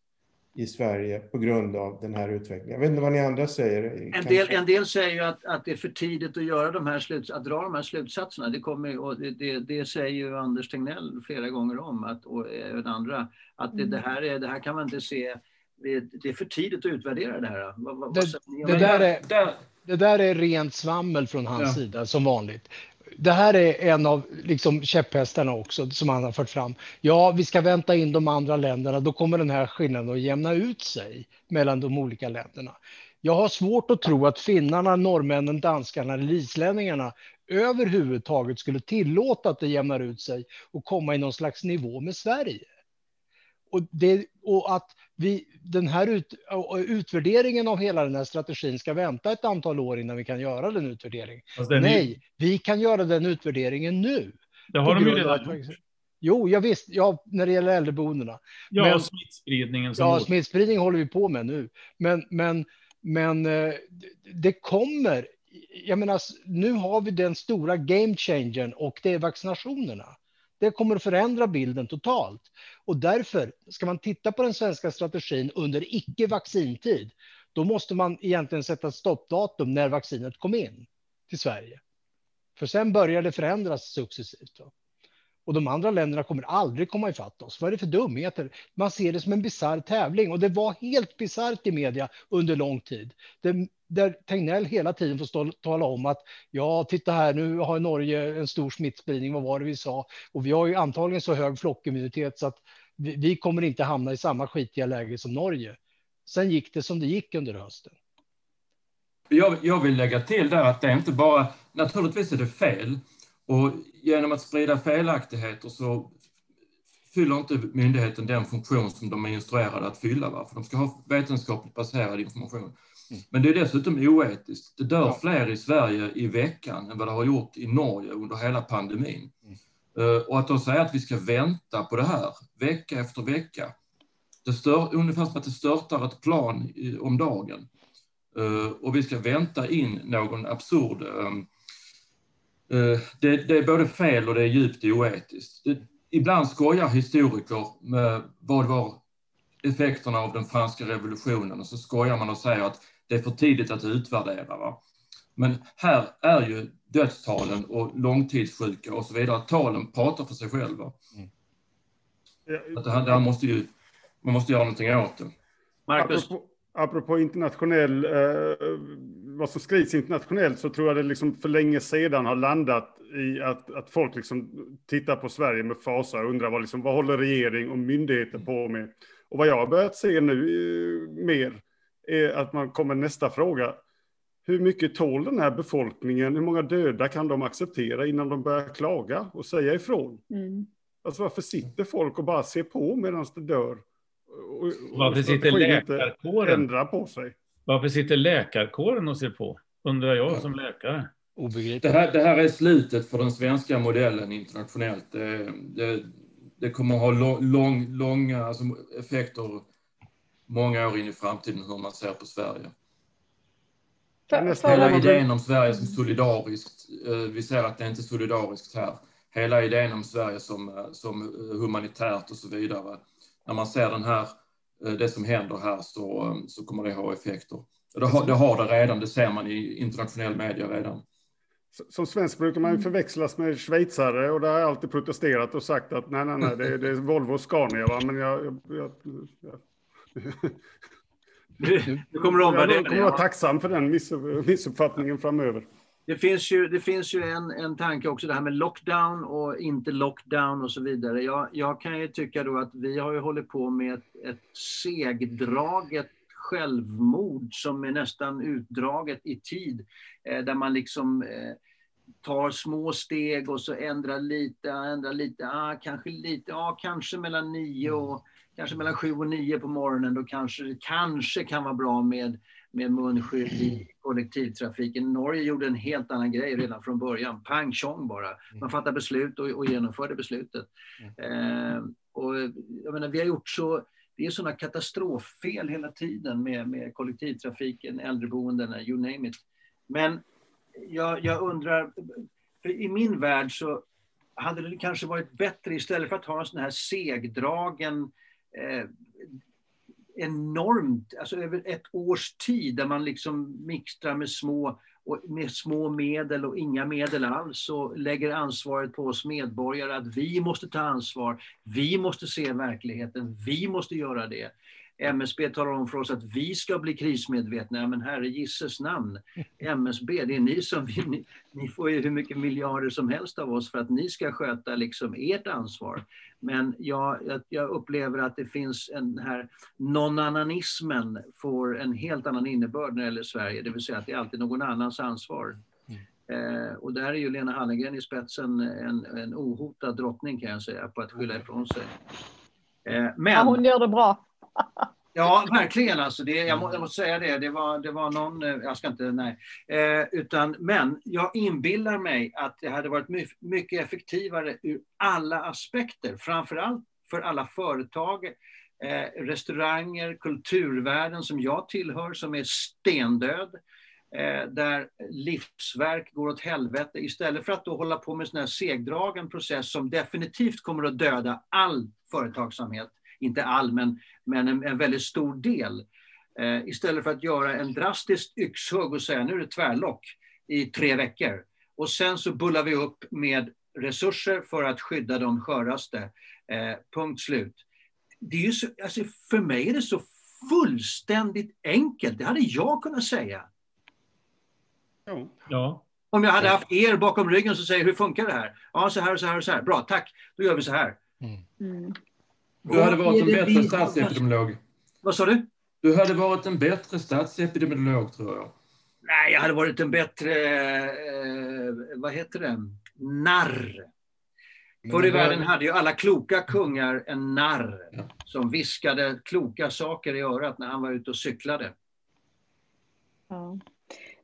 i Sverige på grund av den här utvecklingen. Jag vet inte vad ni andra säger. En del, en del säger ju att, att det är för tidigt att, göra de här sluts, att dra de här slutsatserna. Det, kommer, och det, det, det säger ju Anders Tegnell flera gånger om, att, och även andra, att det, det, här är, det här kan man inte se det är för tidigt att utvärdera det här. Vad, vad, det, det, där är, det där är rent svammel från hans ja. sida, som vanligt det här är en av liksom, käpphästarna också som han har fört fram. Ja, vi ska vänta in de andra länderna, då kommer den här skillnaden att jämna ut sig mellan de olika länderna. Jag har svårt att tro att finnarna, norrmännen, danskarna eller islänningarna överhuvudtaget skulle tillåta att det jämnar ut sig och komma i någon slags nivå med Sverige. Och, det, och att vi, den här ut, utvärderingen av hela den här strategin ska vänta ett antal år innan vi kan göra den utvärderingen. Den Nej, är... vi kan göra den utvärderingen nu. Det har de ju redan gjort. Jo, jag visst, ja, när det gäller äldreboendena. Ja, men, smittspridningen. ja, smittspridning håller vi på med nu. Men, men, men eh, det kommer. Jag menar, nu har vi den stora game changern och det är vaccinationerna. Det kommer att förändra bilden totalt. Och därför ska man titta på den svenska strategin under icke-vaccintid, då måste man egentligen sätta stoppdatum när vaccinet kom in till Sverige. För sen börjar det förändras successivt. och de andra länderna kommer aldrig komma ifatt oss. Vad är det för dumheter? Man ser det som en bisarr tävling och det var helt bisarrt i media under lång tid. Det, där Tegnell hela tiden får stå, tala om att ja, titta här, nu har Norge en stor smittspridning. Vad var det vi sa? Och vi har ju antagligen så hög flockimmunitet så att vi, vi kommer inte hamna i samma skitiga läge som Norge. Sen gick det som det gick under hösten. Jag, jag vill lägga till där att det är inte bara, naturligtvis är det fel och genom att sprida felaktigheter så fyller inte myndigheten den funktion som de är instruerade att fylla. Va? För de ska ha vetenskapligt baserad information. Mm. Men det är dessutom oetiskt. Det dör ja. fler i Sverige i veckan än vad det har gjort i Norge under hela pandemin. Mm. Uh, och att då säga att vi ska vänta på det här vecka efter vecka. Det stör, ungefär som att det störtar ett plan i, om dagen. Uh, och vi ska vänta in någon absurd um, Eh, det, det, är både fel och det är djupt oetiskt. Det, ibland skojar historiker med vad var effekterna av den franska revolutionen och så skojar man och säger att det är för tidigt att utvärdera. Va? Men här är ju dödstalen och långtidssjuka och så vidare, talen pratar för sig själva. Mm. Att det här, det här måste ju, man måste göra någonting åt det. Marcus? Apropå, apropå internationell, eh, vad som skrivs internationellt så tror jag det liksom för länge sedan har landat i att, att folk liksom tittar på Sverige med fasa och undrar vad, liksom, vad håller regering och myndigheter på med. Och vad jag har börjat se nu eh, mer är att man kommer nästa fråga. Hur mycket tål den här befolkningen? Hur många döda kan de acceptera innan de börjar klaga och säga ifrån? Mm. Alltså varför sitter folk och bara ser på medan det dör? Och, varför sitter läkarkåren? Ändra på sig. Varför sitter läkarkåren och ser på? Undrar jag som läkare. Det här, det här är slutet för den svenska modellen internationellt. Det, det, det kommer att ha lång, långa alltså effekter många år in i framtiden hur man ser på Sverige. Hela idén om Sverige som solidariskt, eh, vi ser att det inte är solidariskt här. Hela idén om Sverige som, eh, som humanitärt och så vidare. När man ser den här Eh, det som händer här så, så kommer det ha effekter. Det har, det har det redan, det ser man i internationell media redan. Som svensk brukar man ju förväxlas med schweizare och där har jag alltid protesterat och sagt att nej, nej, nej, det är, det är Volvo och Scania. Va? Men jag, jag, jag, jag du kommer att omvärdera Jag kommer att vara tacksam för den missuppfattningen framöver. Det finns ju, det fins ju en, en tanke också, det här med lockdown och inte lockdown och så vidare. Jag, jag kan ju tycka då att vi har ju hållit på med ett, ett segdraget självmord som är nästan utdraget i tid. Eh, där man liksom eh, tar små steg och så ändrar lite, ändrar lite, ah, kanske lite, ah, kanske mellan nio och kanske mellan sju och nio på morgonen. Då kanske kanske kan vara bra med med munskydd i kollektivtrafiken. Norge gjorde en helt annan grej redan från början. Pang tjong bara. Man fattade beslut och, och genomförde beslutet. Eh, och jag menar, vi har gjort så det är sådana katastroffel hela tiden med, med kollektivtrafiken, äldreboenden, you name it. Men jag, jag undrar, i min värld så hade det kanske varit bättre istället för att ha en sån här segdragen eh, enormt, alltså över ett års tid där man liksom mixtrar med små, med små medel och inga medel alls och lägger ansvaret på oss medborgare att vi måste ta ansvar, vi måste se verkligheten, vi måste göra det. MSB talar om för oss att vi ska bli krismedvetna. Ja, men herre gisses namn, MSB, det är ni som vill, ni, ni, får ju hur mycket miljarder som helst av oss för att ni ska sköta liksom ert ansvar. Men jag, jag upplever att det finns en här non-ananismen får en helt annan innebörd när det gäller Sverige, det vill säga att det är alltid någon annans ansvar. Eh, och där är ju Lena Hallengren i spetsen en, en ohotad drottning kan jag säga, på att skylla ifrån sig. Eh, men... Ja, hon gör det bra. Ja, verkligen. Alltså det, jag, må, jag måste säga det. Det var, det var någon... Eh, jag ska inte... Nej. Eh, utan, men jag inbillar mig att det hade varit my, mycket effektivare ur alla aspekter. Framförallt för alla företag, eh, restauranger, kulturvärden som jag tillhör, som är stendöd. Eh, där livsverk går åt helvete. Istället för att då hålla på med en segdragen process som definitivt kommer att döda all företagsamhet inte all, men, men en, en väldigt stor del. Eh, istället för att göra en drastisk yxhugg och säga nu är det tvärlock i tre veckor. Och sen så bullar vi upp med resurser för att skydda de sköraste. Eh, punkt slut. Det är ju så, alltså för mig är det så fullständigt enkelt. Det hade jag kunnat säga. Ja. Om jag hade haft er bakom ryggen som säger hur funkar det här? Ja, så här och så här och så här. Bra, tack. Då gör vi så här. Mm. Du hade varit en bättre statsepidemiolog. Vad sa du? Du hade varit en bättre statsepidemiolog, tror jag. Nej, jag hade varit en bättre, eh, vad heter det, narr. Förr i världen hade ju alla kloka kungar en narr Ja. som viskade kloka saker i örat när han var ute och cyklade. Ja.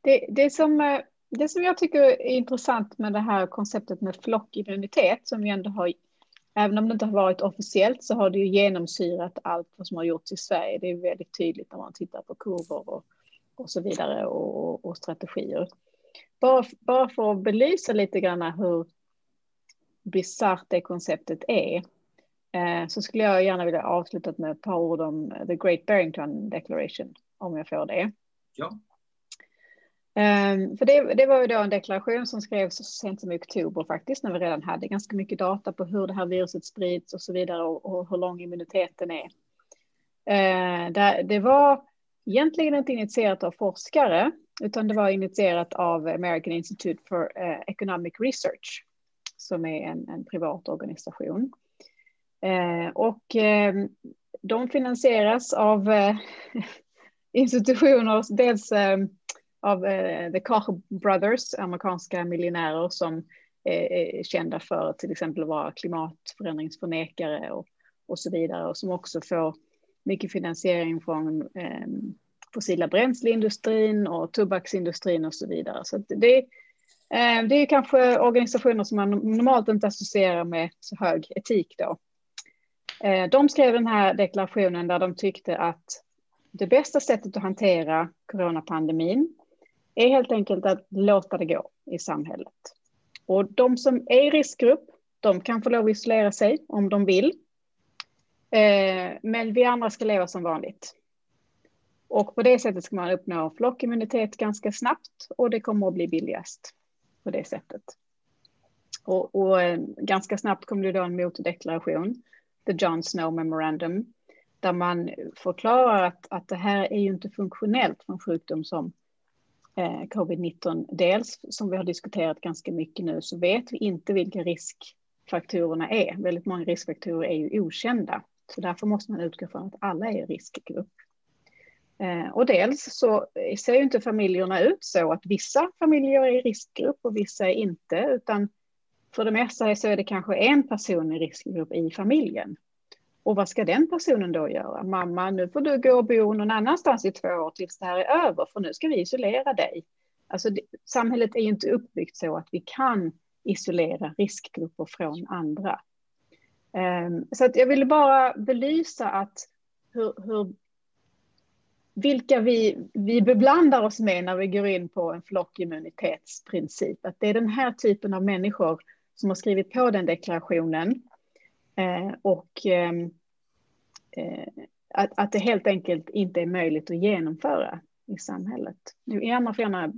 Det, det, som, eh, det som jag tycker är intressant med det här konceptet med flockimmunitet som vi ändå har, även om det inte har varit officiellt så har det ju genomsyrat allt vad som har gjorts i Sverige. Det är väldigt tydligt när man tittar på kurvor och, och så vidare och, och strategier. Bara, bara för att belysa lite grann hur bisarrt det konceptet är eh, så skulle jag gärna vilja avsluta med ett par ord om The Great Barrington Declaration, om jag får det. Ja. Ehm, för det, det var ju då en deklaration som skrevs så sent som i oktober faktiskt, när vi redan hade ganska mycket data på hur det här viruset sprids och så vidare och, och hur lång immuniteten är. Ehm, det, det var egentligen inte initierat av forskare, utan det var initierat av American Institute for eh, Economic Research, som är en, en privat organisation. Ehm, och de finansieras av eh, (laughs) institutioner, dels av eh, The Koch Brothers, amerikanska miljonärer som är, är kända för till exempel att vara klimatförändringsförnekare och, och så vidare och som också får mycket finansiering från eh, fossila bränsleindustrin och tobaksindustrin och så vidare. Så det, eh, det är kanske organisationer som man normalt inte associerar med så hög etik då. Eh, de skrev den här deklarationen där de tyckte att det bästa sättet att hantera coronapandemin är helt enkelt att låta det gå i samhället. Och de som är i riskgrupp, de kan få lov att isolera sig om de vill. Eh, men vi andra ska leva som vanligt. Och på det sättet ska man uppnå flockimmunitet ganska snabbt och det kommer att bli billigast på det sättet. Och, och eh, ganska snabbt kommer det då en motdeklaration, the John Snow Memorandum, där man förklarar att, att det här är ju inte funktionellt för en sjukdom som Eh, covid-19. Dels som vi har diskuterat ganska mycket nu så vet vi inte vilka riskfaktorerna är. Väldigt många riskfaktorer är ju okända. Så därför måste man utgå från att alla är i riskgrupp. Eh, och dels så ser ju inte familjerna ut så att vissa familjer är i riskgrupp och vissa är inte, utan för det mesta så är det kanske en person i riskgrupp i familjen. Och vad ska den personen då göra? Mamma, nu får du gå och bo någon annanstans i två år tills det här är över, för nu ska vi isolera dig. Alltså, det, samhället är ju inte uppbyggt så att vi kan isolera riskgrupper från andra. Um, så att jag ville bara belysa att hur, hur, vilka vi, vi beblandar oss med när vi går in på en flockimmunitetsprincip. Att det är den här typen av människor som har skrivit på den deklarationen Eh, och ehm, att, att det helt enkelt inte är möjligt att genomföra i samhället. Nu Emma får gärna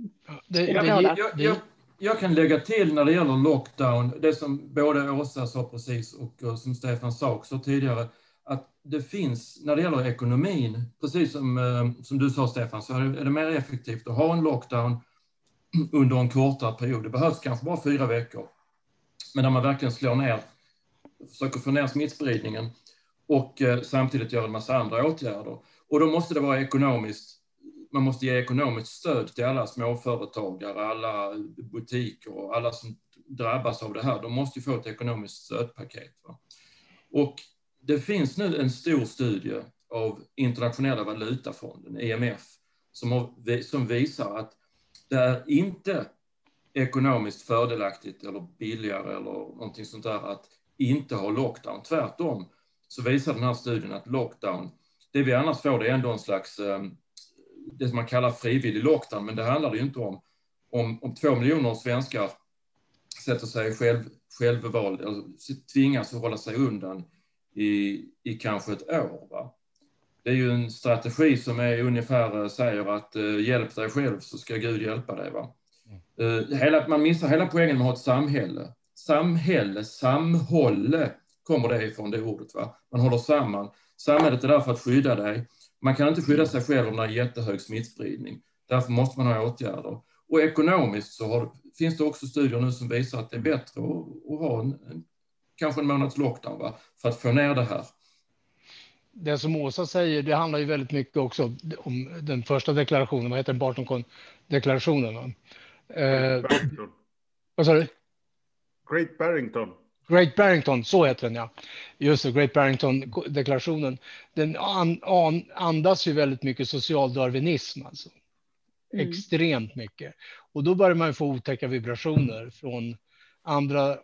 Jag, Ja, jag, jag, kan lägga till när det gäller lockdown, det som både Åsa sa precis och, och som Stefan sa också tidigare, att det finns, när det gäller ekonomin, precis som, eh, som du sa Stefan, så är det mer effektivt att ha en lockdown (clears throat) under en kortare period. Det behövs kanske bara fyra veckor. Men när man verkligen slår ner, försöker få ner smittspridningen och eh, samtidigt gör en massa andra åtgärder. Och då måste det vara ekonomiskt, man måste ge ekonomiskt stöd till alla småföretagare, alla butiker och alla som drabbas av det här. De måste ju få ett ekonomiskt stödpaket. Va? Och det finns nu en stor studie av Internationella valutafonden, IMF, som, har, som visar att det är inte ekonomiskt fördelaktigt eller billigare eller någonting sånt där att inte ha lockdown. Tvärtom så visar den här studien att lockdown, det vi annars får det är ändå en slags, det som man kallar frivillig lockdown, men det handlar ju inte om. Om, om två miljoner svenskar sätter sig själv, självvald, eller tvingas att hålla sig undan i, i kanske ett år. Va? Det är ju en strategi som är ungefär säger att uh, hjälp dig själv så ska Gud hjälpa dig. Va? Uh, hela, man missar hela poängen med att ha ett samhälle. samhälle, samhålle kommer det ifrån, det ordet. Va? Man håller samman. Samhället är där för att skydda dig. Man kan inte skydda sig själv om det är jättehög smittspridning. Därför måste man ha åtgärder. Och ekonomiskt så har, finns det också studier nu som visar att det är bättre att, att ha en, en, kanske en månads lockdown va? för att få ner det här. Det som Åsa säger, det handlar ju väldigt mycket också om den första deklarationen, vad heter den, Barton-deklarationen? Eh, vad sa du? Great Barrington. Great Barrington, så heter den ja. Just det, Great Barrington-deklarationen. Den an, an, andas ju väldigt mycket socialdarwinism alltså. Mm. Extremt mycket. Och då börjar man få otäcka vibrationer från andra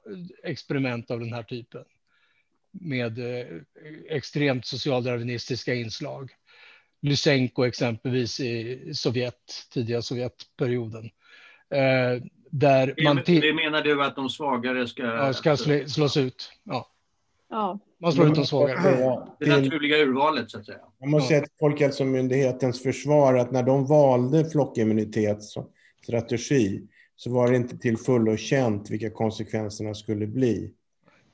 experiment av den här typen. Med eh, extremt socialdarwinistiska inslag. Lysenko exempelvis i Sovjet, tidiga Sovjetperioden. Eh, där det, man det menar du att de svagare ska... Ja, ska slås ut. Ja. ja. Man slår ut de svagare. Det naturliga urvalet, så att säga. Man måste säga till Folkhälsomyndighetens försvar att när de valde flockimmunitetsstrategi så var det inte till fullo känt vilka konsekvenserna skulle bli.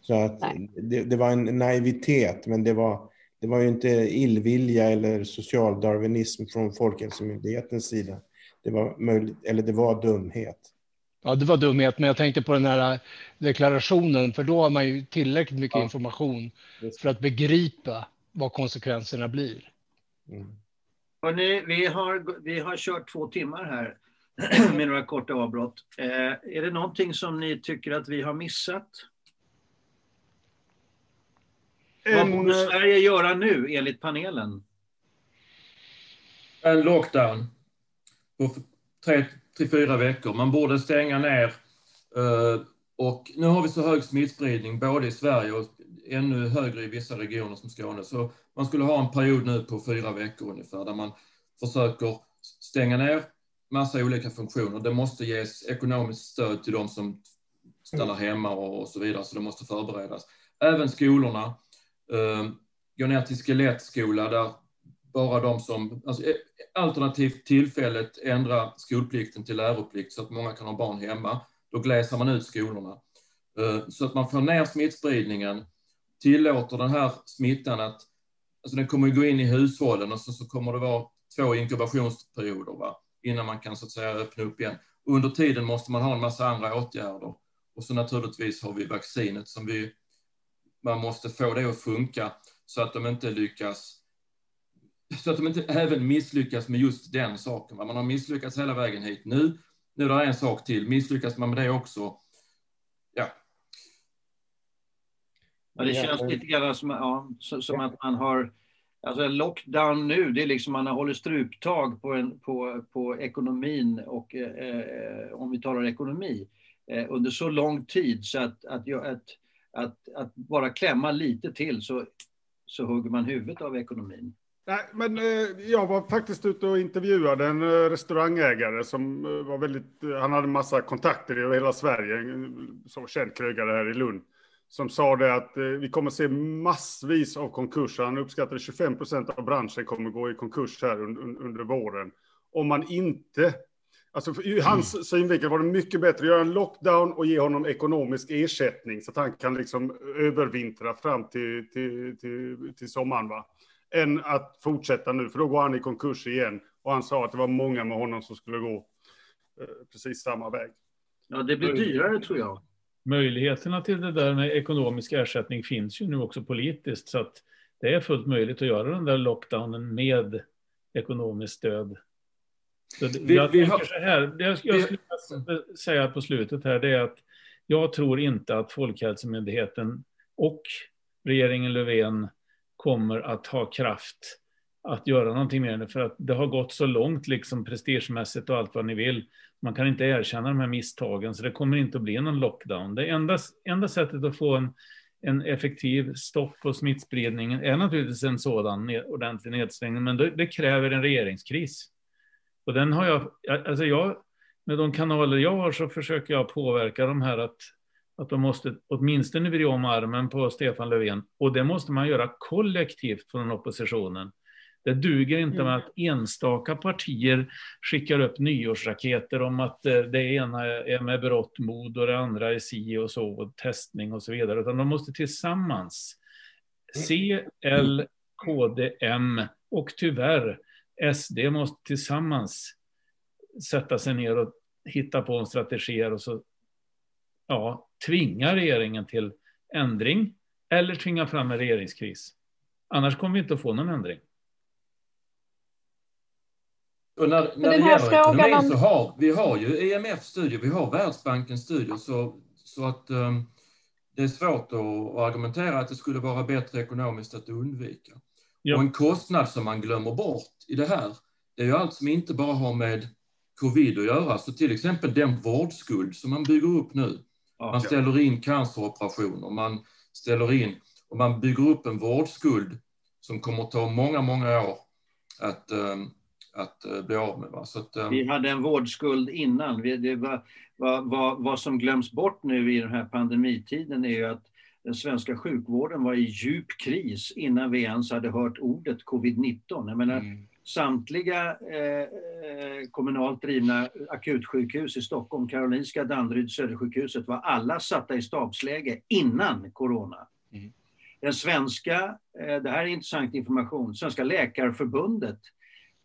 Så att det, det, var en naivitet, men det var, det var ju inte illvilja eller socialdarwinism från Folkhälsomyndighetens sida. Det var, möjligt, eller det var dumhet. Ja, det var dumhet, men jag tänkte på den här deklarationen, för då har man ju tillräckligt mycket ja. information för att begripa vad konsekvenserna blir. Mm. Hörrni, vi, har, vi har kört två timmar här (clears throat) med några korta avbrott. Eh, är det någonting som ni tycker att vi har missat? En... Vad borde Sverige göra nu, enligt panelen? En lockdown på tre till fyra veckor. Man borde stänga ner. Eh, och nu har vi så hög smittspridning både i Sverige och ännu högre i vissa regioner som Skåne. Så man skulle ha en period nu på fyra veckor ungefär där man försöker stänga ner massa olika funktioner. Det måste ges ekonomiskt stöd till de som stannar hemma och så vidare, så det måste förberedas. Även skolorna. Eh, gå ner till skelettskola där bara de som, alltså, eh, alternativt tillfället ändra skolplikten till läroplikt så att många kan ha barn hemma. Då gläser man ut skolorna. Eh, så att man får ner smittspridningen, tillåter den här smittan att, alltså den kommer att gå in i hushållen och så, så kommer det vara två inkubationsperioder va? innan man kan så att säga öppna upp igen. Under tiden måste man ha en massa andra åtgärder. Och så naturligtvis har vi vaccinet som vi, man måste få det att funka så att de inte lyckas så att de inte även misslyckas med just den saken. Man har misslyckats hela vägen hit. Nu, nu är det en sak till. Misslyckas man med det också, ja. ja det känns lite grann som, ja, som att man har Alltså en lockdown nu, det är liksom man har hållit struptag på, en, på, på ekonomin och eh, eh om vi talar ekonomi eh, under så lång tid så att, att, att, att, att bara klämma lite till så, så hugger man huvudet av ekonomin. Nej, men eh, jag var faktiskt ute och intervjuade en eh, restaurangägare som eh, var väldigt, han hade massa kontakter i hela Sverige, som känd krögare här i Lund, som sa det att vi kommer se massvis av konkurser. Han uppskattade 25 procent av branschen kommer gå i konkurs här under, under våren. Om man inte Alltså, I hans mm. synvinkel var det mycket bättre att göra en lockdown och ge honom ekonomisk ersättning så att han kan liksom övervintra fram till, till, till, till sommaren. Va? Än att fortsätta nu, för då går han i konkurs igen. Och han sa att det var många med honom som skulle gå eh, precis samma väg. Ja, det blir dyrare tror jag. Möjligheterna till det där med ekonomisk ersättning finns ju nu också politiskt, så att det är fullt möjligt att göra den där lockdownen med ekonomiskt stöd. Så vi, jag vi har, så här, det jag, jag skulle vi, säga på slutet här, det är att jag tror inte att Folkhälsomyndigheten och regeringen Löfven kommer att ha kraft att göra någonting med det. För att det har gått så långt liksom prestigemässigt och allt vad ni vill. Man kan inte erkänna de här misstagen, så det kommer inte att bli någon lockdown. Det enda, enda sättet att få en, en effektiv stopp på smittspridningen är naturligtvis en sådan ned, ordentlig nedstängning, men det, det, kräver en regeringskris. Och den har jag, alltså jag, med de kanaler jag har så försöker jag påverka de här att att de måste åtminstone vrida om armen på Stefan Löfven. Och det måste man göra kollektivt från oppositionen. Det duger inte med att enstaka partier skickar upp nyårsraketer om att eh, det ena är med berått mod och det andra är si och så, och testning och så vidare. Utan de måste tillsammans, C, L, KD, M och tyvärr SD måste tillsammans sätta sig ner och hitta på en strategi och så ja, tvinga regeringen till ändring eller tvinga fram en regeringskris. Annars kommer vi inte att få någon ändring. Och när, när det gäller ekonomin om... så har vi har ju EMF-studier, vi har Världsbankens studier, så, så att um, det är svårt att, att, argumentera att det skulle vara bättre ekonomiskt att undvika. Ja. Och en kostnad som man glömmer bort i det här, det är ju allt som inte bara har med covid att göra. Så till exempel den vårdskuld som man bygger upp nu. Man ställer in canceroperationer, man ställer in och man bygger upp en vårdskuld som kommer att ta många, många år att, um, att uh, bli av med. Att, um... Vi hade en vårdskuld innan. Det var, vad, vad, vad som glöms bort nu i den här pandemitiden är ju att den svenska sjukvården var i djup kris innan vi ens hade hört ordet covid-19. Jag menar, mm. Samtliga eh, eh, kommunalt drivna akutsjukhus i Stockholm, Karolinska, Danderyd, Södersjukhuset, var alla satta i stabsläge innan corona. Mm. Den svenska, eh, det här är intressant information, Svenska Läkarförbundet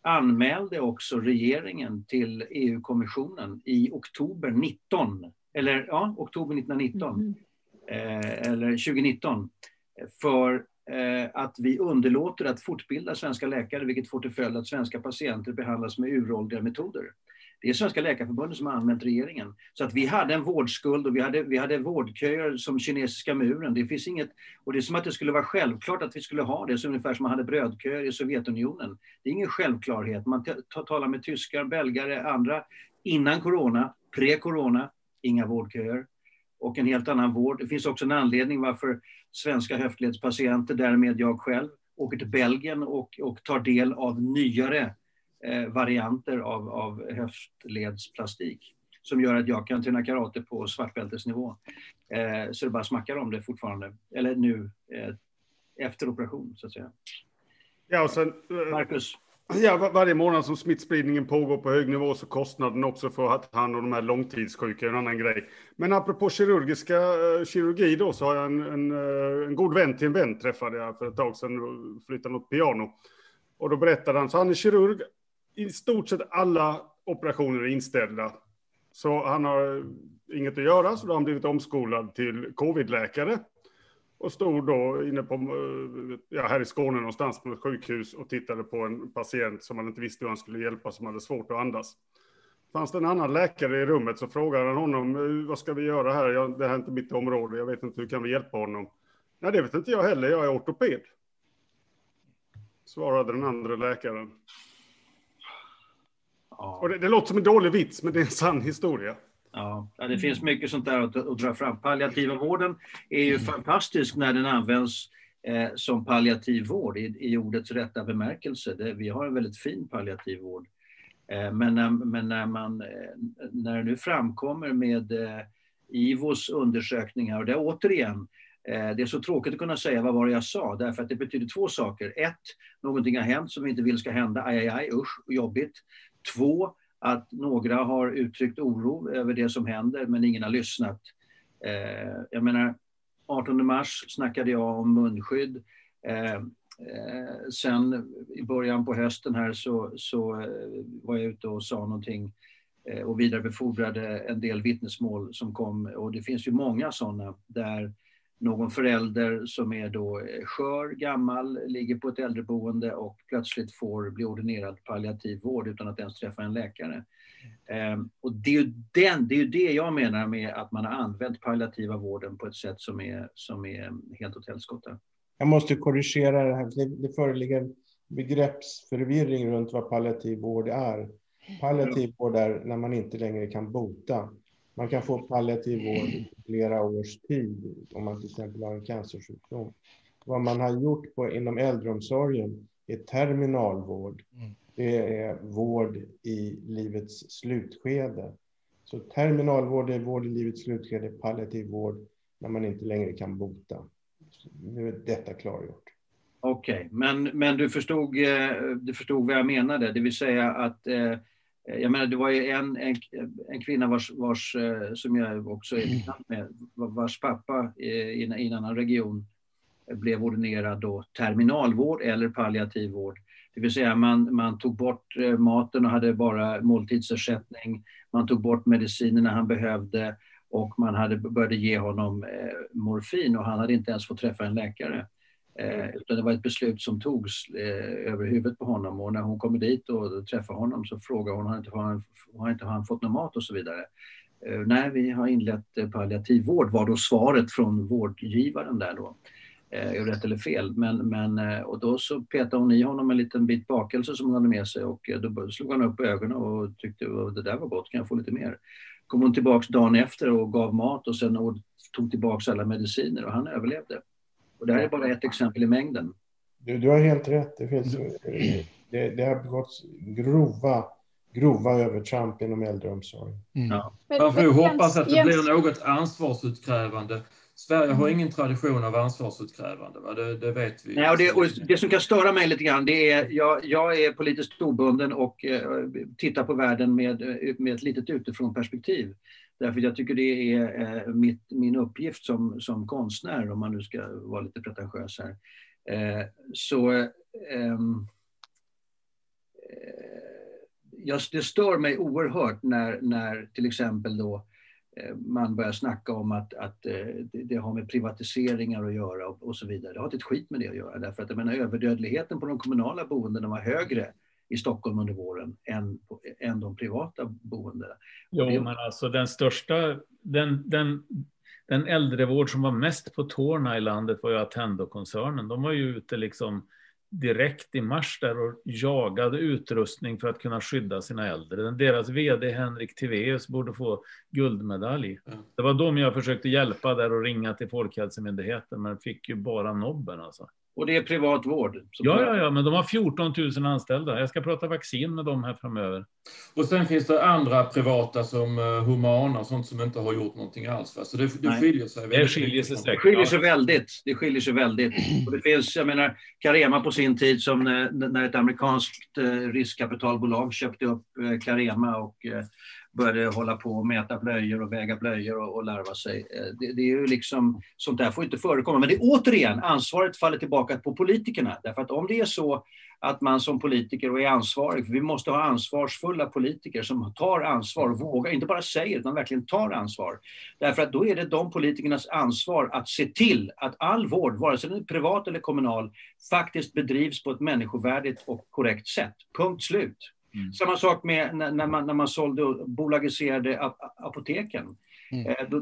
anmälde också regeringen till EU-kommissionen i oktober 19, eller ja, oktober 1919, mm. eh, eller 2019, för Eh, att vi underlåter att fortbilda svenska läkare, vilket får till följd att svenska patienter behandlas med uråldriga metoder. Det är Svenska Läkarförbundet som har anmält regeringen. Så att vi hade en vårdskuld och vi hade, vi hade vårdköer som kinesiska muren. Det finns inget, och det är som att det skulle vara självklart att vi skulle ha det, så ungefär som man hade brödköer i Sovjetunionen. Det är ingen självklarhet. Man talar med tyskar, belgare, andra innan corona, pre-corona, inga vårdköer och en helt annan vård. Det finns också en anledning varför svenska höftledspatienter, därmed jag själv, åker till Belgien och, och tar del av nyare eh, varianter av, av höftledsplastik som gör att jag kan träna karate på svartbältesnivå. Eh, så det bara smackar om det fortfarande, eller nu eh, efter operation så att säga. Ja, och sen, eh, Marcus? Ja, varje månad som smittspridningen pågår på hög nivå så kostnaden också för att ta hand om de här långtidssjuka är en annan grej. Men apropå kirurgiska uh, kirurgi då så har jag en, en, uh, en, god vän till en vän träffade jag för ett tag sedan och flyttade något piano. Och då berättade han, så han är kirurg, i stort sett alla operationer är inställda. Så han har eh, inget att göra, så då har han blivit omskolad till covidläkare och stod då inne på, eh, ja, här i Skåne någonstans på ett sjukhus och tittade på en patient som man inte visste hur han skulle hjälpa, som hade svårt att andas. Fanns det en annan läkare i rummet så frågade han honom, eh, vad ska vi göra här? Jag, det här är inte mitt område, jag vet inte hur kan vi hjälpa honom? Nej, det vet inte jag heller, jag är ortoped. Svarade den andra läkaren. Ja. Och det, det låter som en dålig vits, men det är en sann historia. Ja, det finns mycket sånt där att, att dra fram. Palliativa vården är ju mm. fantastisk när den används eh, som palliativ vård i, i ordets rätta bemärkelse. Det, vi har en väldigt fin palliativ vård. Eh, men, när, men när, man, eh, när det nu framkommer med eh, IVOs undersökningar, och det är återigen, eh, det är så tråkigt att kunna säga vad var det jag sa, därför att det betyder två saker. Ett, någonting har hänt som vi inte vill ska hända, aj, aj, aj, usch, jobbigt. Två, att några har uttryckt oro över det som händer men ingen har lyssnat. Eh, jag menar, 18 mars snackade jag om munskydd. Eh, eh, sen i början på hösten här så, så eh, var jag ute och sa någonting eh, och vidarebefordrade en del vittnesmål som kom och det finns ju många sådana där någon förälder som är då eh, skör, gammal, ligger på ett äldreboende och plötsligt får bli ordinerad palliativ vård utan att ens träffa en läkare. Um, och det är, ju den, det är ju det jag menar med att man har använt palliativa vården på ett sätt som är, som är helt åt helskotta. Jag måste korrigera det här. Det, det föreligger begreppsförvirring runt vad palliativ vård är. Palliativ vård är när man inte längre kan bota. Man kan få palliativ vård i flera års tid om man till exempel har en cancersjukdom. Vad man har gjort på, inom äldreomsorgen är terminalvård. Mm. Det är vård i livets slutskede. Så terminalvård är vård i livets slutskede, palliativ vård när man inte längre kan bota. Nu är detta klargjort. Okej, okay. men, men du, förstod, eh, du förstod vad jag menade, det vill säga att eh, Eh, jag menar, det var ju en, en, en kvinna vars, vars, eh, som jag också är bekant med, vars pappa eh, i en annan region blev ordinerad då terminalvård eller palliativ vård. Det vill säga man, man tog bort maten och hade bara måltidsersättning. Man tog bort medicinerna han behövde och man hade började ge honom morfin och han hade inte ens fått träffa en läkare. Mm. Eh, utan det var ett beslut som togs eh, över huvudet på honom och när hon kommer dit och träffar honom så frågar hon, har inte, har, har inte han fått någon mat och så vidare. Eh, nej, vi har inlett eh, palliativ vård var då svaret från vårdgivaren där då. Eh, rätt eller fel, men, men eh, och då så petade hon i honom en liten bit bakelse som hon hade med sig och eh, då slog han upp ögonen och tyckte att det där var gott, kan jag få lite mer? Kom hon tillbaks dagen efter och gav mat och sen tog tillbaks alla mediciner och han överlevde. Och det här är bara ett exempel i mängden. Du, du har helt rätt. Det, finns, det, det har begåtts grova, grova övertramp inom äldreomsorgen. Mm. Ja. Man får hoppas att det blir något ansvarsutkrävande. Sverige har ingen tradition av ansvarsutkrävande, va? Det, det vet vi. Nej, och det, och det, som kan störa mig lite grann, det är jag, jag är politiskt obunden och eh, tittar på världen med, med ett litet utifrån perspektiv. Därför jag tycker det är eh, mitt, min uppgift som, som konstnär, om man nu ska vara lite pretentiös här. Eh, så ehm, eh, det stör mig oerhört när, när till exempel då eh, man börjar snacka om att, att eh, det har med privatiseringar att göra och, och så vidare. Det har inte ett skit med det att göra därför att jag menar, överdödligheten på de kommunala boendena var högre i Stockholm under våren än, än de privata boendena. Jo, det... men alltså den största, den, den, den äldrevård som var mest på tårna i landet var ju Attendo-koncernen. De var ju ute liksom direkt i mars där och jagade utrustning för att kunna skydda sina äldre. Deras vd Henrik Tiveus borde få guldmedalj. Mm. Det var de jag försökte hjälpa där och ringa till Folkhälsomyndigheten men fick ju bara nobben alltså. Och det är privat vård. Ja, ja, ja, men de har 14 000 anställda. Jag ska prata vaccin med dem här framöver. Och sen finns det andra privata som uh, Humana och sånt som inte har gjort någonting alls. Va? Så det, det skiljer sig väldigt. Det skiljer sig, det skiljer sig väldigt. Det skiljer sig väldigt. Och det finns, jag menar, Carema på sin tid som när, när ett amerikanskt uh, riskkapitalbolag köpte upp Carema och började hålla på och mäta blöjor och väga blöjor och, och larva sig. Eh, det, det, är ju liksom, sånt där får inte förekomma. Men det är återigen, ansvaret faller tillbaka på politikerna. Därför att om det är så att man som politiker och är ansvarig, för vi måste ha ansvarsfulla politiker som tar ansvar och vågar, inte bara säger utan verkligen tar ansvar. Därför att då är det de politikernas ansvar att se till att all vård, vare sig den är privat eller kommunal, faktiskt bedrivs på ett människovärdigt och korrekt sätt. Punkt slut. Mm. Samma sak med när, när, man, när man sålde och bolagiserade ap apoteken. Mm. Eh,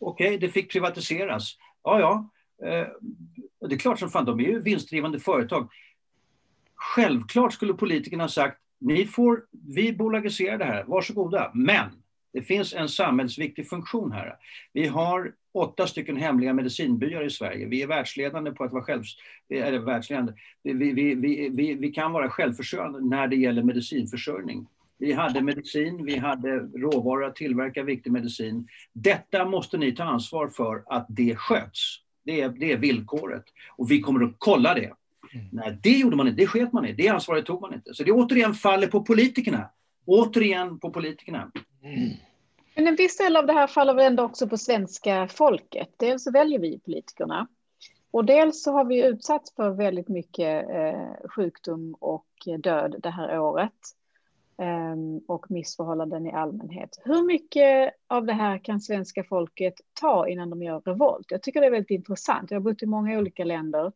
Okej, okay, det fick privatiseras. Ja, ja. Eh, det är klart som fan, de är ju vinstdrivande företag. Självklart skulle politikerna ha sagt, ni får, vi bolagiserar det här, varsågoda. Men det finns en samhällsviktig funktion här. Vi har åtta stycken hemliga medicinbyar i Sverige. Vi är världsledande på att vara själv, eller världsledande. Vi, vi, vi, vi, vi kan vara självförsörjande när det gäller medicinförsörjning. Vi hade medicin, vi hade råvaror att tillverka viktig medicin. Detta måste ni ta ansvar för att det sköts. Det är, det är villkoret. Och vi kommer att kolla det. Mm. Nej, det gjorde man inte, det sket man i, det ansvaret tog man inte. Så det återigen faller på politikerna. Återigen på politikerna. Men en viss del av det här faller väl ändå också på svenska folket. Dels så väljer vi politikerna och dels så har vi utsatts för väldigt mycket eh, sjukdom och död det här året ehm, och missförhållanden i allmänhet. Hur mycket av det här kan svenska folket ta innan de gör revolt? Jag tycker det är väldigt intressant. Jag har bott i många olika länder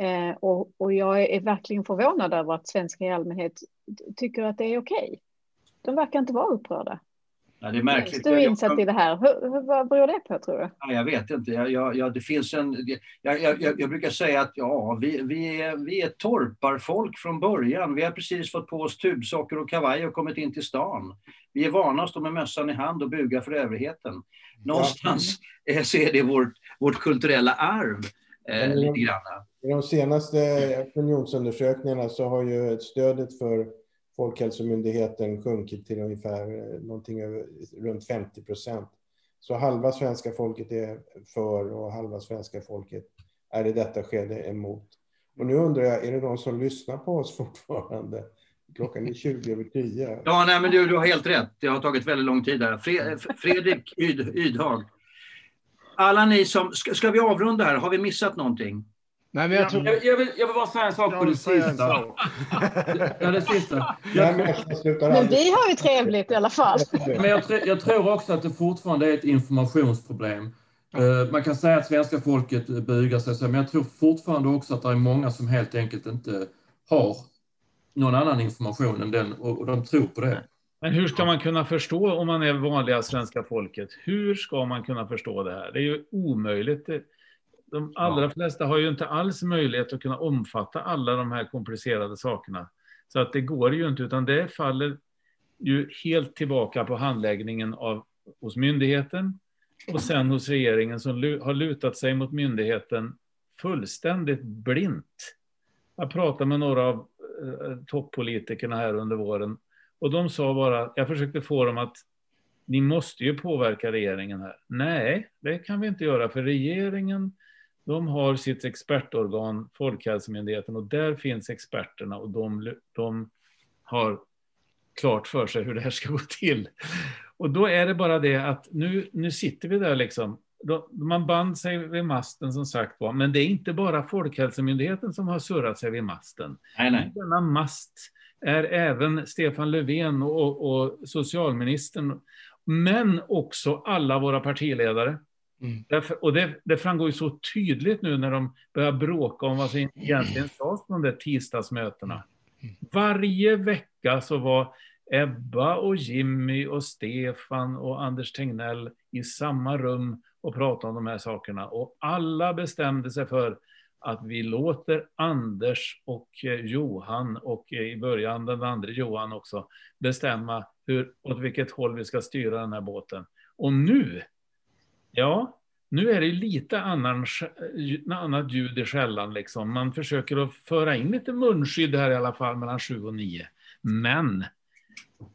ehm, och, och jag är verkligen förvånad över att svenskar i allmänhet tycker att det är okej. Okay. De verkar inte vara upprörda. Ja, det är märkligt. Du är insatt i det här. Hur, vad beror det på tror du? Ja, jag vet inte. Jag, jag, jag det finns en, jag, jag, jag, brukar säga att ja, vi, vi, är, vi är torparfolk från början. Vi har precis fått på oss tubsocker och kavaj och kommit in till stan. Vi är vana att stå med mössan i hand och buga för överheten. Någonstans ja. så är det vårt, vårt kulturella arv. Eh, lite grann. I de senaste opinionsundersökningarna så har ju stödet för Folkhälsomyndigheten sjunkit till ungefär eh, någonting över, runt 50 procent. Så halva svenska folket är för och halva svenska folket är i detta skede emot. Och nu undrar jag, är det någon som lyssnar på oss (laughs) fortfarande? Klockan är 20 över 10. Ja, nej, men du, du har helt rätt. Det har tagit väldigt lång tid där. Fredrik Yd, Ydhag. Alla ni som... Ska, ska vi avrunda här? Har vi missat någonting? Nej, men jag, tror... jag, jag, vill, jag vill bara säga en sak på det sista. (laughs) ja, det sista. Jag... Men vi har ju trevligt i alla fall. Men jag, jag tror också att det fortfarande är ett informationsproblem. Eh, man kan säga att svenska folket bugar sig, men jag tror fortfarande också att det är många som helt enkelt inte har någon annan information än den och de tror på det. Men hur ska man kunna förstå om man är vanliga svenska folket? Hur ska man kunna förstå det här? Det är ju omöjligt. De allra flesta har ju inte alls möjlighet att kunna omfatta alla de här komplicerade sakerna. Så att det går ju inte, utan det faller ju helt tillbaka på handläggningen av, hos myndigheten och sen hos regeringen som har lutat sig mot myndigheten fullständigt blint. Jag pratade med några av eh, toppolitikerna här under våren och de sa bara, jag försökte få dem att ni måste ju påverka regeringen här. Nej, det kan vi inte göra för regeringen de har sitt expertorgan, Folkhälsomyndigheten, och där finns experterna och de, de har klart för sig hur det här ska gå till. Och då är det bara det att nu, nu sitter vi där liksom. Man band sig vid masten som sagt var, men det är inte bara Folkhälsomyndigheten som har surrat sig vid masten. Nej, nej. Denna mast är även Stefan Löfven och, och socialministern, men också alla våra partiledare. Mm. Därför, och det, det framgår ju så tydligt nu när de börjar bråka om vad som egentligen sades på de där tisdagsmötena. Mm. Varje vecka så var Ebba och Jimmy och Stefan och Anders Tegnell i samma rum och pratade om de här sakerna. Och alla bestämde sig för att vi låter Anders och eh, Johan och i början den andra Johan också bestämma hur, åt vilket håll vi ska styra den här båten. Och nu Ja, nu är det lite annan, annat ljud i skällan. Liksom. Man försöker att föra in lite munskydd här i alla fall mellan sju och nio. Men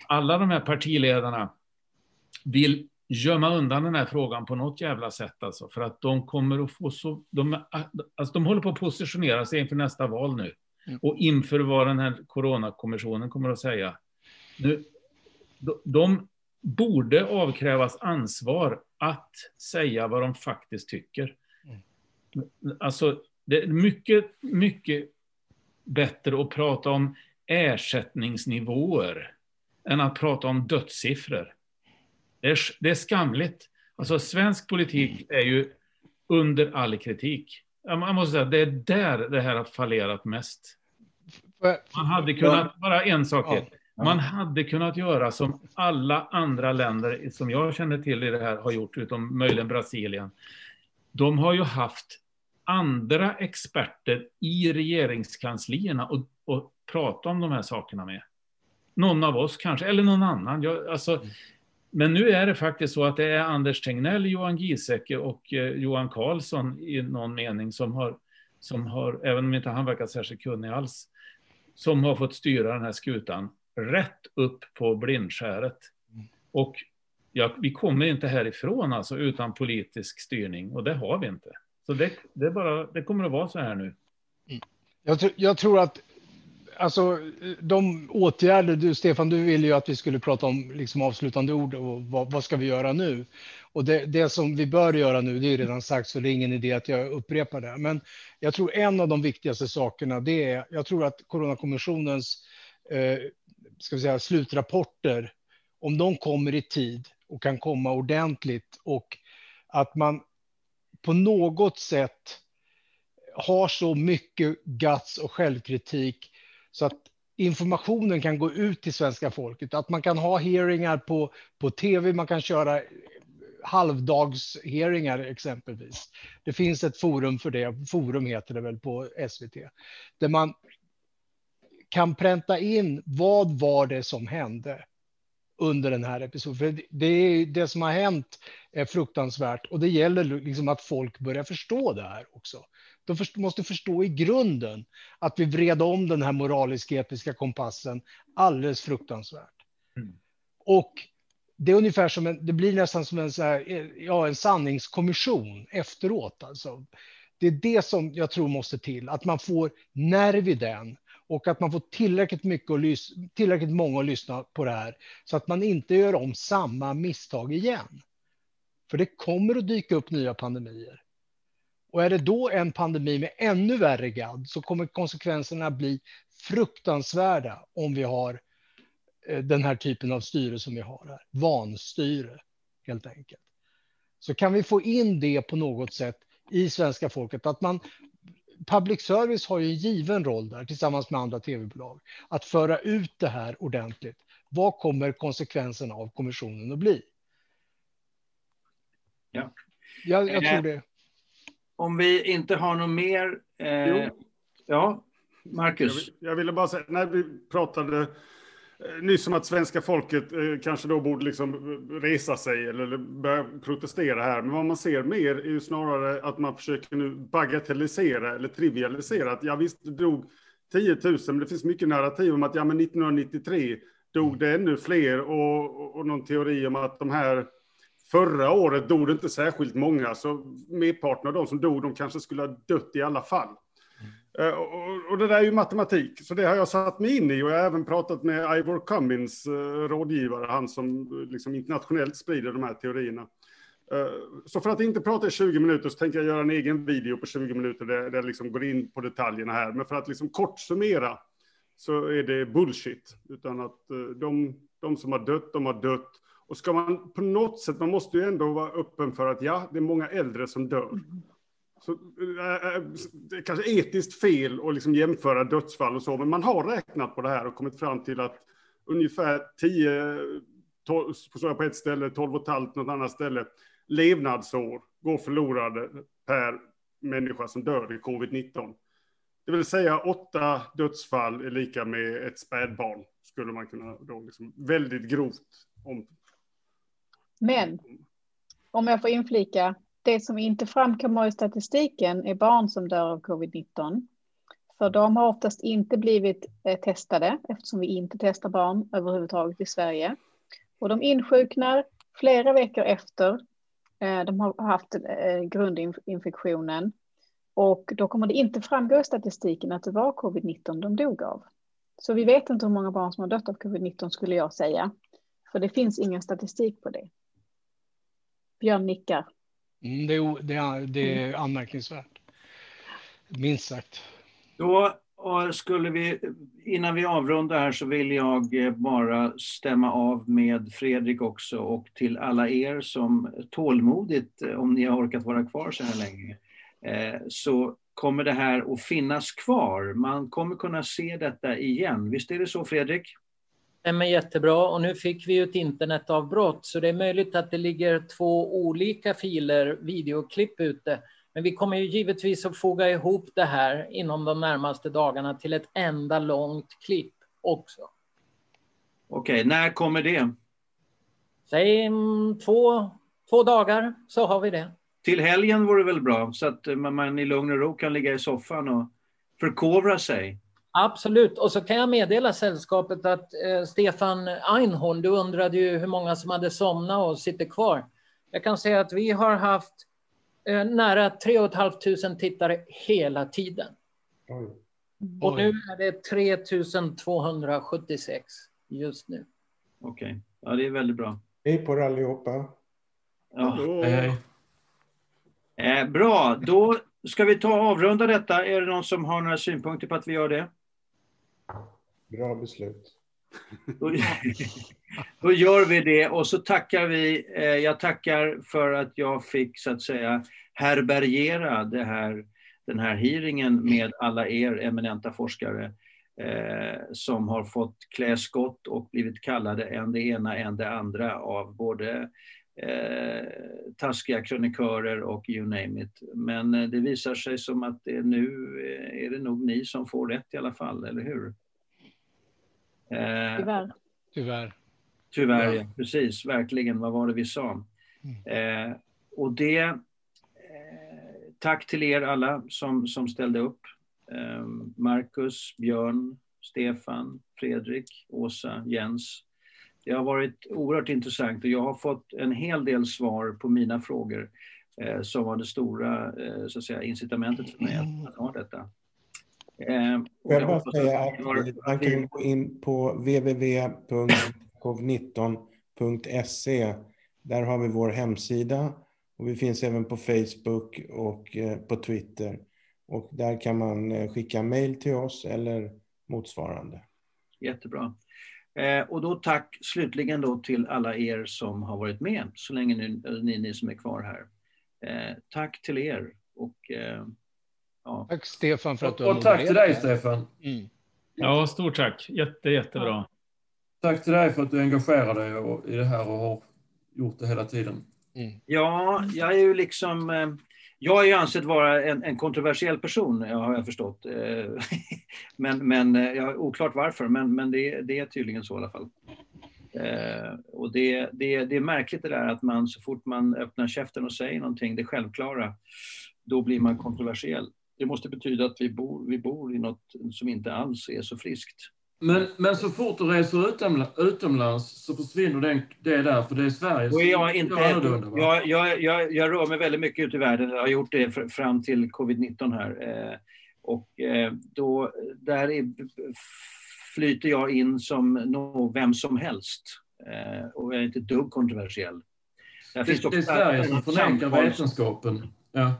alla de här partiledarna vill gömma undan den här frågan på något jävla sätt alltså, för att de kommer att få så... De, alltså de håller på att positionera sig inför nästa val nu mm. och inför vad den här coronakommissionen kommer att säga. Nu, de, de borde avkrävas ansvar att säga vad de faktiskt tycker. Mm. Alltså, det är mycket, mycket bättre att prata om ersättningsnivåer än att prata om dödssiffror. Det är, det är skamligt. Alltså, svensk politik är ju under all kritik. Man måste säga, det är där det här har fallerat mest. Man hade kunnat, bara en sak till. Man hade kunnat göra som alla andra länder som jag känner till i det här har gjort, utom möjligen Brasilien. De har ju haft andra experter i regeringskanslierna och, och prata om de här sakerna med. Någon av oss kanske, eller någon annan. Jag, alltså, mm. Men nu är det faktiskt så att det är Anders Tegnell, Johan Giesecke och eh, Johan Karlsson i någon mening som har, som har, även om inte han verkar särskilt kunnig alls, som har fått styra den här skutan rätt upp på blindskäret. Och ja, vi kommer inte härifrån alltså utan politisk styrning och det har vi inte. Så det, det, bara, det kommer att vara så här nu. Mm. Jag, jag tror att alltså, de åtgärder, du, Stefan, du ville ju att vi skulle prata om liksom, avslutande ord och vad, vad ska vi göra nu? Och det, det, som vi bör göra nu, det är redan sagt, så det är ingen idé att jag upprepar det. Men jag tror en av de viktigaste sakerna, det är, jag tror att Coronakommissionens eh, ska vi säga, slutrapporter, om de kommer i tid och kan komma ordentligt och att man på något sätt har så mycket guts och självkritik så att informationen kan gå ut till svenska folket. Att man kan ha hearingar på, på tv, man kan köra halvdagshearingar exempelvis. Det finns ett forum för det, forum heter det väl på SVT, där man kan pränta in vad var det som hände under den här episoden. För det, är, det som har hänt är fruktansvärt och det gäller liksom att folk börjar förstå det här också. De måste förstå i grunden att vi vred om den här moralisk-etiska kompassen alldeles fruktansvärt. Mm. Och det är ungefär som en, det blir nästan som en, så här, ja, en sanningskommission efteråt. Alltså. Det är det som jag tror måste till, att man får nerv i den och att man får tillräckligt, mycket och tillräckligt många att lyssna på det här så att man inte gör om samma misstag igen. För det kommer att dyka upp nya pandemier. Och är det då en pandemi med ännu värre gadd så kommer konsekvenserna bli fruktansvärda om vi har eh, den här typen av styre som vi har här. Vanstyre, helt enkelt. Så kan vi få in det på något sätt i svenska folket, att man public service har ju en given roll där tillsammans med andra tv-bolag att föra ut det här ordentligt. Vad kommer konsekvenserna av kommissionen att bli? Ja. Jag, jag tror det. Om vi inte har något mer. Eh, ja, Marcus. Jag, jag ville bara säga, när vi pratade Eh, nyss om att svenska folket eh, kanske då borde liksom resa sig eller börja protestera här. Men vad man ser mer är ju snarare att man försöker nu bagatellisera eller trivialisera. Att ja visst, det dog 10 000, men det finns mycket narrativ om att ja men 1993 dog det ännu fler och, och, och någon teori om att de här Förra året dog det inte särskilt många, så merparten av de som dog, de kanske skulle ha dött i alla fall. Eh, och, och, det där är ju matematik, så det har jag satt mig in i och jag har även pratat med Ivor Cummins, eh, rådgivare, han som eh, liksom internationellt sprider de här teorierna. Så för att inte prata i 20 minuter så tänker jag göra en egen video på 20 minuter där, där jag liksom går in på detaljerna här. Men för att liksom kort summera så är det bullshit. Utan att de, de som har dött, de har dött. Och ska man på något sätt, man måste ju ändå vara öppen för att ja, det är många äldre som dör. Så, äh, det är kanske etiskt fel att liksom jämföra dödsfall och så, men man har räknat på det här och kommit fram till att ungefär 10, 12, på ett ställe, 12 och ett halvt något annat ställe, levnadsår går förlorade per människa som dör i covid-19. Det vill säga åtta dödsfall är lika med ett spädbarn, skulle man kunna då liksom väldigt grovt om. Men om jag får inflika, det som inte framkommer i statistiken är barn som dör av covid-19. För de har oftast inte blivit eh, testade eftersom vi inte testar barn överhuvudtaget i Sverige. Och de insjuknar flera veckor efter eh, de har haft eh, grundinfektionen. Och då kommer det inte framgå i statistiken att det var covid-19 de dog av. Så vi vet inte hur många barn som har dött av covid-19 skulle jag säga. För det finns ingen statistik på det. Björn nickar. Mm, det, är, det, är, det är anmärkningsvärt. Minst sagt. Då skulle vi, innan vi avrundar här så vill jag eh, bara stämma av med Fredrik också och till alla er som tålmodigt, eh, om ni har orkat vara kvar så här länge, eh, så kommer det här att finnas kvar. Man kommer kunna se detta igen. Visst är det så Fredrik? Stämmer jättebra och nu fick vi ju ett internetavbrott så det är möjligt att det ligger två olika filer videoklipp ute. Men vi kommer ju givetvis att foga ihop det här inom de närmaste dagarna till ett enda långt klipp också. Okej, när kommer det? Säg två, två dagar så har vi det. Till helgen vore väl bra så att man i lugn och ro kan ligga i soffan och förkovra sig. Absolut, och så kan jag meddela sällskapet att eh, Stefan Einhorn, du undrade ju hur många som hade somnat och sitter kvar. Jag kan säga att vi har haft eh, nära 3 500 tittare hela tiden. Oj. Och nu är det 3276 just nu. Okej, okay. ja det är väldigt bra. Hej på er allihopa. Ja. Hej. Eh, bra, då ska vi ta avrunda detta. Är det någon som har några synpunkter på att vi gör det? Bra beslut. (laughs) Då, då, gör vi det och så tackar vi. Eh, jag tackar för att jag fick så att säga härbärgera det här, den här hearingen med alla er eminenta forskare eh, som har fått klä skott och blivit kallade en det ena, en det andra av både eh, taskiga kronikörer och you name it. Men eh, det visar sig som att det nu eh, är det nog ni som får rätt i alla fall, eller hur? Eh, Tyvärr. Tyvärr. Tyvärr, ja. precis. Verkligen. Vad var det vi sa? Mm. Eh, och det... Eh, tack till er alla som, som ställde upp. Eh, Marcus, Björn, Stefan, Fredrik, Åsa, Jens. Det har varit oerhört intressant och jag har fått en hel del svar på mina frågor eh, som var det stora eh, så att säga, incitamentet för mig att, att ha detta. Eh, och jag bara säga att, man kan gå in på www.covid19.se. Där har vi vår hemsida och vi finns även på Facebook och eh, på Twitter. Och där kan man eh, skicka mejl till oss eller motsvarande. Jättebra. Och då tack slutligen då till alla er som har varit med, så länge ni, ni, ni som är kvar här. Tack till er. Och, ja. Tack Stefan för att du har Och tack till dig Stefan. Mm. Ja, stort tack. Jätte, jättebra. Ja. Tack till dig för att du engagerar dig i det här och har gjort det hela tiden. Mm. Ja, jag är ju liksom... Eh, jag har ju ansett vara en, en kontroversiell person, har jag förstått. Eh, (laughs) men, men eh, ja, oklart varför, men, men det, det är tydligen så i alla fall. Och det, det, det är märkligt det där att man så fort man öppnar käften och säger någonting, det självklara, då blir man kontroversiell. Det måste betyda att vi bor, vi bor i något som inte alls är så friskt. Men, men så fort du reser utomlands så försvinner den, det där, för det är Sverige som jag, inte, jag, jag, jag, jag rör mig väldigt mycket ute i världen, jag har gjort det fram till covid-19 här. Eh, och eh, då, där är, flyter jag in som nå, vem som helst. Eh, och jag är inte ett dugg kontroversiell. Det, det, det är Sverige som förnekar vetenskapen. Ja.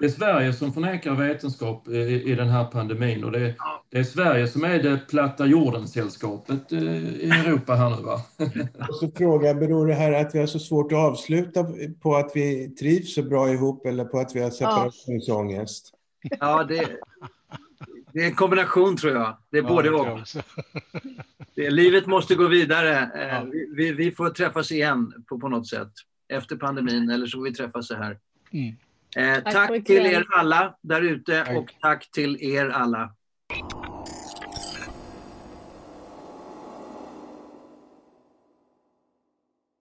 Det är Sverige som förnekar vetenskap i, i den här pandemin och det, det, är Sverige som är det platta jorden-sällskapet eh, i Europa här nu va? (laughs) Och så fråga, beror det här att vi har så svårt att avsluta på att vi trivs så bra ihop eller på att vi har separationsångest? Ja, det, det är en kombination tror jag. Det är ja, både och. (laughs) Det, livet måste gå vidare. Eh, ja. Vi, vi, får träffas igen på, på något sätt efter pandemin eller så får vi träffas så här. Mm. Eh, tack, tack till er alla där ute och tack till er alla.